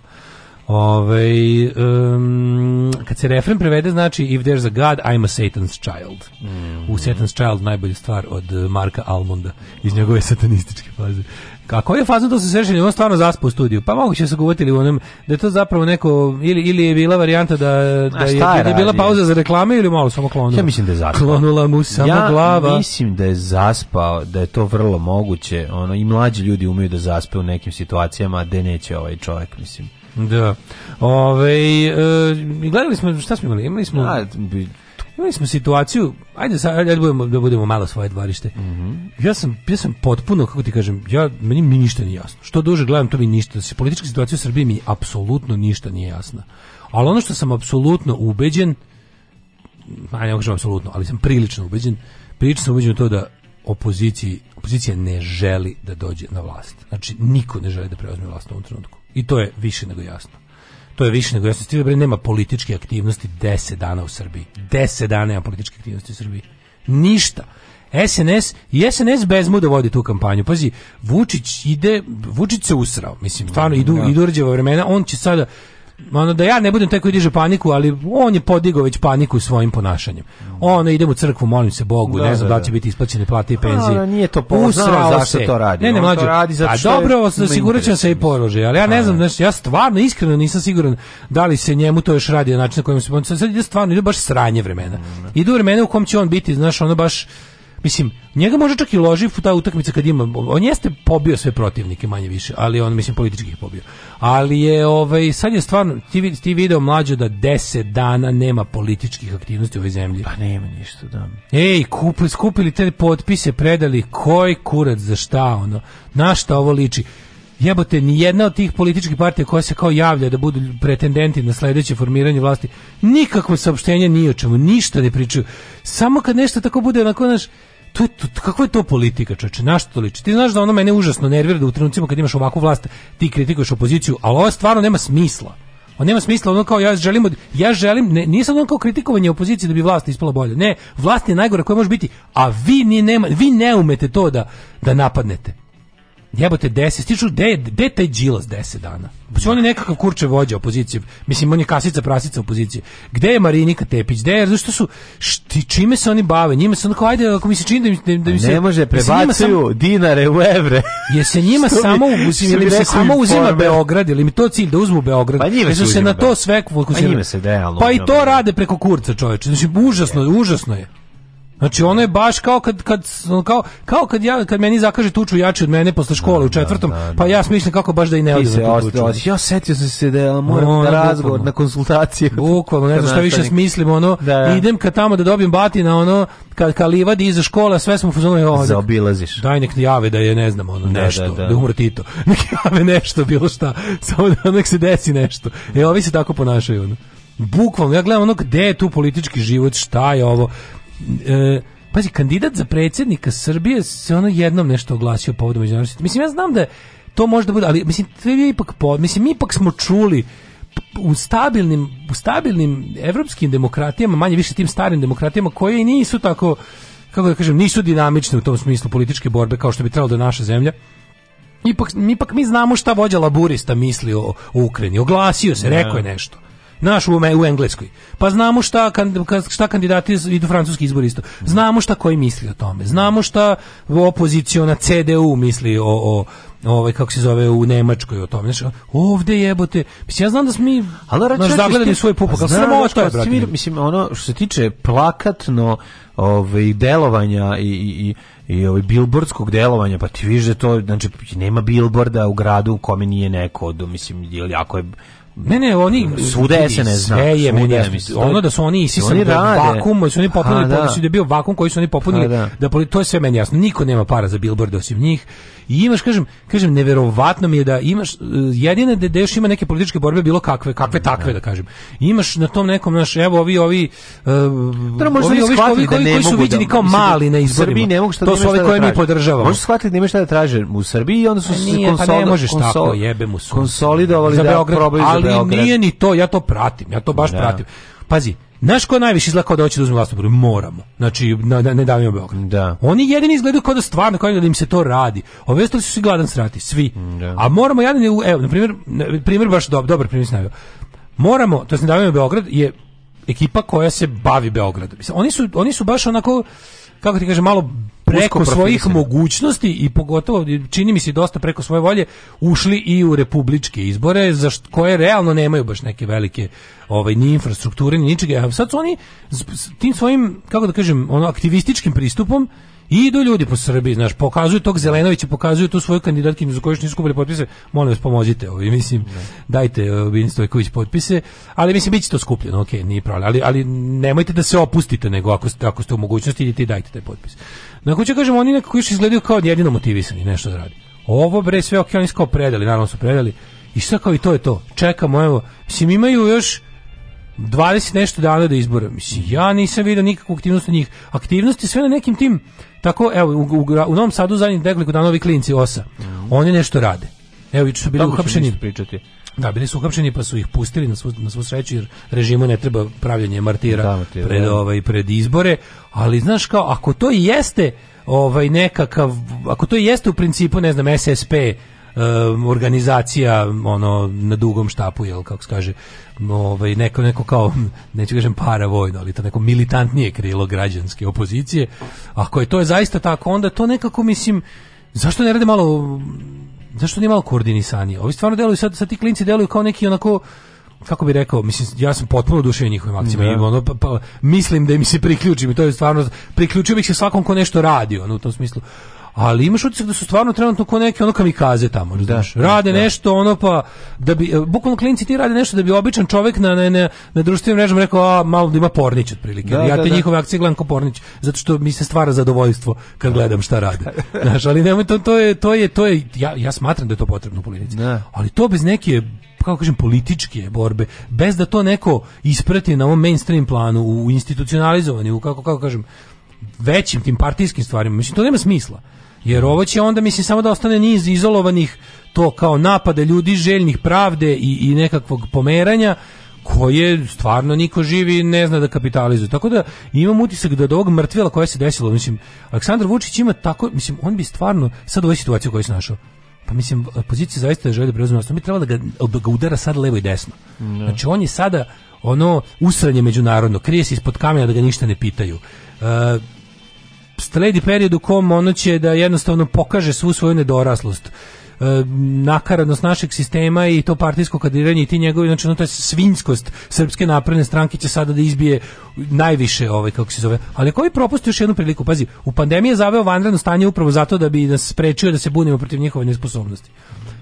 Ove, ovaj, um, kad se refren prevede znači If there's a God, I'm a Satan's child. Mm -hmm. U Satan's child najbolja stvar od eh, Marka Almonda iz njegove satanističke faze. Kako je fazno to se sešili, on stvarno zaspao u studiju. Pa moguće se govoriti u onom da je to zapravo neko ili ili je bila varijanta da da je, je, da je bila pauza za reklame ili malo samo klonula. Ja mislim da je zaspao. Klonula mu samo ja glava. Ja mislim da je zaspao, da je to vrlo moguće. Ono i mlađi ljudi umeju da zaspe u nekim situacijama, da neće ovaj čovjek, mislim. Da. Ove, e, gledali smo, šta smo imali? Imali smo... A, da, bi... Imali smo situaciju, ajde sad, ajde budemo, da budemo malo svoje dvorište. Mm -hmm. Ja sam ja sam potpuno kako ti kažem, ja meni mi ništa nije jasno. Što duže gledam, to mi ništa. Se politička situacija u Srbiji mi apsolutno ništa nije jasna. Ali ono što sam apsolutno ubeđen, a ne kažem apsolutno, ali sam prilično ubeđen, prilično sam ubeđen u to da opoziciji, opozicija ne želi da dođe na vlast. Znači, niko ne želi da preozme vlast u ovom trenutku. I to je više nego jasno. To je više nego jasno. Stile, bre, nema političke aktivnosti 10 dana u Srbiji. 10 dana nema političke aktivnosti u Srbiji. Ništa. SNS i SNS bez muda vodi tu kampanju. Pazi, Vučić ide, Vučić se usrao, mislim, stvarno da, idu, ja. Da. idu vremena, on će sada ono da ja ne budem taj koji diže paniku, ali on je podigao već paniku svojim ponašanjem. Ono idem u crkvu, molim se Bogu, da, ne znam da, da, da će biti isplaćene plate i penzije. A, nije to poznao zašto to radi. Ne, ne, mlađe. Radi zato pa što a dobro, osigurat ću se i položaj, ali ja ne znam, znači ja stvarno iskreno nisam siguran da li se njemu to još radi na način na kojem se sad, sad ide stvarno ide baš sranje vremena. Mm, da. Idu vremena u kom će on biti, znaš, ono baš mislim, njega može čak i loži ta utakmica kad ima, on jeste pobio sve protivnike manje više, ali on, mislim, politički je pobio. Ali je, ovaj, sad je stvarno, ti, ti video mlađo da deset dana nema političkih aktivnosti u ovoj zemlji. Pa nema ništa, da. Ej, kupili, skupili te potpise, predali, koji kurac za šta, ono, na šta ovo liči jebote, ni jedna od tih političkih partija koja se kao javlja da budu pretendenti na sledeće formiranje vlasti, nikakvo saopštenje ni o čemu, ništa ne pričaju. Samo kad nešto tako bude onako, naš, to je to, kakva je to politika, čoveče? Na što liči? Ti znaš da ono mene užasno nervira da u trenucima kad imaš ovakvu vlast, ti kritikuješ opoziciju, ali ovo stvarno nema smisla. On nema smisla, ono kao ja želim, ja želim, ne, nije sad ono kao kritikovanje opozicije da bi vlast ispala bolje. Ne, vlast je najgore koja može biti, a vi ni nema, vi ne umete to da da napadnete. Jebote 10, stiču de, de taj Đilas 10 dana. Pa oni nekakav kurče vođa opozicije. Mislim on je kasica prasica opozicije. Gde je Marinika Tepić? Gde je? Zašto su šti, čime se oni bave? Njima se onako ajde ako mi se čini da mi, da mi pa se ne može da prebacuju sam, dinare u evre. Je se njima <laughs> samo uzima ili se samo uzima Beograd ili mi to cilj da uzmu Beograd. Pa njima se, se na to sve fokusiraju. Pa, njima se, da, pa i to rade preko kurca, čoveče. Znači užasno, je. užasno je. Znači ono je baš kao kad kad kao kao kad ja kad meni zakaže tuču jači od mene posle škole da, u četvrtom, da, da, da. pa ja da. smišljam kako baš da i ne odim. Se osti, ja setio sam se da moram no, na razgovor, bukvalno. na konsultacije. Bukvalno, ne znam šta više smislim, ono da. idem ka tamo da dobijem batina, ono kad ka iza škola, sve smo fuzonili e, ovo. Zaobilaziš. Daj nek jave da je ne znam ono nešto, da, da. umre Tito. <laughs> Nek jave nešto bilo šta, samo da nek se desi nešto. E ovi se tako ponašaju ono. Bukvalno, ja gledam ono gde je tu politički život, šta je ovo e, pazi, kandidat za predsjednika Srbije se ono jednom nešto oglasio povodom međunarodnosti. Mislim, ja znam da to može da bude, ali mislim, to ipak pod, mislim, mi ipak smo čuli u stabilnim, u stabilnim evropskim demokratijama, manje više tim starim demokratijama, koje i nisu tako, kako da kažem, nisu dinamične u tom smislu političke borbe kao što bi trebalo da naša zemlja. Ipak, ipak mi znamo šta vođa laburista misli o, o Ukrajini. Oglasio se, da. rekao je nešto naš u, u Engleskoj. Pa znamo šta, kan, šta kandidati idu francuski izbori isto. Znamo šta koji misli o tome. Znamo šta opoziciona CDU misli o, o ovaj kako se zove u Nemačkoj o tome. Znači, ovde jebote. Mislim ja znam da smo mi ali reći, naš zagledali svoj pupak, ali samo ovo to je, brate. Mislim ono što se tiče plakatno ovaj delovanja i i i i ovaj bilbordskog delovanja, pa ti vidiš da to znači nema bilborda u gradu u kome nije neko do mislim ili ako je Mene oni svuda SNS zna. Sve je meni jasno. Ono da su oni i isisali da vakum, da su oni popunili, ha, da. su da bio vakum koji su oni popunili, ha, da. da to je sve meni jasno. Niko nema para za billboard osim njih. I imaš, kažem, kažem, neverovatno mi je da imaš, e, jedine da, još ima neke političke borbe bilo kakve, kakve takve, da, da kažem. Imaš na tom nekom, naš, evo, ovi, ovi, uh, da, ovi, ovi, ovi, koji, koji su da- viđeni kao da mali na izborima. Srbiji ne mogu šta to su ovi koje mi podržavamo. Možeš shvatiti da imaš šta da traže u Srbiji i onda su se pa konsolidovali da probaju za Beograd. Ali nije ni to, ja to pratim, ja to baš pratim. Pazi, Znaš ko najviše izgleda kao da hoće da uzme vlast Moramo. Znači, na, na, ne davimo Beograd. Da. Oni jedini izgledaju kao da stvarno, kao da im se to radi. Ove ostali su svi gladan srati, svi. Mm, da. A moramo, ja ne, evo, na primjer, primjer baš dob, dobar primjer snavio. Moramo, to je ne davimo Beograd, je ekipa koja se bavi Beogradom. Oni su, oni su baš onako kako ti kažem, malo preko svojih mogućnosti i pogotovo čini mi se dosta preko svoje volje ušli i u republičke izbore za koje realno nemaju baš neke velike ovaj ni infrastrukture ni ničega. A sad su oni s tim svojim kako da kažem, ono aktivističkim pristupom Idu ljudi po Srbiji, znaš, pokazuju tog Zelenovića, pokazuju tu svoju kandidatkinju za koju nisu skupili potpise. Molim vas pomozite, ovi, ovaj, mislim, ne. Da. dajte uh, ovaj, Bin Stojković potpise, ali mislim biće to skupljeno, okej, okay, nije problem, ali ali nemojte da se opustite, nego ako ste ako ste u mogućnosti idite i dajte taj potpis. Na kuću da kažem oni nekako još izgledaju kao jedino motivisani nešto da radi. Ovo bre sve ok, oni su predali, naravno su predali. I šta kao i to je to. Čekamo, evo, mislim imaju još 20 nešto dana do da izbora. Mislim, ja nisam vidio nikakvu aktivnost od njih. Aktivnosti sve na nekim tim, tako, evo, u, u, u Novom Sadu zadnjih nekoliko dana ovi klinci, osa, mm -hmm. oni nešto rade. Evo, i su bili uhapšeni. pričati. Da, bili su uhapšeni pa su ih pustili na svu, na svu sreću jer režimu ne treba pravljanje martira da, matira, pred, da. ovaj, pred izbore, ali znaš kao, ako to jeste ovaj nekakav, ako to jeste u principu, ne znam, SSP, organizacija ono na dugom štapu jel kako se kaže ovaj neko neko kao neću kažem paravojno ali to neko militantnije krilo građanske opozicije ako je to je zaista tako onda to nekako mislim zašto ne rade malo zašto nije malo koordinisanije ovi stvarno deluju sad, sa ti klinci deluju kao neki onako kako bih rekao, mislim, ja sam potpuno oduševljen njihovim akcijama da. i ono, pa, pa, mislim da mi se priključim i to je stvarno, priključio bih se svakom ko nešto radi, ono, u tom smislu ali imaš utisak da su stvarno trenutno ko neki ono kamikaze tamo, znaš. Da, da, rade da. nešto ono pa da bi e, bukvalno klinci ti rade nešto da bi običan čovjek na na na, na društvenim mrežama rekao a malo da ima pornić otprilike. Da, ja da, te da, njihove akcije gledam kao pornić zato što mi se stvara zadovoljstvo kad gledam šta rade. <laughs> znaš, ali nemoj to to je to je to je ja ja smatram da je to potrebno u politici. Ali to bez neke kako kažem političke borbe bez da to neko isprati na ovom mainstream planu u institucionalizovanju u kako kako kažem većim tim partijskim stvarima mislim to nema smisla Jer ovo će onda, mislim, samo da ostane niz izolovanih to kao napade ljudi željnih pravde i, i nekakvog pomeranja koje stvarno niko živi ne zna da kapitalizuje. Tako da imam utisak da do ovog mrtvila koja se desila, mislim, Aleksandar Vučić ima tako, mislim, on bi stvarno sad u ovoj situaciji u kojoj se našao, pa mislim, pozicija zaista je želja da preuzme Mi treba da ga, da ga udara sad levo i desno. No. Da. Znači, on je sada ono usranje međunarodno, krije se ispod kamena da ga ništa ne pitaju. Uh, sledi period u kom ono će da jednostavno pokaže svu svoju nedoraslost e, nakaradnost našeg sistema i to partijsko kadiranje i ti njegovi znači ono to je svinjskost srpske napredne stranke će sada da izbije najviše ovaj kako se zove ali koji propusti još jednu priliku pazi u pandemiji je zaveo vanredno stanje upravo zato da bi nas sprečio da se bunimo protiv njihove nesposobnosti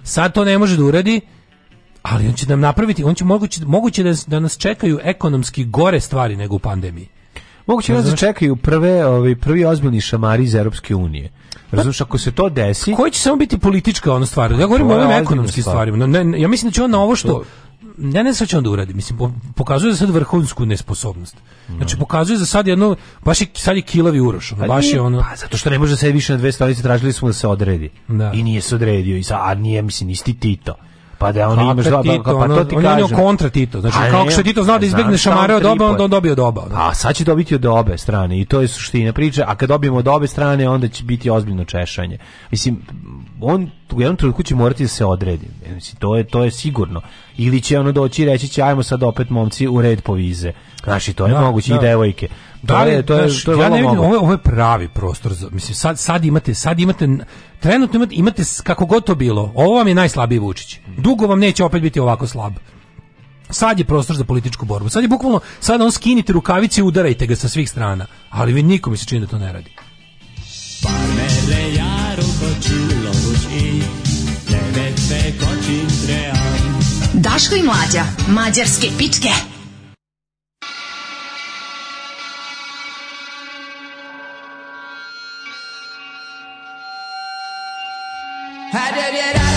sad to ne može da uradi ali on će nam napraviti on će moguće, moguće da, da nas čekaju ekonomski gore stvari nego u pandemiji Moguće da čekaju prve, ovaj prvi ozbiljni šamari iz Europske unije. Razumeš, ako se to desi... Koji će samo biti politička ono stvar? Ja govorim o ovim ekonomskim stvar. stvarima. Ne, ne, ja mislim da će on ovo što... ne ne znam on da uradi. Mislim, pokazuje da sad vrhunsku nesposobnost. Znači, pokazuje za sad jedno... Baš je, sad je kilavi uroš. Ono, pa baš je ono... Pa, zato što ne može da sedi više na 200 stolice, tražili smo da se odredi. Da. I nije se odredio. I sad, a nije, mislim, isti Tito pa da on imaš dva pa to ti kaže On je kontra Tito, znači a kako se Tito zna da izbegne šamare od oba, onda on dobio od oba. Da. A sad će dobiti od obe strane i to je suština priče, a kad dobijemo od obe strane, onda će biti ozbiljno češanje. Mislim, on u jednom trenutku će morati da se odredi. Mislim, to je, to je sigurno. Ili će ono doći i reći će, ajmo sad opet momci u red po vize. Znači, to je da, moguće da. i devojke. Da, to je, to je, to je ja ne vidim, ovo, ovo je pravi prostor. Za, mislim, sad, sad imate, sad imate Trenutno imate, imate kako god to bilo, ovo vam je najslabiji Vučić. Dugo vam neće opet biti ovako slab. Sad je prostor za političku borbu. Sad je bukvalno, sad on skinite rukavice i udarajte ga sa svih strana. Ali vi nikome se čini da to ne radi. Daško i mlađa, mađarske pičke. Yeah.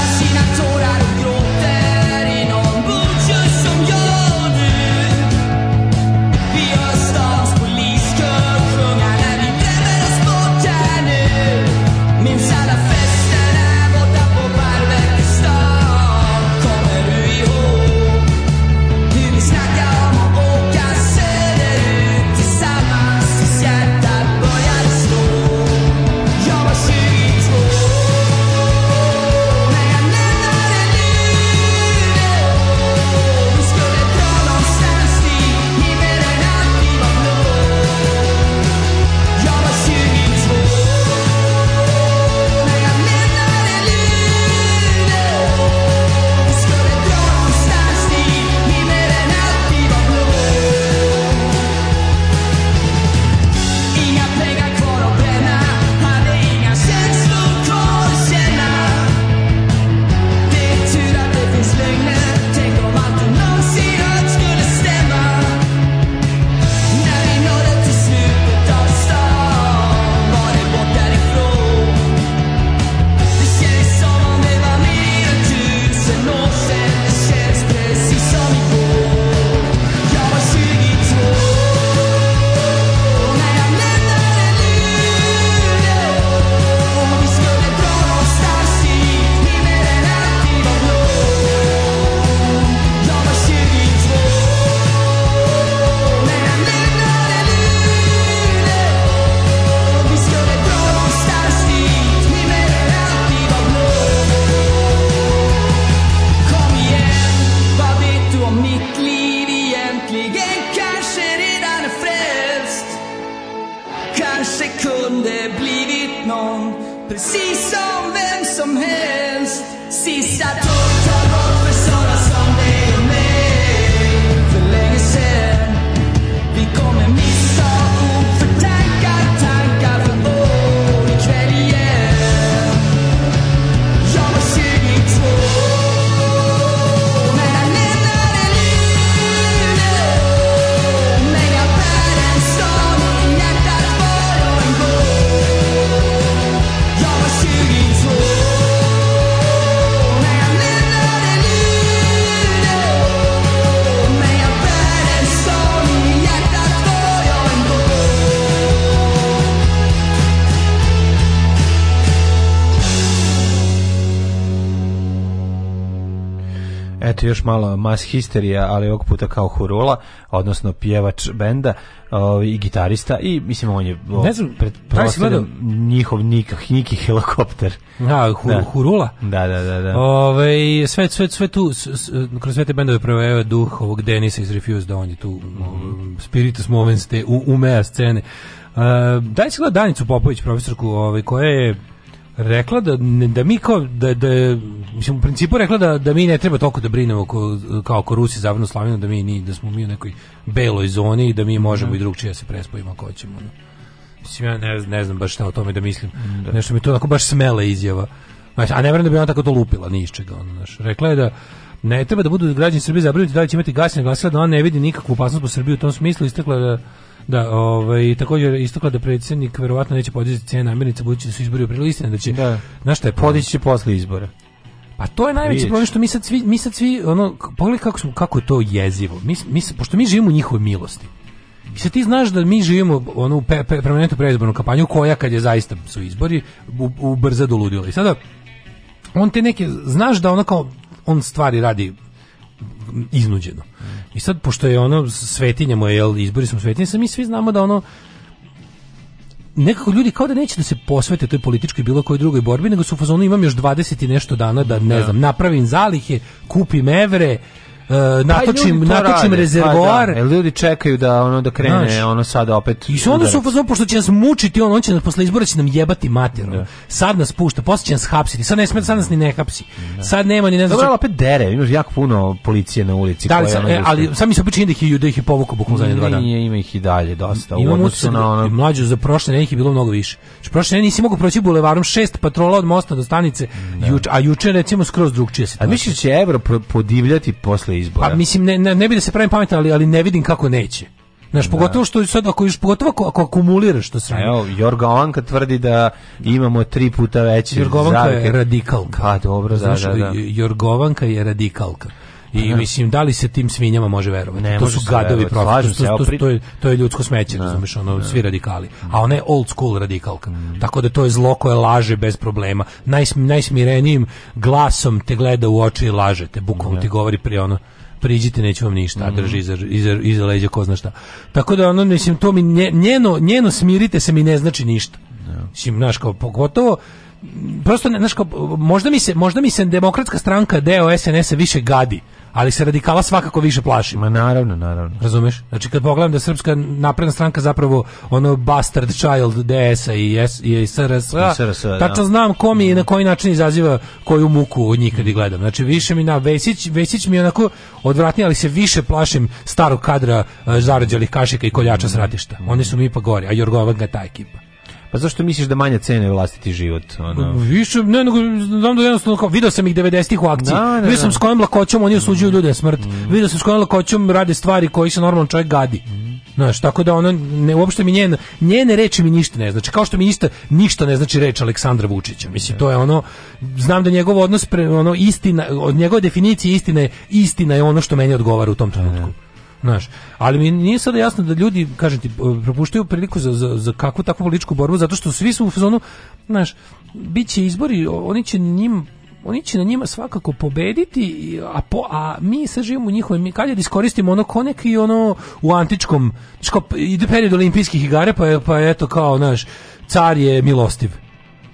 eto još malo mas histerija, ali ovog puta kao Hurula, odnosno pjevač benda ovaj, i gitarista i mislim on je ne ovaj, znam, pred, pretpostavljam njihov nikah, Niki helikopter. A, da, hu, da. Hurula? Da, da, da. da. Ove, ovaj, sve, sve, sve tu, s, s, kroz sve te bendove proveo duh ovog Denisa iz Refuse, da on je tu mm -hmm. spiritus moments te umea scene. Uh, daj se gleda Danicu Popović, profesorku, ovaj, koja je rekla da da mi kao da da mislim u principu rekla da da mi ne treba toliko da brinemo ko, kao ko Rusi zavrnu slavinu da mi ni da smo mi u nekoj beloj zoni i da mi možemo mm. i drugčije da se prespojimo ako hoćemo. Mislim ja ne, ne znam baš šta o tome da mislim. Mm, da. Nešto mi to onako baš smela izjava. Znači, a ne vjerujem da bi ona tako to lupila ni iz čega. ona, znaš. Rekla je da ne treba da budu građani Srbije zabrinuti da li će imati gas, glasila da ona ne vidi nikakvu opasnost po Srbiju u tom smislu istakla da Da, ovaj takođe istakla da predsednik verovatno neće podići cene namirnica budući da su izbori u aprilu da će da. na šta je podići će posle izbora. Pa to je najveći problem što mi sad svi mi sad svi ono pogledaj kako smo kako je to jezivo. Mi, mi pošto mi živimo u njihovoj milosti. I sad ti znaš da mi živimo ono, u pe, pe, permanentnu predizbornu kampanju koja kad je zaista su izbori u, u brza doludila. I sada on te neke, znaš da onako on stvari radi iznuđeno. I sad, pošto je ono, svetinja moja, jel, izbori smo svetinje, sad mi svi znamo da ono, nekako ljudi kao da neće da se posvete toj političkoj bilo kojoj drugoj borbi, nego su u fazonu imam još 20 i nešto dana da ne da. znam, napravim zalihe, kupim evre, uh, natočim, pa natočim rezervoar. da. ljudi čekaju da ono da krene, Znaš, ono sada opet. I su onda su fazon pošto će nas mučiti, on, on će nas posle izbora će nam jebati materom. Da. Sad nas pušta, posle će nas hapsiti. Sad ne sme sad nas ni ne hapsi. Da. Sad nema ni ne znam. Dobro, opet dere, imaš jako puno policije na ulici da, koja. E, ali sam mi se obično da ih da ih povuku bukvalno za dva dana. Nije, ima ih i dalje dosta. Imam u odnosu na ono... mlađu za prošle ih je bilo mnogo više. Znači prošle nisi mogao proći bulevarom šest patrola od mosta do stanice, da. juč, a juče recimo skroz drugčije situacija. A misliš da će Evro podivljati posle posle izbora. Pa mislim ne, ne, ne bi da se pravim pametan, ali, ali ne vidim kako neće. Znaš, da. pogotovo što sad ako još pogotovo ako, ako akumuliraš to sve. Evo, Jorgovanka tvrdi da imamo tri puta veće. Jorgovanka zavike. je radikalka. Pa dobro, da, da, da. Jorgovanka je radikalka. I Aha. mislim da li se tim svinjama može verovati? Ne, to su gadovi profi, to, to, to, to je ljudsko smeće, ne, da. razumeš, ono ne. Da. svi radikali. Da. A ona je old school radikalka. Mm. Tako da to je zlo koje laže bez problema. Naj najsmirenijim glasom te gleda u oči i laže te, bukvalno ti govori pri ono priđite, neću vam ništa, mhm. drži iza, iza, iza leđa ko zna šta. Tako da, ono, mislim, to mi, njeno, njeno smirite se mi ne znači ništa. Mislim, znaš, kao, pogotovo, prosto ne, znaš, možda mi se možda mi se demokratska stranka deo sns više gadi ali se radikala svakako više plaši. Ma naravno, naravno. Razumeš? Znači kad pogledam da srpska napredna stranka zapravo ono bastard child DS-a i, S, i SRS, SRS da. tačno da. znam kom i mm. na koji način izaziva koju muku od njih kad ih gledam. Znači više mi na Vesić, Vesić mi je onako odvratnije, ali se više plašim starog kadra uh, zarađalih kašika i koljača mm. s ratišta. Oni su mi pa gori, a Jorgovan ga ta ekipa. Pa zašto misliš da manja cene vlastiti život? Ono? Pa više, ne, nego, znam da jednostavno, kao, vidio sam ih 90-ih u akciji, da, da vidio sam da. s kojom lakoćom oni osuđuju ljude na smrt, mm. vidio sam s kojom lakoćom rade stvari koji se normalno čovjek gadi. Mm. Znaš, tako da ona, ne, uopšte mi njen, njene reči mi ništa ne znači, kao što mi ništa, ništa ne znači reč Aleksandra Vučića, mislim, to je ono, znam da njegov odnos, pre, ono, istina, od njegove definicije istine, istina je ono što meni odgovara u tom trenutku. Da, Znaš, ali mi nije sada jasno da ljudi, kažem ti, propuštaju priliku za, za, za kakvu takvu političku borbu, zato što svi su u zonu, znaš, bit će izbori, oni će njim oni će na njima svakako pobediti, a, po, a mi sad živimo u njihovoj, mi kad je da iskoristimo ono konek i ono u antičkom, ško, ide period olimpijskih igara, pa, pa eto kao, naš, car je milostiv.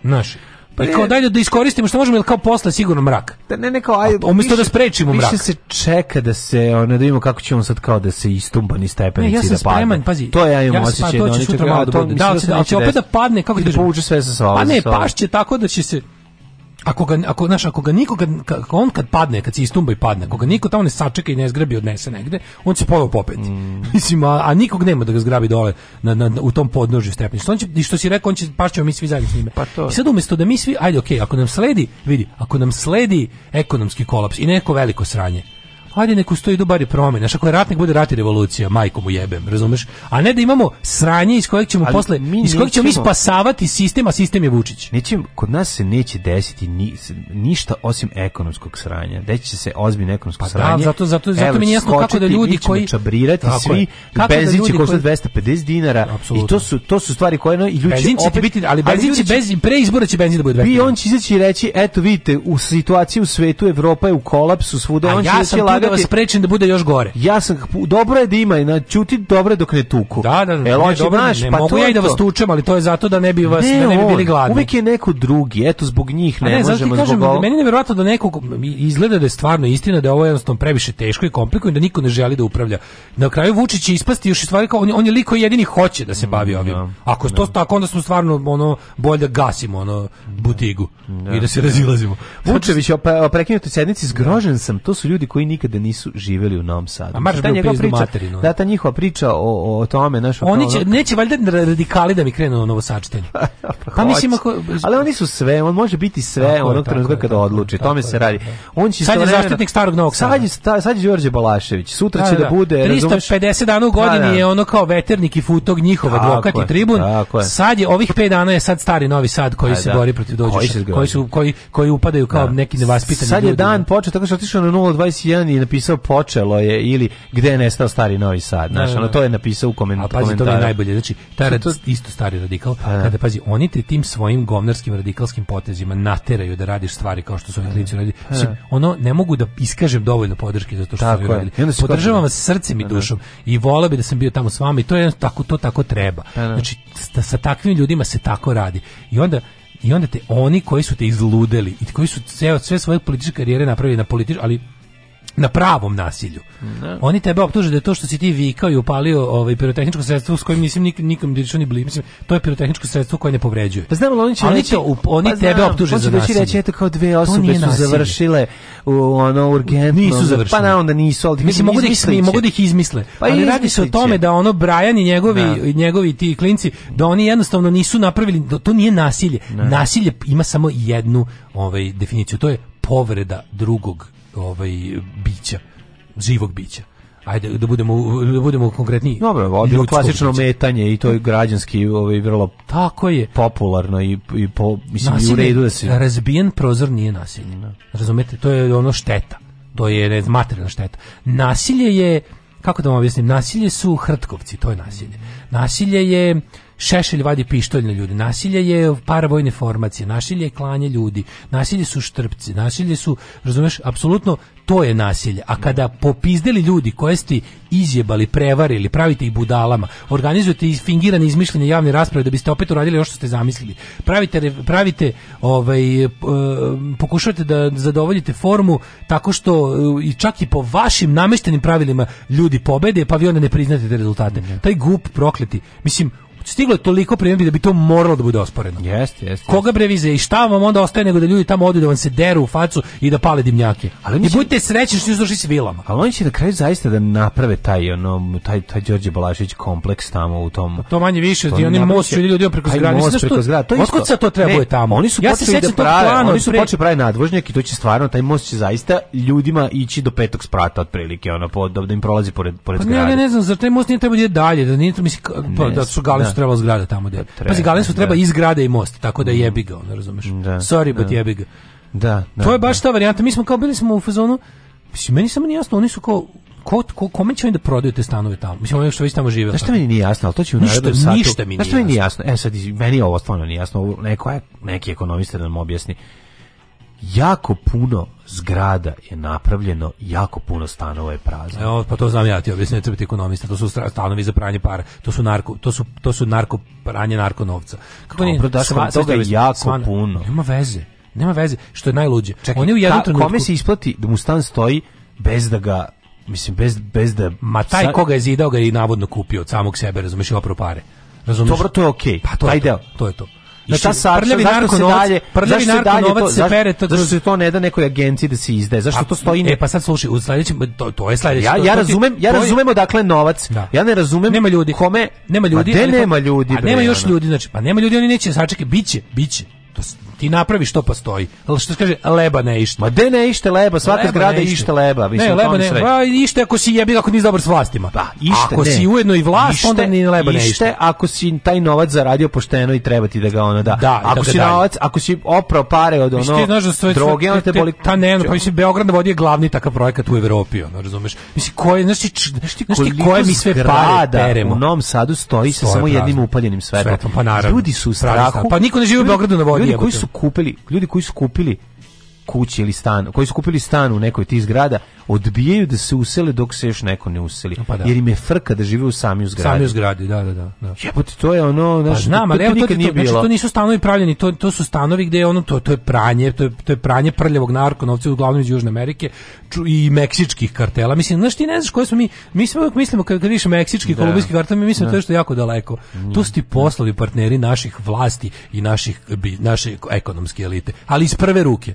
Naš, Pa ne, kao dajde da iskoristimo što možemo, jer kao posle sigurno mrak. Da ne, ne kao, aj, umesto da sprečimo mrak. Više se čeka da se, ono, da vidimo kako ćemo sad kao da se istumba ni stepenici ne, ja sam da spreman, padne. pazi, to ja imam ja osjećaj. Pa, to će sutra malo da, da, da, da, će opet da padne, kako ti da povuče sve sa sobom. Pa ne, pašće tako da će se Ako ga, ako, naš ako ga nikoga kako on kad padne, kad se istumba i padne, koga niko tamo ne sačeka i ne zgrabi odnese negde, on će ponovo popeti. Mm. <laughs> Mislim, a, a, nikog nema da ga zgrabi dole na, na, u tom podnožju stepeništa. On će, što si rekao, on će, pašćemo mi svi zajedno s njime. Pa to. I sad umesto da mi svi, ajde, okej, okay, ako nam sledi, vidi, ako nam sledi ekonomski kolaps i neko veliko sranje, Hajde neko stoji do bari promjena. Ako je ratnik bude rat i revolucija, majkom mu jebem, razumeš? A ne da imamo sranje iz kojeg ćemo Ali posle mi iz kojeg ćemo mi spasavati sistem, a sistem je Vučić. Nećem, kod nas se neće desiti ni, ništa osim ekonomskog sranja. Deći će se ozbiljno ekonomsko pa sranje. Da, zato zato zato mi jasno kako da ljudi koji čabrirati tako svi benzin će koštati 250 dinara Absolutno. i to su to su stvari koje no, i ljudi benzin će opet, biti, ali benzin će bez pre izbora će benzin da bude 2. I on će izaći i reći eto vidite u situaciji u svetu Evropa je u kolapsu svuda on će ja reći da vas sprečim da bude još gore. Ja sam, dobro je da ima, i na, ćuti dobro je dok ne tuku. Da, da, da. ne, dobro, naš, ne, pa mogu ja i da vas tučem, ali to je zato da ne bi vas, ne, da ne bi bili gladni. Uvek je neko drugi, eto, zbog njih ne, ne možemo kažem, zbog ovo. Meni je nevjerojatno da nekog izgleda da je stvarno istina, da je ovo jednostavno previše teško i komplikovano, da niko ne želi da upravlja. Na kraju Vučić će ispasti još i stvari kao, on, on je liko jedini hoće da se mm, bavi da, ovim. Da. Ako je to tako, onda smo stvarno, ono, bolje da gasimo, ono, butigu i da se razilazimo. Vučević, prekinuti sednici, zgrožen sam, to su ljudi koji nikad da nisu živeli u Novom Sadu. A marš ta njegova priča, materinu. Da, ta njihova priča o, o tome, naš, Oni će, ono... neće valjda radikali da mi krenu novosačtenje. <laughs> pa, pa mislim ako... Ali oni su sve, on može biti sve tako onog trenutka kada odluči. Tako, tome tako, se radi. On će sad je vremena, zaštitnik starog Novog Sada. Sad je, sad je Đorđe Balašević. Sutra da, će da, da bude... 350 dana u da, godini da, da. je ono kao veternik i futog njihova, advokat i tribun. Sad je, ovih 5 dana je sad stari Novi Sad koji se da. bori protiv dođuša. Koji, su, koji, koji upadaju kao neki nevaspitani ljudi. Sad je dan počeo tako što otišao na 021 i i napisao počelo je ili gde je nestao stari Novi Sad. znači ono da. to je napisao u koment, a, pazi, komentaru. A znači, to je najbolje. Znači, taj to... isto stari radikal, pa kada pazi, oni te tim svojim govnarskim radikalskim potezima nateraju da radiš stvari kao što su oni klinci radili. Mislim, pa znači, ono ne mogu da iskažem dovoljno podrške zato što tako su radili. Podržavam vas srcem i dušom i voleo bih da sam bio tamo s vama i to je tako to tako treba. Pa znači, sa, sa takvim ljudima se tako radi. I onda i onda te oni koji su te izludeli i koji su ceo sve svoje političke karijere napravili na politič, ali na pravom nasilju. Ne. Da. Oni tebe optuže da je to što si ti vikao i upalio ovaj pirotehničko sredstvo s kojim mislim nikom nikom dirišu ni blim, mislim, to je pirotehničko sredstvo koje ne povređuje. Pa znam, oni će ali reći, to, oni pa tebe znam, optuže za nasilje. Reći, eto kao dve osobe su završile u ono urgentno. Nisu pa završile. Pa na onda nisu, ali mislim mogu da ih smi, mogu da ih izmisle. Pa ali radi se o tome da ono Brajan i njegovi ne. Da. njegovi ti klinci da oni jednostavno nisu napravili da to nije nasilje. Ne. Da. Nasilje ima samo jednu ovaj definiciju, to je povreda drugog ovaj bića, živog bića ajde da budemo da budemo konkretniji. Dobro, bilo klasično biće. metanje i to je građanski ovaj vrlo tako je popularno i i po mislim nasilje, i u redu da se razbijen prozor nije nasilje. No. Da. Razumete, to je ono šteta. To je ne materijalna šteta. Nasilje je kako da vam objasnim, nasilje su hrtkovci, to je nasilje. Nasilje je Šešelj vadi pištolj na ljudi. Nasilje je paravojne formacije, nasilje je klanje ljudi, nasilje su štrpci, nasilje su, razumeš, apsolutno to je nasilje. A kada popizdeli ljudi koje ste izjebali, prevarili, pravite ih budalama, organizujete iz fingirane izmišljene javne rasprave da biste opet uradili ono što ste zamislili. Pravite, pravite ovaj, e, pokušavate da zadovoljite formu tako što e, i čak i po vašim nameštenim pravilima ljudi pobede, pa vi onda ne priznate te rezultate. Taj gup prokleti. Mislim, stiglo je toliko primjedbi da bi to moralo da bude osporeno. Jeste, jeste. Koga bre vize i šta vam onda ostaje nego da ljudi tamo odu da vam se deru u facu i da pale dimnjake. Ali I budite srećni što izdošli s vilama. Ali oni će na kraju zaista da naprave taj ono taj taj Đorđe Balašić kompleks tamo u tom. To manje više, ti oni most će... ljudi preko zgrade. Most preko zgrade. To isto. se to treba ne, tamo. Oni su ja da počeli da prave, oni su počeli prave nadvožnjak i to će stvarno taj most će zaista ljudima ići do petog sprata otprilike, ono da, da im prolazi pored pored pa zgrade. Ne, ne znam, zar taj most nije trebao da dalje, da nije mislim pa da su su trebala zgrada tamo gde. Pa Pazi, Galensu da. treba i zgrada i most, tako da mm. jebi ga, ono, razumeš? Da, Sorry, but da. jebi ga. Da, da. To je baš da. ta varijanta. Mi smo kao bili smo u fazonu, mislim, meni samo nije jasno, oni su kao ko, ko, kome će oni da prodaju te stanove tamo? Mislim, oni što već tamo žive. Znaš što pa. meni nije jasno, ali to će u ništa, narednom satu... Ništa mi nije, znaš što mi nije jasno. E sad, meni ovo stvarno nije jasno, ovo neko, neki ekonomista da nam objasni jako puno zgrada je napravljeno, jako puno stanova je prazno. Evo, pa to znam ja, ti objasnim, treba biti ekonomista, to su stanovi za pranje para, to su narko, to su, to su narko pranje narko novca. Kako Dobro, da sva, toga je jako svan, puno. Nema veze, nema veze, što je najluđe. Čekaj, Oni u jednom trenutku... Kome se isplati da mu stan stoji bez da ga mislim bez bez da ma taj sa... koga je zidao ga i navodno kupio od samog sebe razumeš i opro pare razumeš dobro to je okej okay. pa to taj je to, deo to je to I šta sa prljavi narkonovac, prljavi narkonovac se pere to zašto se to ne da nekoj agenciji da se izde Zašto to stoji? Ne, e, pa sad slušaj, u sledećem to, to je sledeće. Ja ja razumem, ja razumem odakle novac. Da. Ja ne razumem. Nema ljudi. Kome? Nema ljudi. Pa nema ljudi. A pa nema još ljudi, znači, pa nema ljudi, oni neće sačekati, biće, biće ti napraviš to postoji. Al što kaže leba ne ište. Ma de ne ište leba, svaka leba zgrada ište. ište leba, mislim, ne, leba ne, pa ište ako si jebi ako nisi dobar s vlastima. Pa, ište, ako ne. si ujedno i vlast, ište, onda ni leba ište, ne ište. ako si taj novac zaradio pošteno i treba ti da ga ona da. da ako si novac, ako si oprao pare od ono. ti znaš da svoje droge, onda te boli. Ta ne, pa mislim Beograd vodi glavni takav projekat u Evropi, ono, razumeš? Mislim koji, znači, znači koje mi sve pare teremo. U Novom Sadu stoji sa samo jednim upaljenim svetlom. Pa naravno. Ljudi su u strahu. Pa niko ne živi u Beogradu na vodi. ljudi koji su kupili, ljudi koji su kupili kući ili stan, koji su kupili stan u nekoj tih zgrada, odbijaju da se usele dok se još neko ne useli. Pa da. Jer im je frka da žive u sami u zgradi. Sami u zgradi, da, da, da. da. Jebote, to je ono, pa znaš, pa, znam, ali evo, to, to, nije znači, bilo. Znači, to nisu stanovi pravljeni, to, to su stanovi gde je ono, to, to je pranje, to je, to je pranje prljavog narkonovca, uglavnom iz Južne Amerike ču, i meksičkih kartela. Mislim, znaš, ti ne znaš koje smo mi, mi smo uvijek mislimo kad, kad više meksički, da. kolumbijski kartel, mi mislimo da. da to je što jako daleko. Mm. To su ti poslovi partneri naših vlasti i naših, bi, naše ekonomske elite, ali iz prve ruke.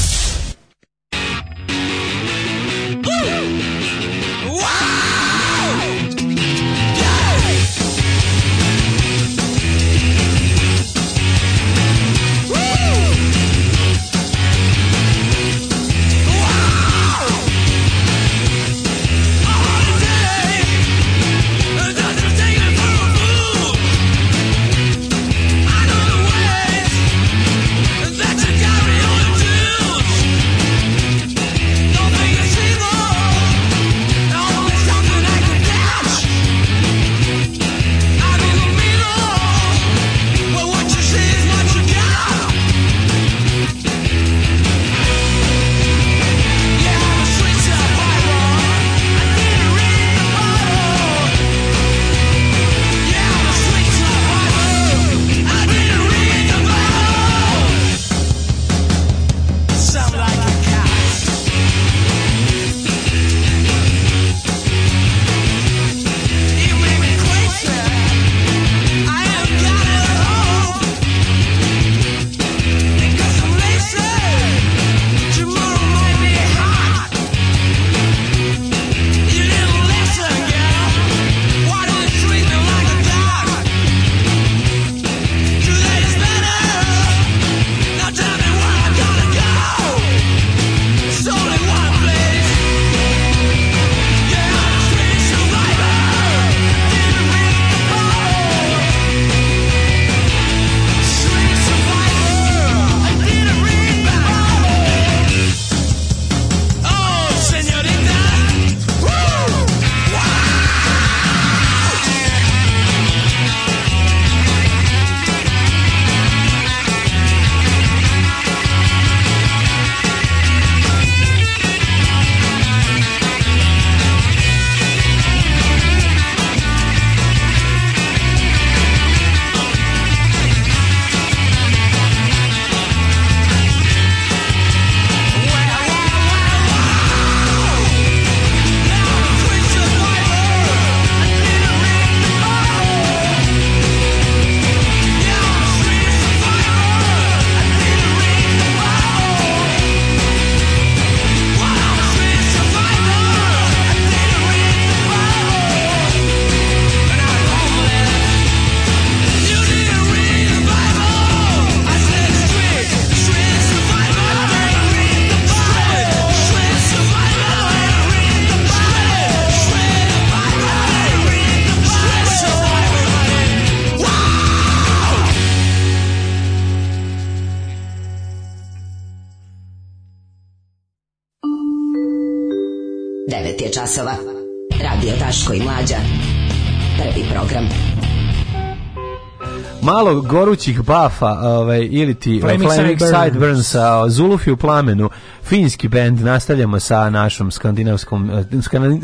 gorućih bafa ovaj, ili ti Flaming, Flaming Sideburns, Zulufi u plamenu, finski bend, nastavljamo sa našom skandinavskom, eh,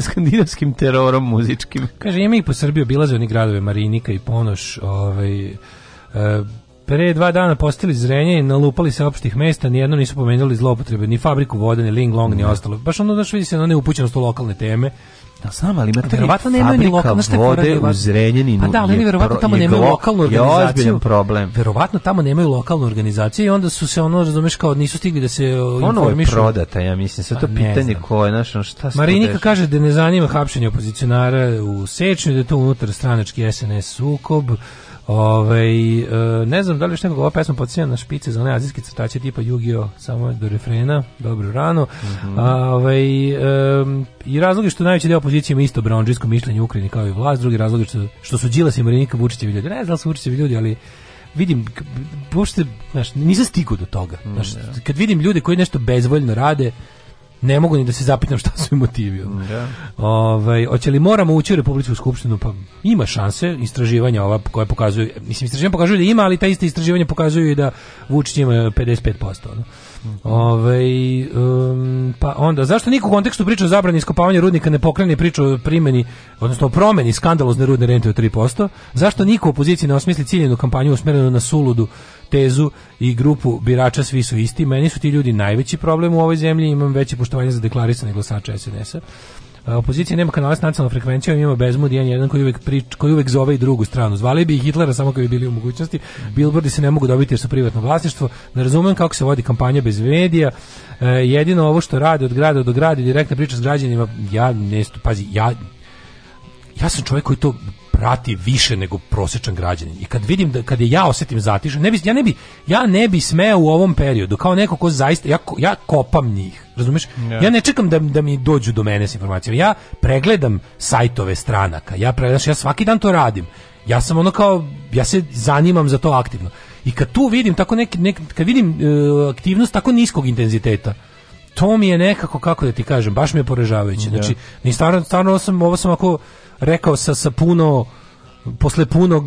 skandinavskim terorom muzičkim. Kaže, ima i po Srbiji obilaze oni gradove Marinika i Ponoš, ovaj, uh, pre dva dana postili zrenje i nalupali se opštih mesta, nijedno nisu pomenjali zloupotrebe, ni fabriku vode, ni Ling Long, ni ostalo. Baš ono daš vidi se na neupućenost u lokalne teme Da znam, ali imate verovatno nema ni lokalne vode u Zrenjaninu. Pa da, ali verovatno tamo nemaju lokalnu organizaciju. Je problem. Verovatno tamo nemaju lokalnu organizaciju i onda su se ono, razumeš, kao nisu stigli da se informišu. E, ono je prodata, ja mislim, sve pa to pitanje koje, znaš, ono šta se Marinika kaže da ne zanima hapšenje opozicionara u sečnju, da je to unutar stranački SNS sukob, Ove, ovaj, ne znam da li još nekog ova pesma podsjeća na špice za one azijske crtače tipa Jugio, samo do refrena, dobro rano. Mm -hmm. A, ove, ovaj, um, I razlog je što najveći deo opozicije ima isto braunđijsko mišljenje u kao i vlast, drugi razlog je što, što su Đilas i Marinika Vučićevi ljudi. Ne znam da su Vučićevi ljudi, ali vidim, pošto, znaš, nisam stigao do toga. Znaš, mm, da. kad vidim ljude koji nešto bezvoljno rade, ne mogu ni da se zapitam šta su im motivi. Mm, da. Ovaj, hoće li moramo ući u Republičku skupštinu? Pa ima šanse istraživanja ova koje pokazuju, mislim istraživanja pokazuju da ima, ali ta ista istraživanja pokazuju i da Vučić ima 55%. No? Ove, um, pa onda, zašto niko u kontekstu priča o zabrani iskopavanja rudnika ne pokrene priču o primjeni, odnosno o promeni skandalozne rudne rente od 3%? Zašto niko u opoziciji ne osmisli ciljenu kampanju usmerenu na suludu tezu i grupu birača svi su isti? Meni su ti ljudi najveći problem u ovoj zemlji, imam veće poštovanje za deklarisane glasače SNS-a. Opozicija nema kanala s nacionalnom frekvencijom, imamo Bezmud, jedan jedan koji uvek, prič, koji uvek zove i drugu stranu. Zvali bi Hitlera samo kad bi bili u mogućnosti. Billboardi se ne mogu dobiti jer su privatno vlasništvo. Ne razumem kako se vodi kampanja bez medija. E, jedino ovo što radi od grada do grada i direktna priča s građanima, ja ne, pazi, ja, ja sam čovjek koji to prati više nego prosečan građanin. I kad vidim da kad je ja osetim zatišan, ne bi ja ne bi ja ne bi smeo u ovom periodu kao neko ko zaista ja ja kopam njih. Razumeš? Yeah. Ja ne čekam da, da mi dođu do mene s informacijama. Ja pregledam sajtove stranaka. Ja pregledam, ja svaki dan to radim. Ja sam ono kao ja se zanimam za to aktivno. I kad tu vidim tako neki nek, kad vidim uh, aktivnost tako niskog intenziteta, to mi je nekako kako da ti kažem, baš mi je poražavajuće. Da. Znači, ni stvarno stvarno sam ovo sam ako rekao sa, sa puno, posle punog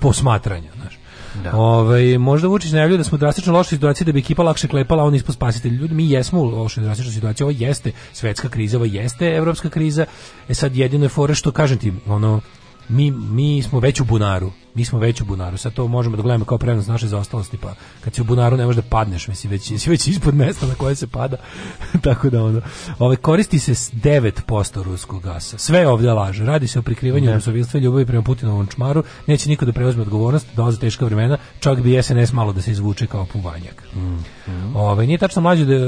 posmatranja. Znaš. Da. Ove, ovaj, možda Vučić najavljuje da smo u drastično lošoj situaciji da bi ekipa lakše klepala, a on ispod spasitelj. Ljudi, mi jesmo u lošoj drastičnoj situaciji. Ovo jeste svetska kriza, ovo jeste evropska kriza. E sad jedino je fore što kažem ti, ono, mi, mi smo već u bunaru. Mi smo već u bunaru. Sad to možemo da gledamo kao prednost naše zaostalosti, pa kad si u bunaru ne možeš da padneš, mislim, već, si <laughs> već ispod mesta na koje se pada. <laughs> Tako da ono, ove, koristi se 9% ruskog gasa. Sve ovdje laže. Radi se o prikrivanju ne. rusovilstva i ljubavi prema Putinovom čmaru. Neće niko da preuzme odgovornost, dolaze teška vremena, čak bi SNS malo da se izvuče kao puvanjak. Mm. Mm. Ovaj nije tačno mlađe da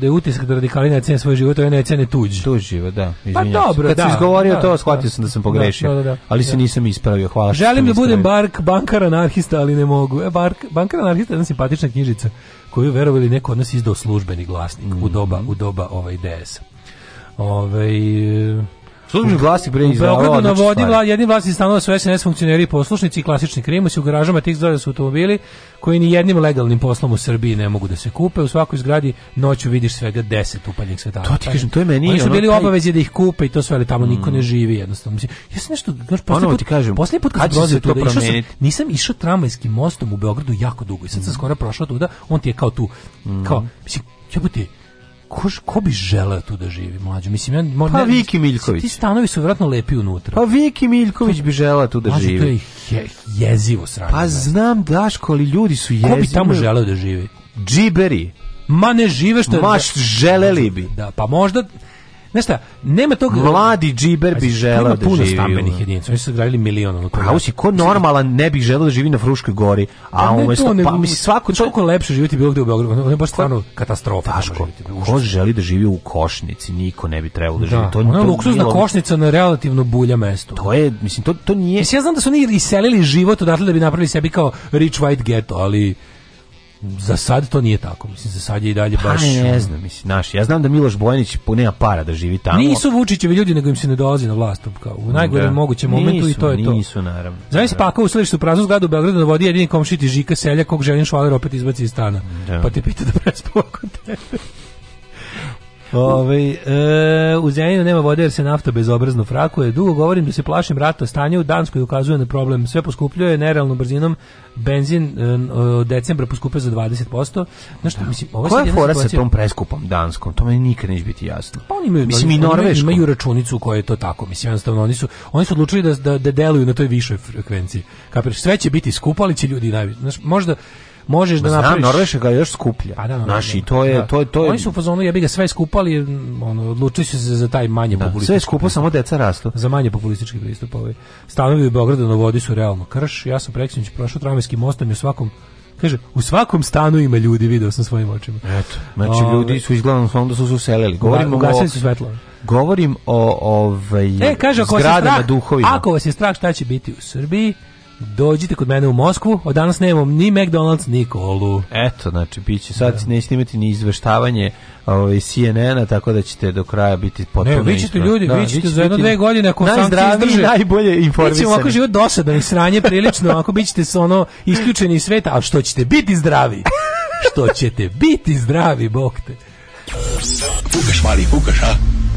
da utisak da radikali ne cene svoj život, oni ne cene tuđi. Tuđi, život, da. Pa dobro, kad da, si izgovorio da, to, da. shvatio da, sam da sam pogrešio. Da, da, da, da. ali se nisam ispravio. Hvala. Želim da budem bark bankar anarhista, ali ne mogu. E bark bankar anarhista je jedna simpatična knjižica koju verovali neko od nas izdao službeni glasnik mm. u mhm. doba u doba ovaj DS. Ovaj Službeni glasnik bre izdao. U Beogradu na znači, vodi vla, jedni vlasnici stanova su SNS funkcioneri i poslušnici i klasični krimusi u garažama tih zgrada da su automobili koji ni jednim legalnim poslom u Srbiji ne mogu da se kupe. U svakoj zgradi noću vidiš svega 10 upaljenih svetala. To ti pa kažem, to je meni. Oni su bili ono, obavezi da ih kupe i to sve, ali tamo mm. niko ne živi jednostavno. Mislim, ja sam nešto, znaš, posle put, kažem, posle put kad sam tu, išao sam, nisam išao tramvajskim mostom u Beogradu jako dugo i sad sam mm. skoro prošao tuda, on ti je kao tu, mm. kao, mislim, jebote, ko, ko bi želeo tu da živi mlađo? Mislim, ja, možda, pa ne, Viki Miljković. Ti stanovi su vjerojatno lepi unutra. Pa Viki Miljković bi želeo tu da mlađo, živi. Mlađo, to je jezivo sranje. Pa znam, Daško, ali ljudi su jezivi. Ko bi tamo želeo da živi? Džiberi. Ma ne žive što... Maš, želeli bi. Da, pa možda... Nesta, nema tog... Mladi džiber bi želeo da živi. Ima puno stambenih jedinica, oni su gradili milione. Ono, Pravo pa, da. si, ko normalan ne bi želeo da živi na Fruškoj gori, a on pa umesto... Pa, misli, svako... Toliko lepše živjeti bilo gde u Beogradu, ono je baš stvarno katastrofa. Taško, da, ko želi da živi u Košnici, niko ne bi trebalo da, da živi. Da, to, ona luksuzna Košnica na relativno bulja mesto. To je, mislim, to, to nije... Mislim, ja znam da su oni iselili život odatle da bi napravili sebi kao rich white ghetto, ali za sad to nije tako. Mislim, za sad je i dalje pa baš... Pa ne znam, mislim, naš. Ja znam da Miloš Bojanić nema para da živi tamo. Nisu Vučićevi ljudi, nego im se ne dolazi na vlast. Kao, u najgorem da. mogućem momentu i to je to. Nisu, naravno. Zavis da. pakao u sljedeću praznu zgradu u Belgradu da vodi jedini komšiti Žika Selja, kog želim švaler opet izbaci iz stana. Da. Pa te pita da prespavamo kod tebe. Ove, ovaj, e, u zemlju nema vode jer se nafta bezobrazno frakuje. Dugo govorim da se plašim rata stanje u Danskoj ukazuje na problem. Sve poskupljuje nerealnom brzinom. Benzin e, od e, decembra poskupio za 20%. Znaš što, da. mislim, ovo Koja je fora sa tom preskupom danskom? To meni nikad neće biti jasno. Pa oni imaju, mislim, oni, oni imaju računicu koja je to tako. Mislim, jednostavno, oni su, oni su odlučili da, da, da deluju na toj višoj frekvenciji. Kapiraš, sve će biti skupo, ali će ljudi najviše. Znaš, možda možeš da napraviš. Znam, Norveška ga još skuplja. Pa da, Naš, i da. to je, da. to je, to je... Oni su u fazonu, ja bih ga sve skupali, ono, odlučili su se za taj manje da, populistički. Sve skupo, samo deca rastu. Za manje populistički pristup. Ovaj. Stanovi u Beogradu na vodi su realno krš. Ja sam preksinoć prošao tramvajskim mostom i u svakom Kaže, u svakom stanu ima ljudi, video sam svojim očima. Eto, znači o, ovaj. ljudi su izgledano onda su se uselili. Govorim da, o... su svetlo. Govorim o ovaj e, kaže, ako zgradama, strah, duhovima. Ako vas je strah šta će biti u Srbiji, dođite kod mene u Moskvu, od danas nemamo ni McDonald's, ni kolu. Eto, znači, biće, sad da. nećete imati ni izveštavanje ovaj, CNN-a, tako da ćete do kraja biti potpuno... Ne, vi ćete ljudi, da, vi ćete za jedno dve godine, ako sam izdrži... najbolje informisani. Bićemo ovako život dosadan i sranje prilično, ako bit ćete se ono isključeni iz sveta, ali što ćete biti zdravi? <laughs> što ćete biti zdravi, bog te. Fukaš, mali, fukaš, a?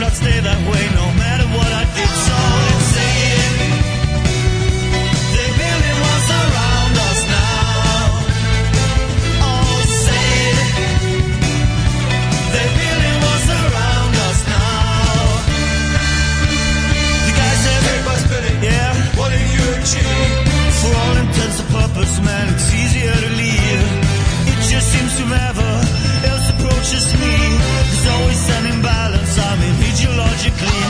not stay that way no matter what. please.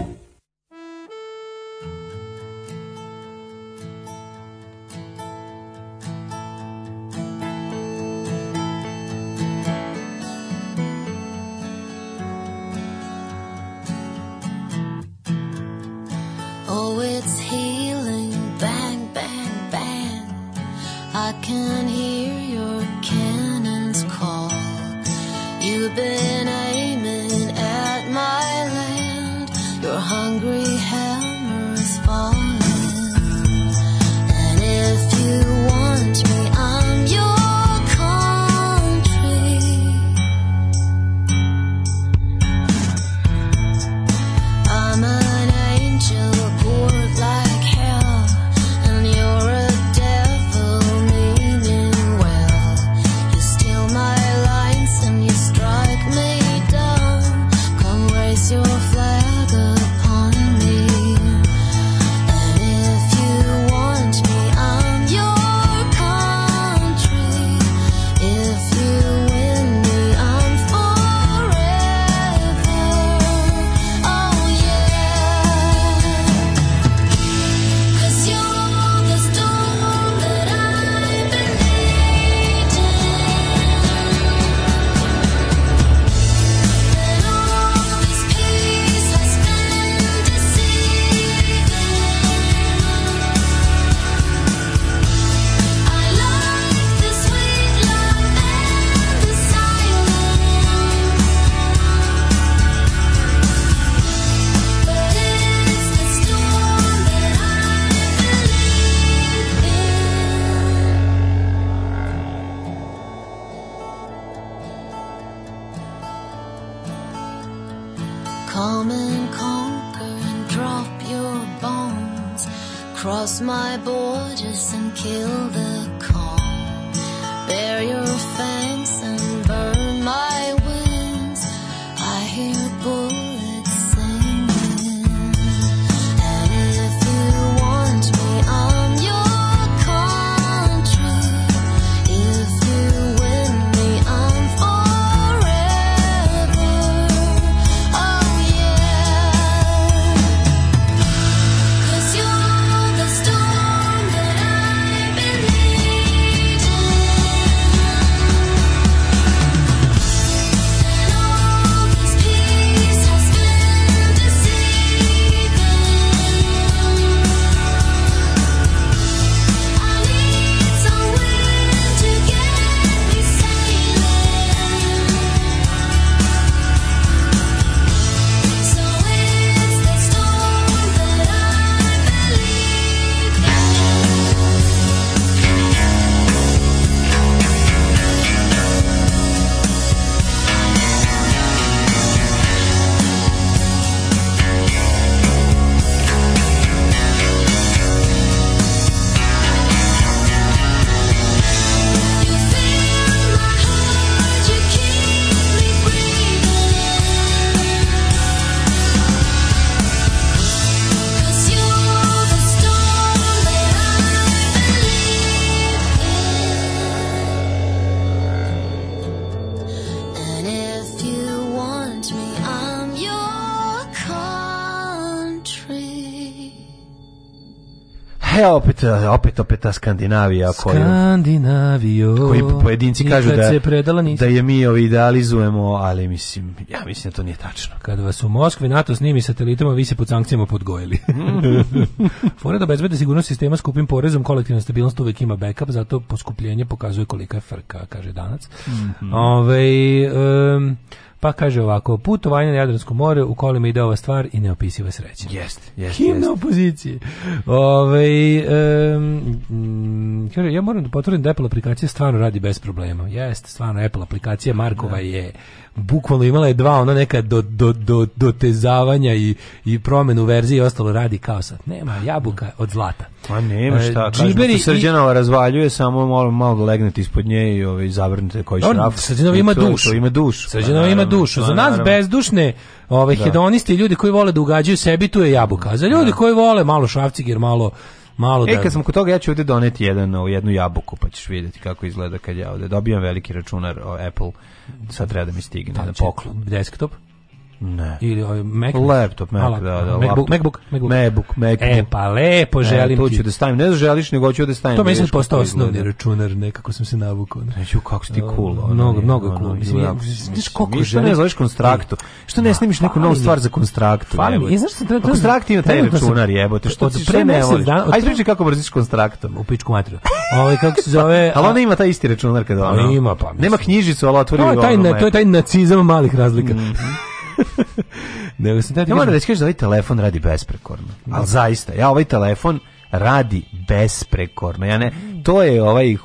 E, opet, opet, opet ta Skandinavija. Koju, Skandinavio. Koji pojedinci kažu da, predala da je mi ovo idealizujemo, ali mislim, ja mislim da to nije tačno. Kad vas u Moskvi NATO snimi satelitima, vi se pod sankcijama podgojili. <laughs> Fora da bezbede sigurnost sistema skupim porezom, kolektivna stabilnost uvek ima backup, zato poskupljenje pokazuje kolika je frka, kaže danac. Mm -hmm. Ove, ovaj, um, Pa kaže ovako, putovanje na Jadransko more, u kolima ide ova stvar i neopisiva sreća. Jeste, jeste. Kim jest. opoziciji? Ove, um, kaže, ja moram da potvrdim da Apple aplikacija stvarno radi bez problema. Jeste, stvarno Apple aplikacija Markova da. je bukvalno imala je dva ona neka do, do, do, do tezavanja i, i promenu verzije i ostalo radi kao sad. Nema jabuka od zlata. Pa nema e, šta, kažem, Srđanova i... razvaljuje, samo malo, malo legnete ispod nje i ovaj, zavrnite koji šraf. Srđanova ima dušu. To ima dušu. Srđanova pa ima dušu. Za pa nas bezdušne ove, da. hedoniste i ljudi koji vole da ugađaju sebi, tu je jabuka. A za ljudi da. koji vole malo šrafcig jer malo malo e, da... E, kad sam kod toga, ja ću ovde doneti jedan, jednu jabuku, pa ćeš vidjeti kako izgleda kad ja ovde dobijam veliki računar o Apple, sad treba da mi stigne na pa da poklon. Desktop? Ne. Ili ovaj Mac. Laptop, Mac, da, da, Macbook, Macbook, Macbook, Macbook. E, pa lepo e, želim e, to ću da stavim, ne želiš, nego ću da stavim. To mislim da postao osnovni računar, nekako sam se navukao. Neću kako si ti cool. Mnogo, mnogo cool. Znaš koliko želiš. ne zoveš konstraktu? Što ne snimiš neku novu stvar za konstraktu? Fali, znaš što treba... Pa konstrakt ima taj da računar, jebote, što pa ti sve ne da voliš. Ajde, pričaj kako brziš konstraktom. U pičku materiju. Ovaj kako se zove? Ali ona ima taj isti računar kada pa ona. Ima pa. Nema knjižicu, ali otvori. To taj, to je taj nacizam malih razlika. Mhm. <laughs> Nego sam da ja moram da kažeš da ovaj telefon radi besprekorno. No. Ali zaista, ja ovaj telefon radi besprekorno. Ja ne, to je ovaj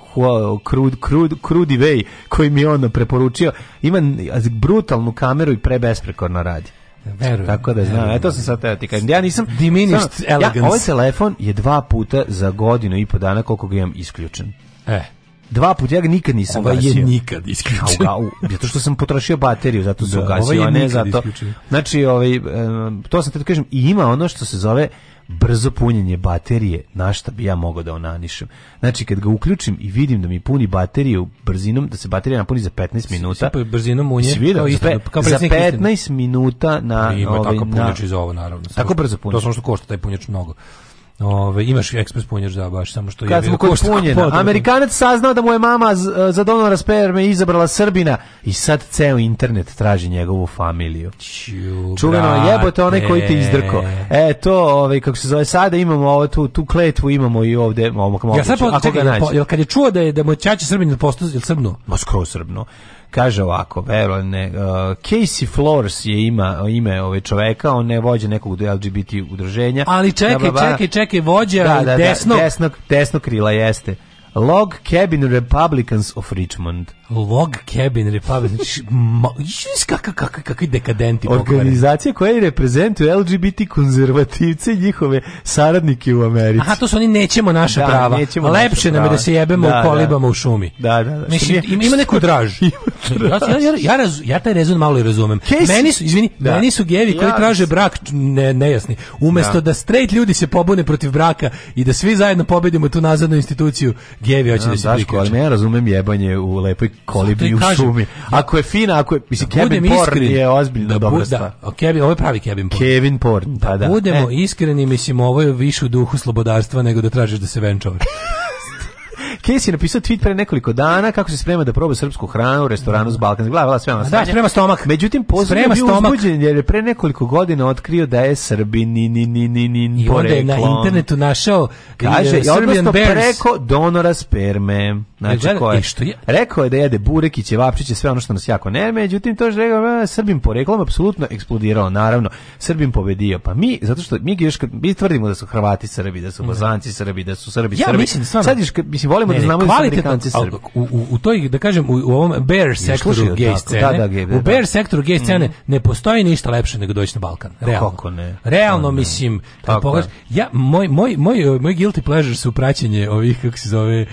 krud, krud, krudi vej koji mi je on preporučio. Ima brutalnu kameru i pre besprekorno radi. Verujem. Tako da znam, eto e, sam sad teo da ti kažem. Ja nisam diminished ja, ovaj telefon je dva puta za godinu i po dana koliko ga imam isključen. E. Dva puta, ja ga nikad nisam ovaj gasio. Ovaj je nikad isključen. Au, zato što sam potrošio bateriju, zato se da, gasio, ovaj ne zato. Isključen. Znači, ovaj, to sam te da kažem, i ima ono što se zove brzo punjenje baterije, na šta bi ja mogao da onanišem. Znači, kad ga uključim i vidim da mi puni bateriju brzinom, da se baterija napuni za 15 minuta. Sve brzinom munje. Si vidio, za, pe, za 15 istinu. minuta na... I ima ovaj, tako punjač na, iz ovo, naravno. Tako brzo punjač. To sam što košta taj punjač mnogo. Ove, imaš ekspres punjač da baš samo što Kad je smo kod punjena, Amerikanac saznao da mu je mama e, za donora sperme izabrala Srbina i sad ceo internet traži njegovu familiju. Ču, Čuveno jebote onaj koji te izdrko. E to, ovaj kako se zove sada imamo ovo tu tu kletvu imamo i ovde, mogu. Ja sad pa, čekaj, po, kad je čuo da je da mu ćaći Srbin postao jel srpno? Ma skoro srpno kaže ovako, verujem uh, Casey Flores je ima ime ove čoveka, on ne vođa nekog do LGBT udruženja. Ali čekaj, bla, bla, bla. čekaj, čekaj, vođe da, da, da, desnog. Da, desnog, desnog krila jeste. Log Cabin Republicans of Richmond. Log Cabin Republic, znači, kakvi kak, kak, dekadenti. Organizacija koja reprezentuje LGBT konzervativce i njihove saradnike u Americi. Aha, to su oni nećemo naša da, prava. Nećemo Lepše nam je da se jebemo da, u da. kolibama da. u šumi. Da, da, da. Mislim, ima neku draž. <laughs> ja, ja, ja, raz, ja, taj rezon malo i razumem. Case. Meni su, izvini, da. meni su gevi koji ja. traže brak ne, nejasni. Umesto da. da. straight ljudi se pobune protiv braka i da svi zajedno pobedimo tu nazadnu instituciju, gevi hoće da, se prikače. Ja razumem jebanje u lepoj kolibri u šumi. Da- ako je fina, ako je mislim da Kevin Porn je ozbiljno da dobra da, stvar. Da, Kevin, ovo je pravi Kevin Porn. Kevin Porn, da, pa da. Budemo e. iskreni, mislim ovo je više u duhu slobodarstva nego da tražiš da se venčavaš. <laughs> Casey je napisao tweet pre nekoliko dana kako se sprema da proba srpsku hranu u restoranu s Balkan. Glava, glava, sprema, da, sprema stomak. Međutim, pozdrav je bio uzbuđen jer je pre nekoliko godina otkrio da je Srbi ni, ni, ni, ni, ni, I onda je na internetu našao e, Kaže, i odnosno preko donora sperme. Znači, e, ko je? E, što je? Rekao je da jede burek i ćevapčiće, sve ono što nas jako ne, međutim, to je rekao, Srbim poreklom apsolutno eksplodirao, naravno. Srbim pobedio. Pa mi, zato što mi, još, mi tvrdimo da su Hrvati Srbi, da su da. Bozanci Srbi, da su Srbi ja, Srbi. Mislim, stvarno, Sad, mislim, volimo ne, znamo da su Srbi. U, u, u toj, da kažem, u, u ovom bear sektoru gej da, scene, da, da, u da. bear sektoru gej scene mm. ne postoji ništa lepše nego doći na Balkan. Pa realno. Kako ne? Realno, pa mislim, pogledaš, ja, moj, moj, moj, moj guilty pleasure su praćenje ovih, kako se zove,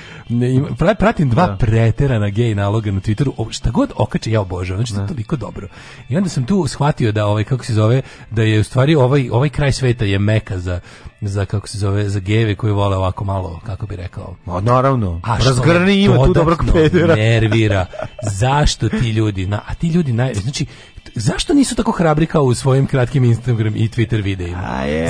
pratim dva da. preterana gej naloga na Twitteru, šta god okače, ja obožavam, znači to je toliko dobro. I onda sam tu shvatio da ovaj, kako se zove, da je u stvari ovaj, ovaj kraj sveta je meka za za kako se zove za geve koji vole ovako malo kako bi rekao Ma naravno a razgrni ima tu dobrog pedera nervira zašto ti ljudi na a ti ljudi naj znači zašto nisu tako hrabri kao u svojim kratkim Instagram i Twitter videima?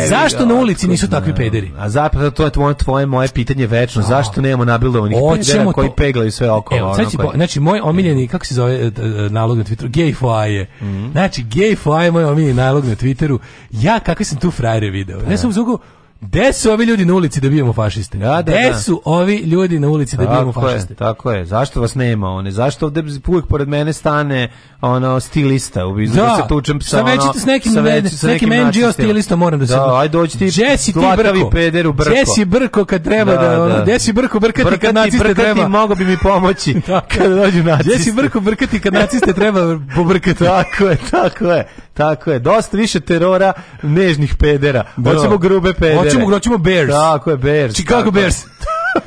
zašto na ulici nisu takvi pederi? A zapravo to je tvoje, tvoje moje pitanje večno. A. Zašto nemamo nabildovanih pedera koji to... peglaju sve oko? Evo, ono koji... Znači, moj omiljeni, kako se zove nalog na Twitteru? Gay foaje. Mm -hmm. Znači, gay foaje je moj omiljeni nalog na Twitteru. Ja kakve sam tu frajere video. Ne pa. sam u Gde su ovi ljudi na ulici da bijemo fašiste? Da, da, Gde da. su ovi ljudi na ulici da bijemo fašiste? Je, tako je, zašto vas nema one? Zašto ovde uvijek pored mene stane ono stilista? U bizu da, da se tučem sa ono... Već, s nekim, sa sa nekim, nekim NGO stilistom moram da se... Da, ajde dođi ti, ti Brko. peder u Brko. Jesse Brko kad treba da... da, ono, da. Jesse Brko brkati brkati, kad naciste brkati, treba. Brkati mogo bi mi pomoći da. <laughs> kad dođu naciste. Jesse Brko brkati kad naciste treba pobrkati. <laughs> tako je, tako je. Tako je, dosta više terora nežnih pedera. Hoćemo grube pedere hoćemo, hoćemo Bears. Tako je, Bears. Chicago Bears.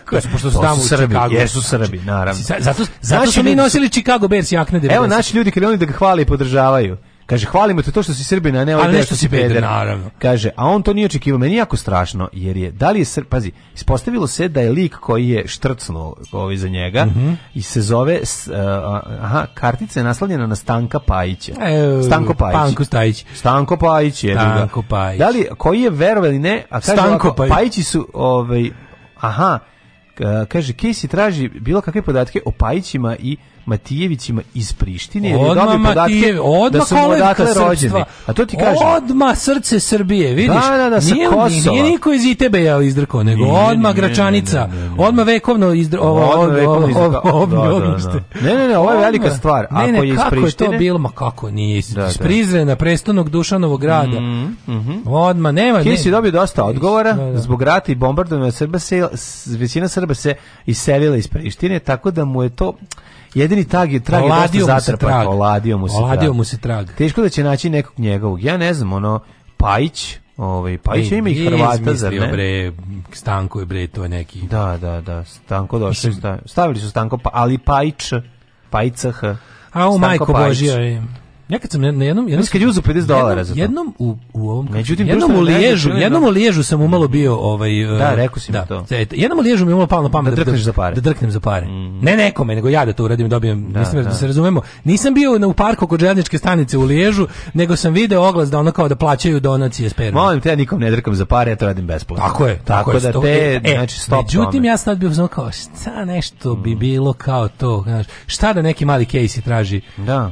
Kako pošto su tamo u Chicago. Jesu Srbi, znači, naravno. Zato, zato, su mi nosili Chicago Bears jakne 90. Evo, naši ljudi krenuli da ga hvale i podržavaju. Kaže, hvalimo te to što si Srbina, a ne ovaj što si peder. Naravno. Kaže, a on to nije očekivao, meni jako strašno, jer je, da li je, Sr... pazi, ispostavilo se da je lik koji je štrcnuo ovaj za njega mm -hmm. i se zove, uh, aha, kartica je naslanjena na Stanka Pajića. E, Stanko Pajić. Panko Stajić. Stanko Pajić je. Stanko Pajić. Da li, koji je verovali ili ne, a kaže, Stanko ovako, Pajići su, ovaj, aha, kaže, Casey traži bilo kakve podatke o Pajićima i Matijevićima iz Prištine jer je dobio podatke da su mu odatle rođeni. A to ti kažem. Odma srce Srbije, vidiš? Da, da, da, sa nije, Kosova. Nije niko iz ITB-a izdrkao, nego odma Gračanica, odma vekovno obnište. Ne, ne, ne, ovo je velika stvar. Ako ne, ne, je iz kako je to bilo? Ma kako nije? Iz, da, iz da. Prizrena, prestonog Dušanovog grada. Mm, mhm. Odma, nema. Kis si dobio dosta odgovora, da, da. zbog rata i bombardovanja Srba se, većina Srba se iselila iz Prištine, tako da mu je to Jedini tag je trag je dosta zatrpan, oladio mu se oladio trag. mu se trag. Teško da će naći nekog njegovog. Ja ne znam, ono, Pajić, Ovaj Pajić ima i Hrvata za ne. bre Stanko je bre to je neki. Da, da, da. Stanko došao stavili su Stanko pa ali Pajić, Pajcah. A u majko Božija. Nekad sam na jednom, jednom kad je uzeo 50 dolara za to. Jednom u u ovom Međutim, jednom u Liježu, jednom da. u Liježu sam umalo bio ovaj Da, e, rekao si da, mi to. Jednom u Liježu mi umalo palo na pamet da, da drkneš za pare. Da drknem za pare. Mhm. Ne nekome, nego ja da to uradim, dobijem, da, mislim da, da. se razumemo. Nisam bio na u parku kod željezničke stanice u Liježu, nego sam video oglas da ono kao da plaćaju donacije sperme. Molim te, nikom ne drkam za pare, ja to radim besplatno. Tako je, tako, da te, e, e, znači stop. Međutim ja sad bih znao kao šta nešto bi mhm. bilo kao to, znaš. Šta da neki mali Casey traži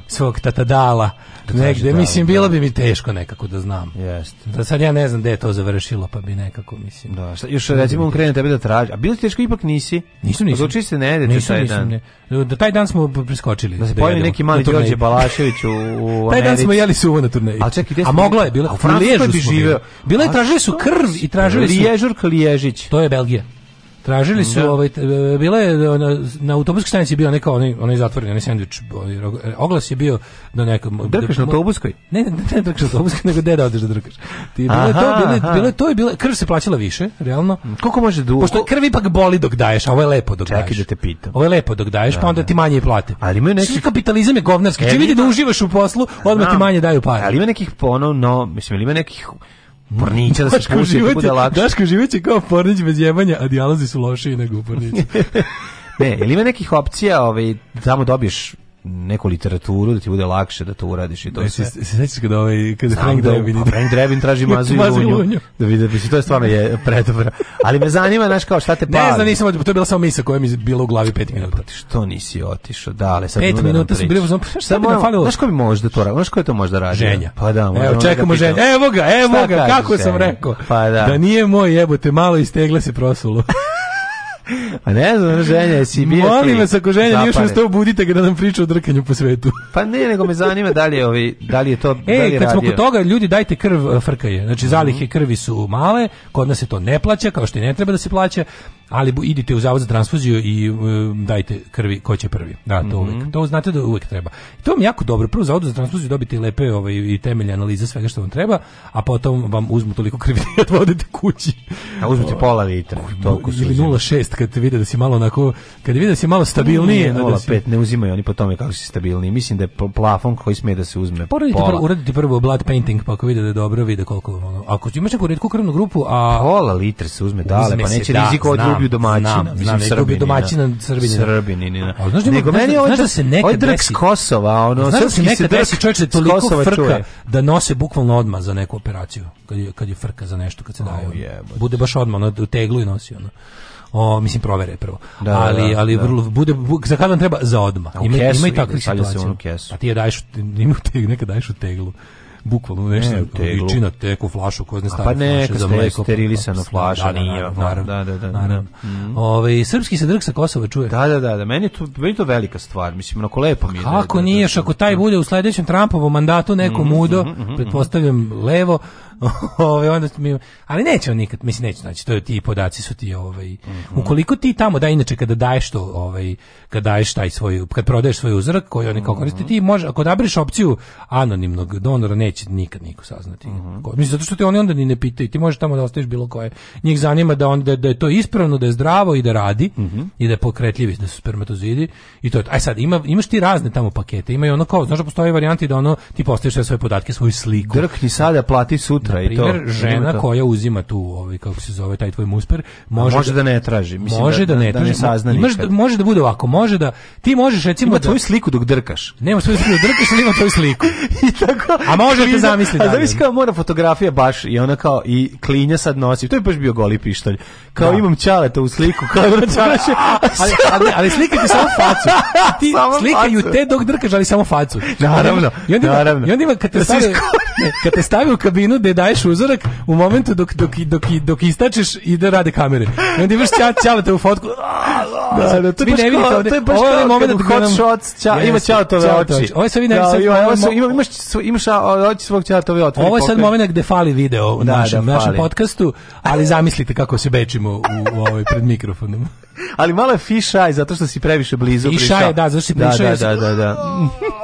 svog tatadala Lvova da negde. Mislim, da. bilo bi mi teško nekako da znam. Jeste. Da sad ja ne znam gde je to završilo, pa bi nekako, mislim. Da, šta, još recimo on krene tebe da traži. A bilo teško ipak nisi. Nisu, nisu. Odlučili se ne idete taj nisam, dan. Ne. Da taj dan smo preskočili. Da se da pojavi neki mali Đorđe Balašević u, u <laughs> Taj dan smo jeli suvo na turneji. A čekaj, A mogla je, bila, u Francuskoj Bila je, tražili su krv i tražili su... Liježurka Liježić. To je Belgija. Tražili su, da. ovaj, e, bila je, e, na, na autobuskoj stanici bio neka, onaj, onaj zatvoren, onaj sendvič. E, oglas je bio da neka Drkaš na autobuskoj? Ne, ne, ne drkaš na autobuskoj, nego gde da odeš da drkaš. Ti, bilo, aha, je to, bilo, aha. bilo je to i bilo, krv se plaćala više, realno. Mm, koliko može dugo? Da Pošto krv ipak boli dok daješ, a ovo je lepo dok Čekaj daješ. Čekaj da te pitam. Ovo je lepo dok daješ, da, pa onda da. ti manje plate. Ali imaju neki... kapitalizam je govnarski, e, vidi da uživaš u poslu, odmah ti manje daju pare. Ali ima nekih, ono, mislim, ima nekih pornića da se puši, da bude lakše. Daško živeće kao pornić bez jebanja, a dijalozi su lošiji nego u porniću. <laughs> ne, ili ima nekih opcija, ovaj, da tamo dobiješ neku literaturu da ti bude lakše da to uradiš i to sve. Se sećaš kada ovaj kada Frank da Drebin, da, Frank Drebin traži <laughs> mazu i lunju. Da vidi da to je stvarno je predobro. Ali me zanima znaš kao šta te pa. Ne znam, nisam to je bila samo misa koja mi je bila u glavi 5 e, minuta. Pa što nisi otišao? Da, ali sad 5 minuta se bio znam šta bi falilo. Znaš ko bi možda to radio? Znaš ko je to možda radio? Ženja. Pa da, možda. Evo čekamo ženja. Evo ga, evo ga, kako sam rekao. Pa da. Da nije moj jebote, malo iz se prosulo. <laughs> A pa ne znam, ženja, jesi bio Molim vas, ako ženja nije što budite ga da nam priča o drkanju po svetu. pa ne, nego me zanima da li je, ovi, da li je to e, da li e, kad radio. smo kod toga, ljudi dajte krv e, frkaje. Znači, zalihe mhm. krvi su male, kod nas se to ne plaća, kao što i ne treba da se plaća ali idite u zavod za transfuziju i um, dajte krvi ko će prvi. Da, to mm -hmm. uvijek. Mhm. To znate da uvijek treba. I to vam jako dobro. Prvo zavodu za transfuziju dobiti lepe ovaj, i temelje analize svega što vam treba, a potom vam uzmu toliko krvi da <laughs> odvodite kući. A uzmu pola litra. Toliko su ili 0,6 kad vide da si malo onako, kad vide da si malo stabilnije. Ne, 0,5 da si... ne uzimaju oni po tome kako si stabilniji. Mislim da je plafon koji smije da se uzme Poradite pola. Prvo, uradite prvo blood painting pa ako vide da je dobro, vide koliko vam ono. Ako imaš neku redku krvnu grupu, a... Pola litra se uzme dale, pa uzme pa neće da, rizik od izgubio domaćina. Znam, mislim, znam, izgubio domaćina Srbinina. Da. Srbinina. Da. Da. A, znaš, nego meni ovo da se nekad drk s Kosova, ono, znaš da se nekad desi čovječe toliko frka čuje. da nose bukvalno odmah za neku operaciju, kad je, kad je frka za nešto, kad se daje. Oh, bude baš odmah, ono, u teglu i nosi, ono. O, mislim provere prvo. Da, ali da, ali da. vrlo bude bu, za kada vam treba za odma. Ima ima i takvih situacija. Pa ti je daješ, ima te, nekad daješ u teglu bukvalno nešto ne, teku flašu kozne stare pa ne, flaše za mleko. Pa sterilisano pa flaša, da, nije. Naravno, da, da, da. da, da. Naravno. Mm. Ove, ovaj, srpski se drg sa Kosova čuje. Da, da, da, da. Meni je to, meni to velika stvar, mislim, mnogo lepo mi je. Da- Kako da, da, da, nije, ako taj bude u sledećem Trampovom mandatu neko mm, mudo, mm, pretpostavljam levo, <laughs> ovaj onda mi ali neće nikad mislim neće znači to je ti podaci su ti ovaj mm -hmm. ukoliko ti tamo da inače kada daješ to ovaj kad daješ taj svoj kad prodaješ svoj uzorak koji oni kao koriste mhm. ti može ako odabereš opciju anonimnog donora neće nikad niko saznati. Mm -hmm. Mislim zato što te oni onda ni ne pitaju, ti možeš tamo da ostaviš bilo koje. Njih zanima da on da, da je to ispravno, da je zdravo i da radi mm -hmm. i da je pokretljivi, da su spermatozidi i to je. Aj e sad ima imaš ti razne tamo pakete. imaju ono kao, znaš da postoje varijanti da ono ti postaviš sve svoje podatke, svoju sliku. drkni sada, plati sud ultra na primjer, i to. žena to. koja uzima tu, ovaj, kako se zove, taj tvoj musper, može, može da, da, ne traži. Mislim, može da, da ne da traži. Da ne sazna imaš, može da bude ovako, može da, ti možeš recimo ima da... tvoju sliku dok drkaš. Nema svoju sliku drkaš, ali ima tvoju sliku. <laughs> I tako, a može te zamisliti. A zamisli kao mora fotografija baš i ona kao i klinja sad nosi. To je baš bio goli pištolj. Kao da. imam ćaleta u sliku, kao <laughs> da ali, ali, ali slika ti samo facu. <laughs> Ti samo slikaju facu. te dok drkaš, ali samo facu. Naravno, I onda, naravno. I onda ima, kad te da stave, kad te stave u kabinu da daješ uzorak u momentu dok, dok, dok, dok istačeš i da rade kamere. I onda imaš ća, ćalete u fotku. <laughs> Da, da, da, to da, je baš kao, to je baš kao, je moment hot nam... shots, ča, yes, ima ćalatove oči. Ovo je sad vi da, ne sad... Ima, ovo su, ima, imaš, imaš oči svog ćalatove otvori. Ovo je sad moment gde fali video u da, našem, da, našem podcastu, ali zamislite kako se bečimo u, u ovoj, pred mikrofonom. <laughs> ali malo je fish eye, zato što si previše blizu. Fish eye, da, zato što si prišao. Da, da, da, da. <laughs>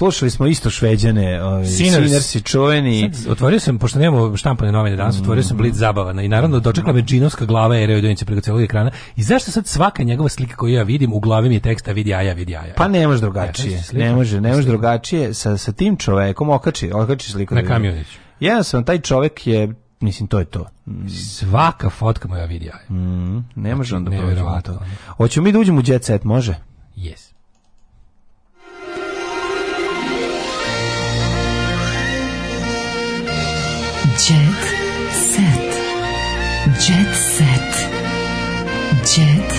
slušali smo isto šveđane, ovaj Sinersi čuveni. otvorio sam pošto nemamo štampane novine danas, mm. otvorio sam mm. Blitz zabava i naravno dočekala me džinovska glava Ere Udovića preko celog ekrana. I zašto sad svaka njegova slika koju ja vidim u glavi mi je teksta vidi aja, vidi aja. Pa ne može drugačije. Znači, ne može, ne može drugačije sa sa tim čovekom okači, okači sliku. Na Kamionić. Jesam, taj čovek je mislim to je to. Mm. Svaka fotka moja vidi aj. Mm, ne može znači, onda proći. Hoćemo mi da uđemo u jet set, može? Yes. Jet set. Jet set. Jet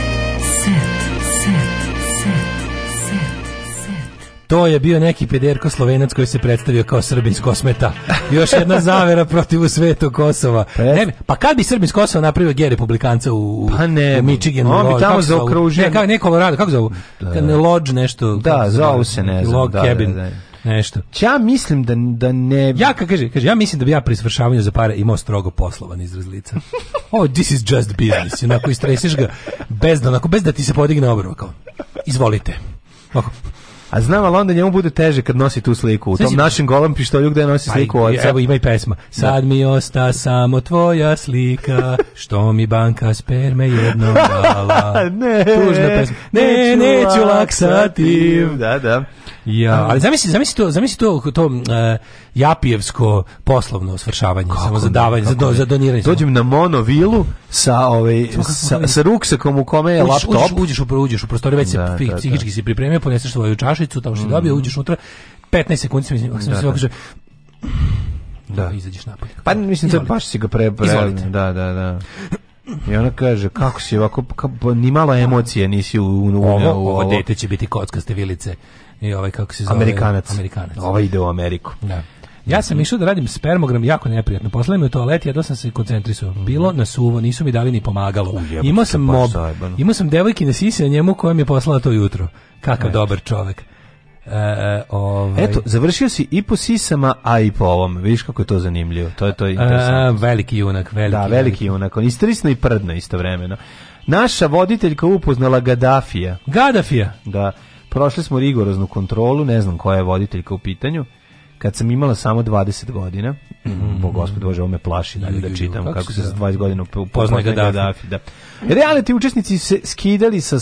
set. Set. Set. Set. set. To je bio neki pederko slovenac koji se predstavio kao Srbin Kosmeta. Još jedna zavera protiv svetu Kosova. Pa ne, pa kad bi Srbin s Kosova napravio gej republikanca u, Pa ne u bi. Michiganu? On bi tamo zaokružen. se zovu? zaokružio- Ne, kako, ne Colorado, kako zovu? Da. Lodge nešto. Da, kako se zovu se, ne znam, Log da, da, cabin. da nešto. Ja mislim da, da ne... Ja, kaže, kaže, ja mislim da bi ja pri svršavanju za pare imao strogo poslovan izraz lica. <laughs> oh, this is just business. Onako, istresiš ga bez da, onako, bez da ti se podigne obrva. Kao, izvolite. Onako, a znam, ali onda njemu bude teže kad nosi tu sliku. U tom našem golom pištolju gde nosi pa sliku oca. Evo ima i pesma. Da. Sad mi osta samo tvoja slika, što mi banka sperme jednom <laughs> dala. ne, Tužna pesma. Ne, neću laksativ. Da, da. Ja, ehm. ali zamisli, zamisli to, zamisli to, to uh, Japijevsko poslovno svršavanje, samo za davanje, za, do, za doniranje. Dođem na monovilu sa, ovaj, sa, sa ruksakom u kome je uđeš, laptop. Uđeš, uđeš, uđeš u prostoriju, već da, se da, da, psihički si pripremio, poneseš svoju čašicu, tamo što mm. dobio, uđeš unutra, 15 sekundi se, mislim, da, se da. okaže, da. izađeš napolje. Pa mislim, Izvolite. to baš si ga pre... pre Izvolite. da, da, da. I ona kaže, kako si ovako, ka, pa ni malo emocije nisi u, u, u, ovo, ovo, ovo dete će biti kockaste vilice i ovaj kako se zove Amerikanac. Amerikanac. Ovaj ide u Ameriku. Da. Ja sam išao da radim spermogram jako neprijatno. Posle mi u toalet, jedva sam se koncentrisao. Mhm. Bilo na suvo, nisu mi dali ni pomagalo. Ujebno imao sam mob, imao sam devojki na sise njemu koja mi je poslala to jutro. Kakav Eš. dobar čovek. E, e, ovaj... Eto, završio si i po sisama, a i po ovom. Vidiš kako je to zanimljivo. To je to je interesantno. E, veliki junak, veliki. Da, veliki junak. On istrisno i prdno istovremeno. Naša voditeljka upoznala Gaddafija. Gaddafija? Da. Prošli smo rigoroznu kontrolu, ne znam koja je voditeljka u pitanju. Kad sam imala samo 20 godina, mm bo gospod Bože, ovo me plaši dalje da čitam kako, kako se za 20 godina upoznaje Gaddafi. Da. Reality učesnici se skidali sa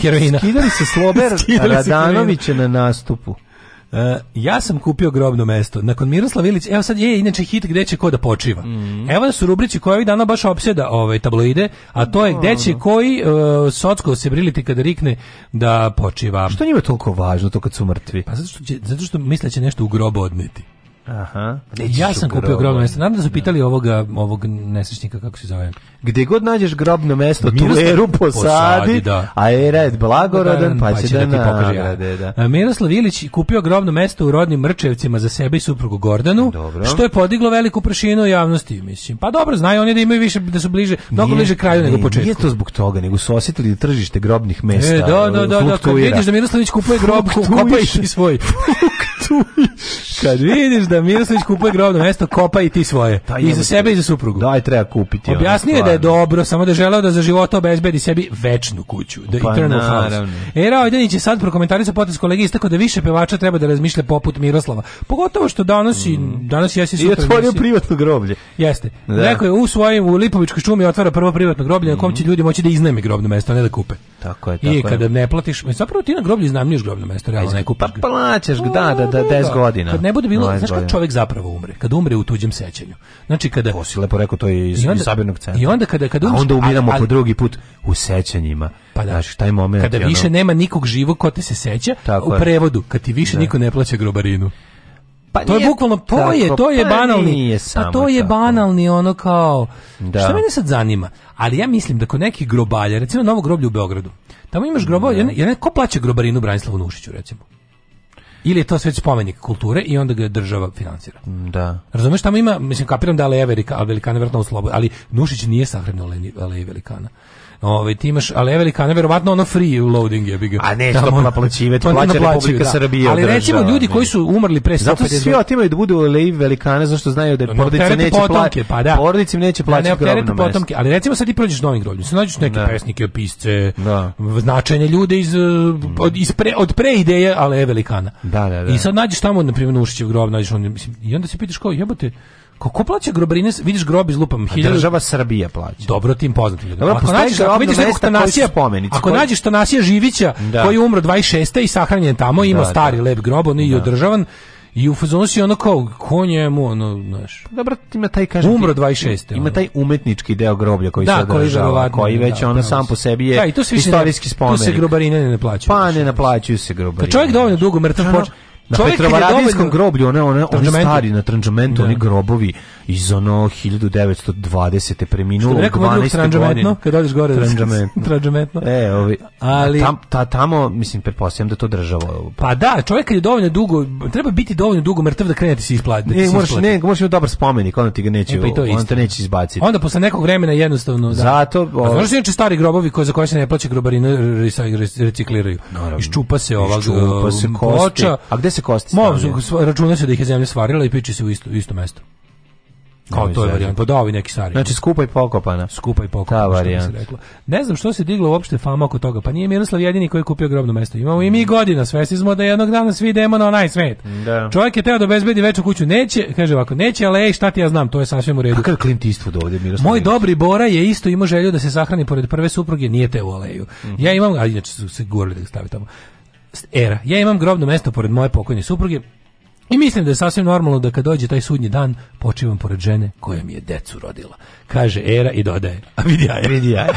heroina. Skidali <laughs> se Slober Radanovića na nastupu. Uh, ja sam kupio grobno mesto. Nakon Miroslav Ilić, evo sad je inače hit gde će ko da počiva. Mm. Evo da su rubrici koje ovih dana baš opseda ovaj, tabloide, a to je gde će koji uh, socko se briliti kada rikne da počiva. Što njima je toliko važno to kad su mrtvi? Pa zato što, će, zato što misle da će nešto u grobu odneti. Aha. Ja sam kupio grobno mesto. Nadam da su pitali ja. ovoga, ovog nesrećnika, kako se zove. Gde god nađeš grobno mesto, tu eru posadi, posadi da. a era je da, blagorodan, da, pa, pa će da, da pokaže. Nagrade, da. E, Miroslav Ilić kupio grobno mesto u rodnim Mrčevcima za sebe i suprugu Gordanu, dobro. što je podiglo veliku prašinu u javnosti, mislim. Pa dobro, znaju oni da imaju više, da su bliže, mnogo bliže kraju nije, nego početku. Nije to zbog toga, nego su osjetili da tržište grobnih mesta. E, da, da, da, da, kad vidiš da Miroslavić kupuje grobku, kopa i svoj. <laughs> tuj. <laughs> Kad vidiš da Miroslavić kupuje grobno mesto, kopa i ti svoje. Da, I za sebe i za suprugu. Daj, treba kupiti. Objasnio je da je dobro, samo da je želeo da za život obezbedi sebi večnu kuću. Da pa, eternal house. Era Ojdanić je sad prokomentarisao potez kolegi istako da više pevača treba da razmišlja poput Miroslava. Pogotovo što donosi, mm. danas jesi sutra. I otvorio privatno groblje. Jeste. Da. Rekao je u svojim u Lipovičkoj šumi otvara prvo privatno groblje mm. na kom mm. će ljudi moći da iznajme grobno mesto, a ne da kupe. Tako je, tako I je. kada ne platiš, e, zapravo ti na groblju iznajmljuješ grobno mesto, realno ne kupiš. Pa plaćaš, da, da, da. Pa, da 10 godina. Kad ne bude bilo, znači znaš kad čovjek zapravo umre, kad umre u tuđem sećanju. Znači kada To si lepo rekao to je iz, i onda, iz sabirnog centra. I onda kada kad umre, onda umiramo po drugi put u sećanjima. Pa da, znači taj moment kada ono, više nema nikog živog ko te se seća, u prevodu kad ti više da. niko ne plaća grobarinu. Pa to nije, je bukvalno to tako, je to je pa banalni pa to je tako. banalni ono kao da. što mene sad zanima ali ja mislim da kod nekih grobalja recimo novo groblje u Beogradu tamo imaš grobalje da. ja ne ko plaća grobarinu Branislavu Nušiću recimo ili je to sve spomenik kulture i onda ga država financira. Mm, da. Razumeš, tamo ima, mislim, kapiram da je Aleja Velikana, ali Nušić nije sahranio Aleje Velikana. Ovaj ti imaš, ali Eveli Kana verovatno ono free loading je bi A ne, što naplaćive, to plaća Republika da. Srbije. Ali recimo ljudi koji su umrli pre 150 Zato svi otimaju da budu Levi Velikane zašto znaju da porodice neće plaćati. Pa da. Porodice neće plaćati grobno potomke, ali recimo sad ti prođeš novim grobljem, se nađeš neke da. pesnike, pisce, da. značajne ljude iz mm. od iz pre, od pre ideje, ali Eveli Kana. Da, da, da. I sad nađeš tamo na primjer Nušićev grob, nađeš on mislim i onda se pitaš kao jebote Ko, ko plaća grobarine, vidiš grob iz lupam pa hiljadu... Država Srbija plaća. Dobro tim poznatim ljudima. Dobro, ako nađeš, ako vidiš nekog Tanasija, spomenici, ako koji... nađeš Tanasija Živića, da. koji je umro 26. i sahranjen tamo, ima da, stari da. lep grob, on je i da. održavan, i u fazonu si ono kao, ko njemu, ono, znaš... Dobro, ima taj, kažem... Umro 26. Ima taj umetnički deo groblja koji da, se održava, koji, da, već da, ono sam po sebi je da, i to se istorijski spomenik. Tu se grobarine ne naplaćaju. Pa ne naplaćuju se grobarine. Da čovjek dovoljno dugo mrtav počne Na da, Petrovaradinskom groblju, one, one, oni stari na Trndžamentu, oni da. grobovi iz ono 1920. preminulo u 12. godine. Kad odeš gore, tranđametno. <laughs> e, ovi, ali, tam, ta, tamo, mislim, pretpostavljam da to država. Pa da, čovjek je dovoljno dugo, treba biti dovoljno dugo mrtav da krenete da se isplati. Da ne, moraš, ne, moraš imati dobar spomenik, onda ti ga neće, e, pa onda te neće izbaciti. Onda posle nekog vremena jednostavno... Da. Zato... Pa Znaš inače stari grobovi koje za koje se ne plaća grobarina recikliraju. Naravno. Iščupa se ova Iščupa se um, kosti. Ploča. A gde se kosti? Mo, računa se da ih je zemlja svarila i piči se u isto, isto mesto. Kao to je varijanta, pa da ovi neki stari. Znači skupa i pokopana. Skupa i pokopana, da, Ta reklo. Ne znam što se diglo uopšte fama oko toga, pa nije Miroslav jedini koji je kupio grobno mesto. Imamo i mi godina, svesni smo da jednog dana svi idemo na onaj svet. Da. Čovjek je teo da obezbedi veću kuću, neće, kaže ovako, neće, ali ej, šta ti ja znam, to je sasvim u redu. Kakav Clint Eastwood ovdje, Miroslav? Moj dobri Bora je isto imao želju da se sahrani pored prve supruge, nije te u aleju. Mm -hmm. Ja imam, a inače su se gurali da ga stavi tamo. Era, ja imam grobno mesto pored moje pokojne supruge, I mislim da je sasvim normalno da kad dođe taj sudnji dan počivam pored žene koja mi je decu rodila. Kaže Era i dodaje, a vidi jaja. Vidi jaja.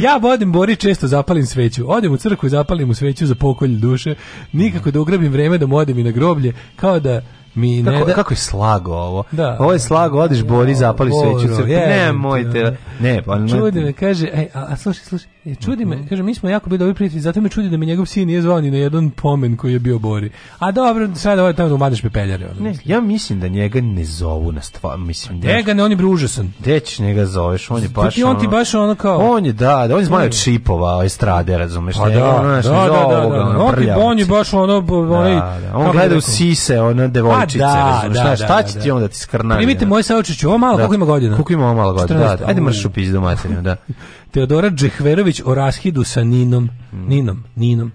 ja bodem <laughs> Bori često zapalim sveću. Odem u crkvu i zapalim u sveću za pokolj duše. Nikako da ugrabim vreme da mu i na groblje. Kao da mi ne kako, da... kako je slago ovo? Da. Ovo je slago, odiš Bori, zapali sveću u crkvu. Nemojte. Ne, pa... Ne. pa... me, kaže, ej, a, a slušaj, slušaj, E, čudi me, mhm. kaže, mi smo jako bili dobri prijatelji, zato me čudi da me njegov sin nije zvao ni na jedan pomen koji je bio Bori. A dobro, sad ovo ovaj je tamo da umadaš pepeljare. Ono, ne, mislim. ja mislim da njega ne zovu na stvar, mislim. Da njega ne, on je bre užasan. Gde ćeš njega zoveš, on je baš Zbiti, on ti baš ono kao... On je, da, da on je zmaj od šipova, estrade, ovaj, razumeš? Pa da da, da, da, da, da, da, on je baš ono... Onaj, da, da. On gleda u sise, ono, pa devojčice, da, razumeš? Da, šta će ti onda ti skrnanje? Primite moje saočiću, ovo malo, koliko ima godina? Koliko ima ovo malo godina, da, ajde mršu pizdu materinu, da. <laughs> Teodora Džehverović o raskidu sa Ninom. Mm. Ninom, Ninom.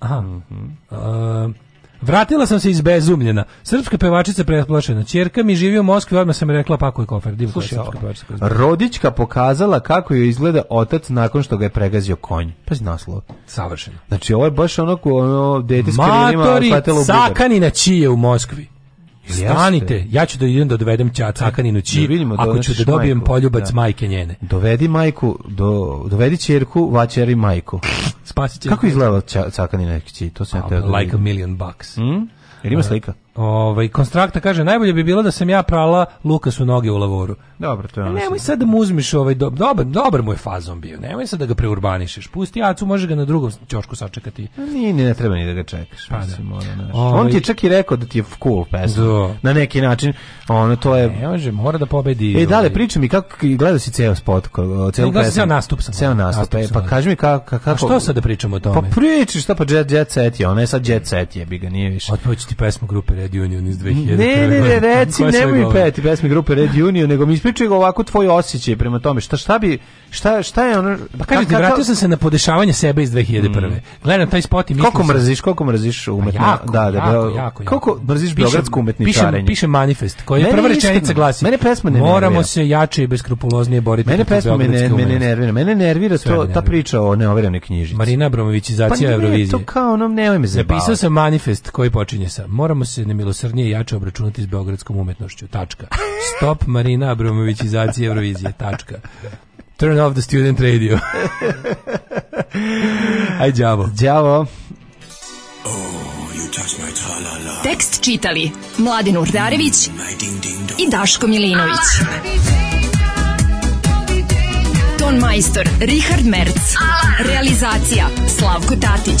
Aha. Mm -hmm. uh, Vratila sam se izbezumljena. Srpska pevačica pretplašena. Ćerka mi živi u Moskvi, odmah sam rekla pa pakuje kofer. Divno Slušaj, Rodička pokazala kako joj izgleda otac nakon što ga je pregazio konj. Pazi naslov. Savršeno. Znači ovo je baš onako ono dete s krenima Matori Sakanina čije u Moskvi. Stanite, ja ću da idem da dovedem ća, cakaninu ći, da, da ako ću da dobijem majku. poljubac da. majke njene. Dovedi majku, do, dovedi čerku, vačeri majku. Spasit će. Kako izgleda ća, cakanina ći? To se ja pa, da Like a million bucks. Mm? Jer ima da. slika? Ovaj konstrakta kaže najbolje bi bilo da sam ja prala Lukasu noge u lavoru. Dobro, to je ono. Nemoj sad da mu uzmeš ovaj do, dobar, dobar mu je fazon bio. Nemoj sad da ga preurbanišeš. Pusti Acu, može ga na drugom ćošku sačekati. Pa ni ne treba ni da ga čekaš, pa, da. mislim, da. Ono, Ovi... Ovaj- On ti je čak i rekao da ti je cool pesma. Do. Da. Na neki način, ono to je Ne može, mora da pobedi. E, dale, li ovaj. mi kako gledao si ceo spot, ceo e, pesmu. Ceo nastup sam. Ceo nastup, e, nastup e, pa kaži mi kako kako. A što sad da pričamo o tome? Pa priči, šta pa Jet Jet Set je, ona je sad Jet Set je, bi ga nije više. Otpočeti pesmu grupe Red Union iz 2000. Ne, ne, ne, reci, nemoj mi peti pesmi grupe Red Union, nego mi ispričaj ovako tvoj osjećaj prema tome. Šta, šta bi, šta, šta je ono... Pa kažete, kakav... vratio sam se na podešavanje sebe iz 2001. Mm. Gledam taj spot i mislim... Koliko mrziš, koliko mrziš pa umetno? Jako, da, da, jako, da, jako, jako. Koliko mrziš biogradsko umetničarenje? Pišem, pišem manifest, koji je prva rečenica glasi. Mene pesma ne Moramo se jače i beskrupuloznije boriti. Mene pesma me ne, mene nervira. Mene nervira to, ta priča o neoverenoj knjižici. Marina Abramovićizacija pa Eurovizije. Pa to kao ono, nemoj me zabavati. Napisao sam manifest koji počinje sa Moramo se ne nemilosrnije i jače obračunati s beogradskom umetnošću. Tačka. Stop Marina Abramovićizaciji Eurovizije. Tačka. Turn off the student radio. <laughs> Aj, đavo. Oh, -la. Tekst čitali Mladin Urdarević mm, i Daško Milinović. Ton majstor Richard Merc. Realizacija Slavko Tatić.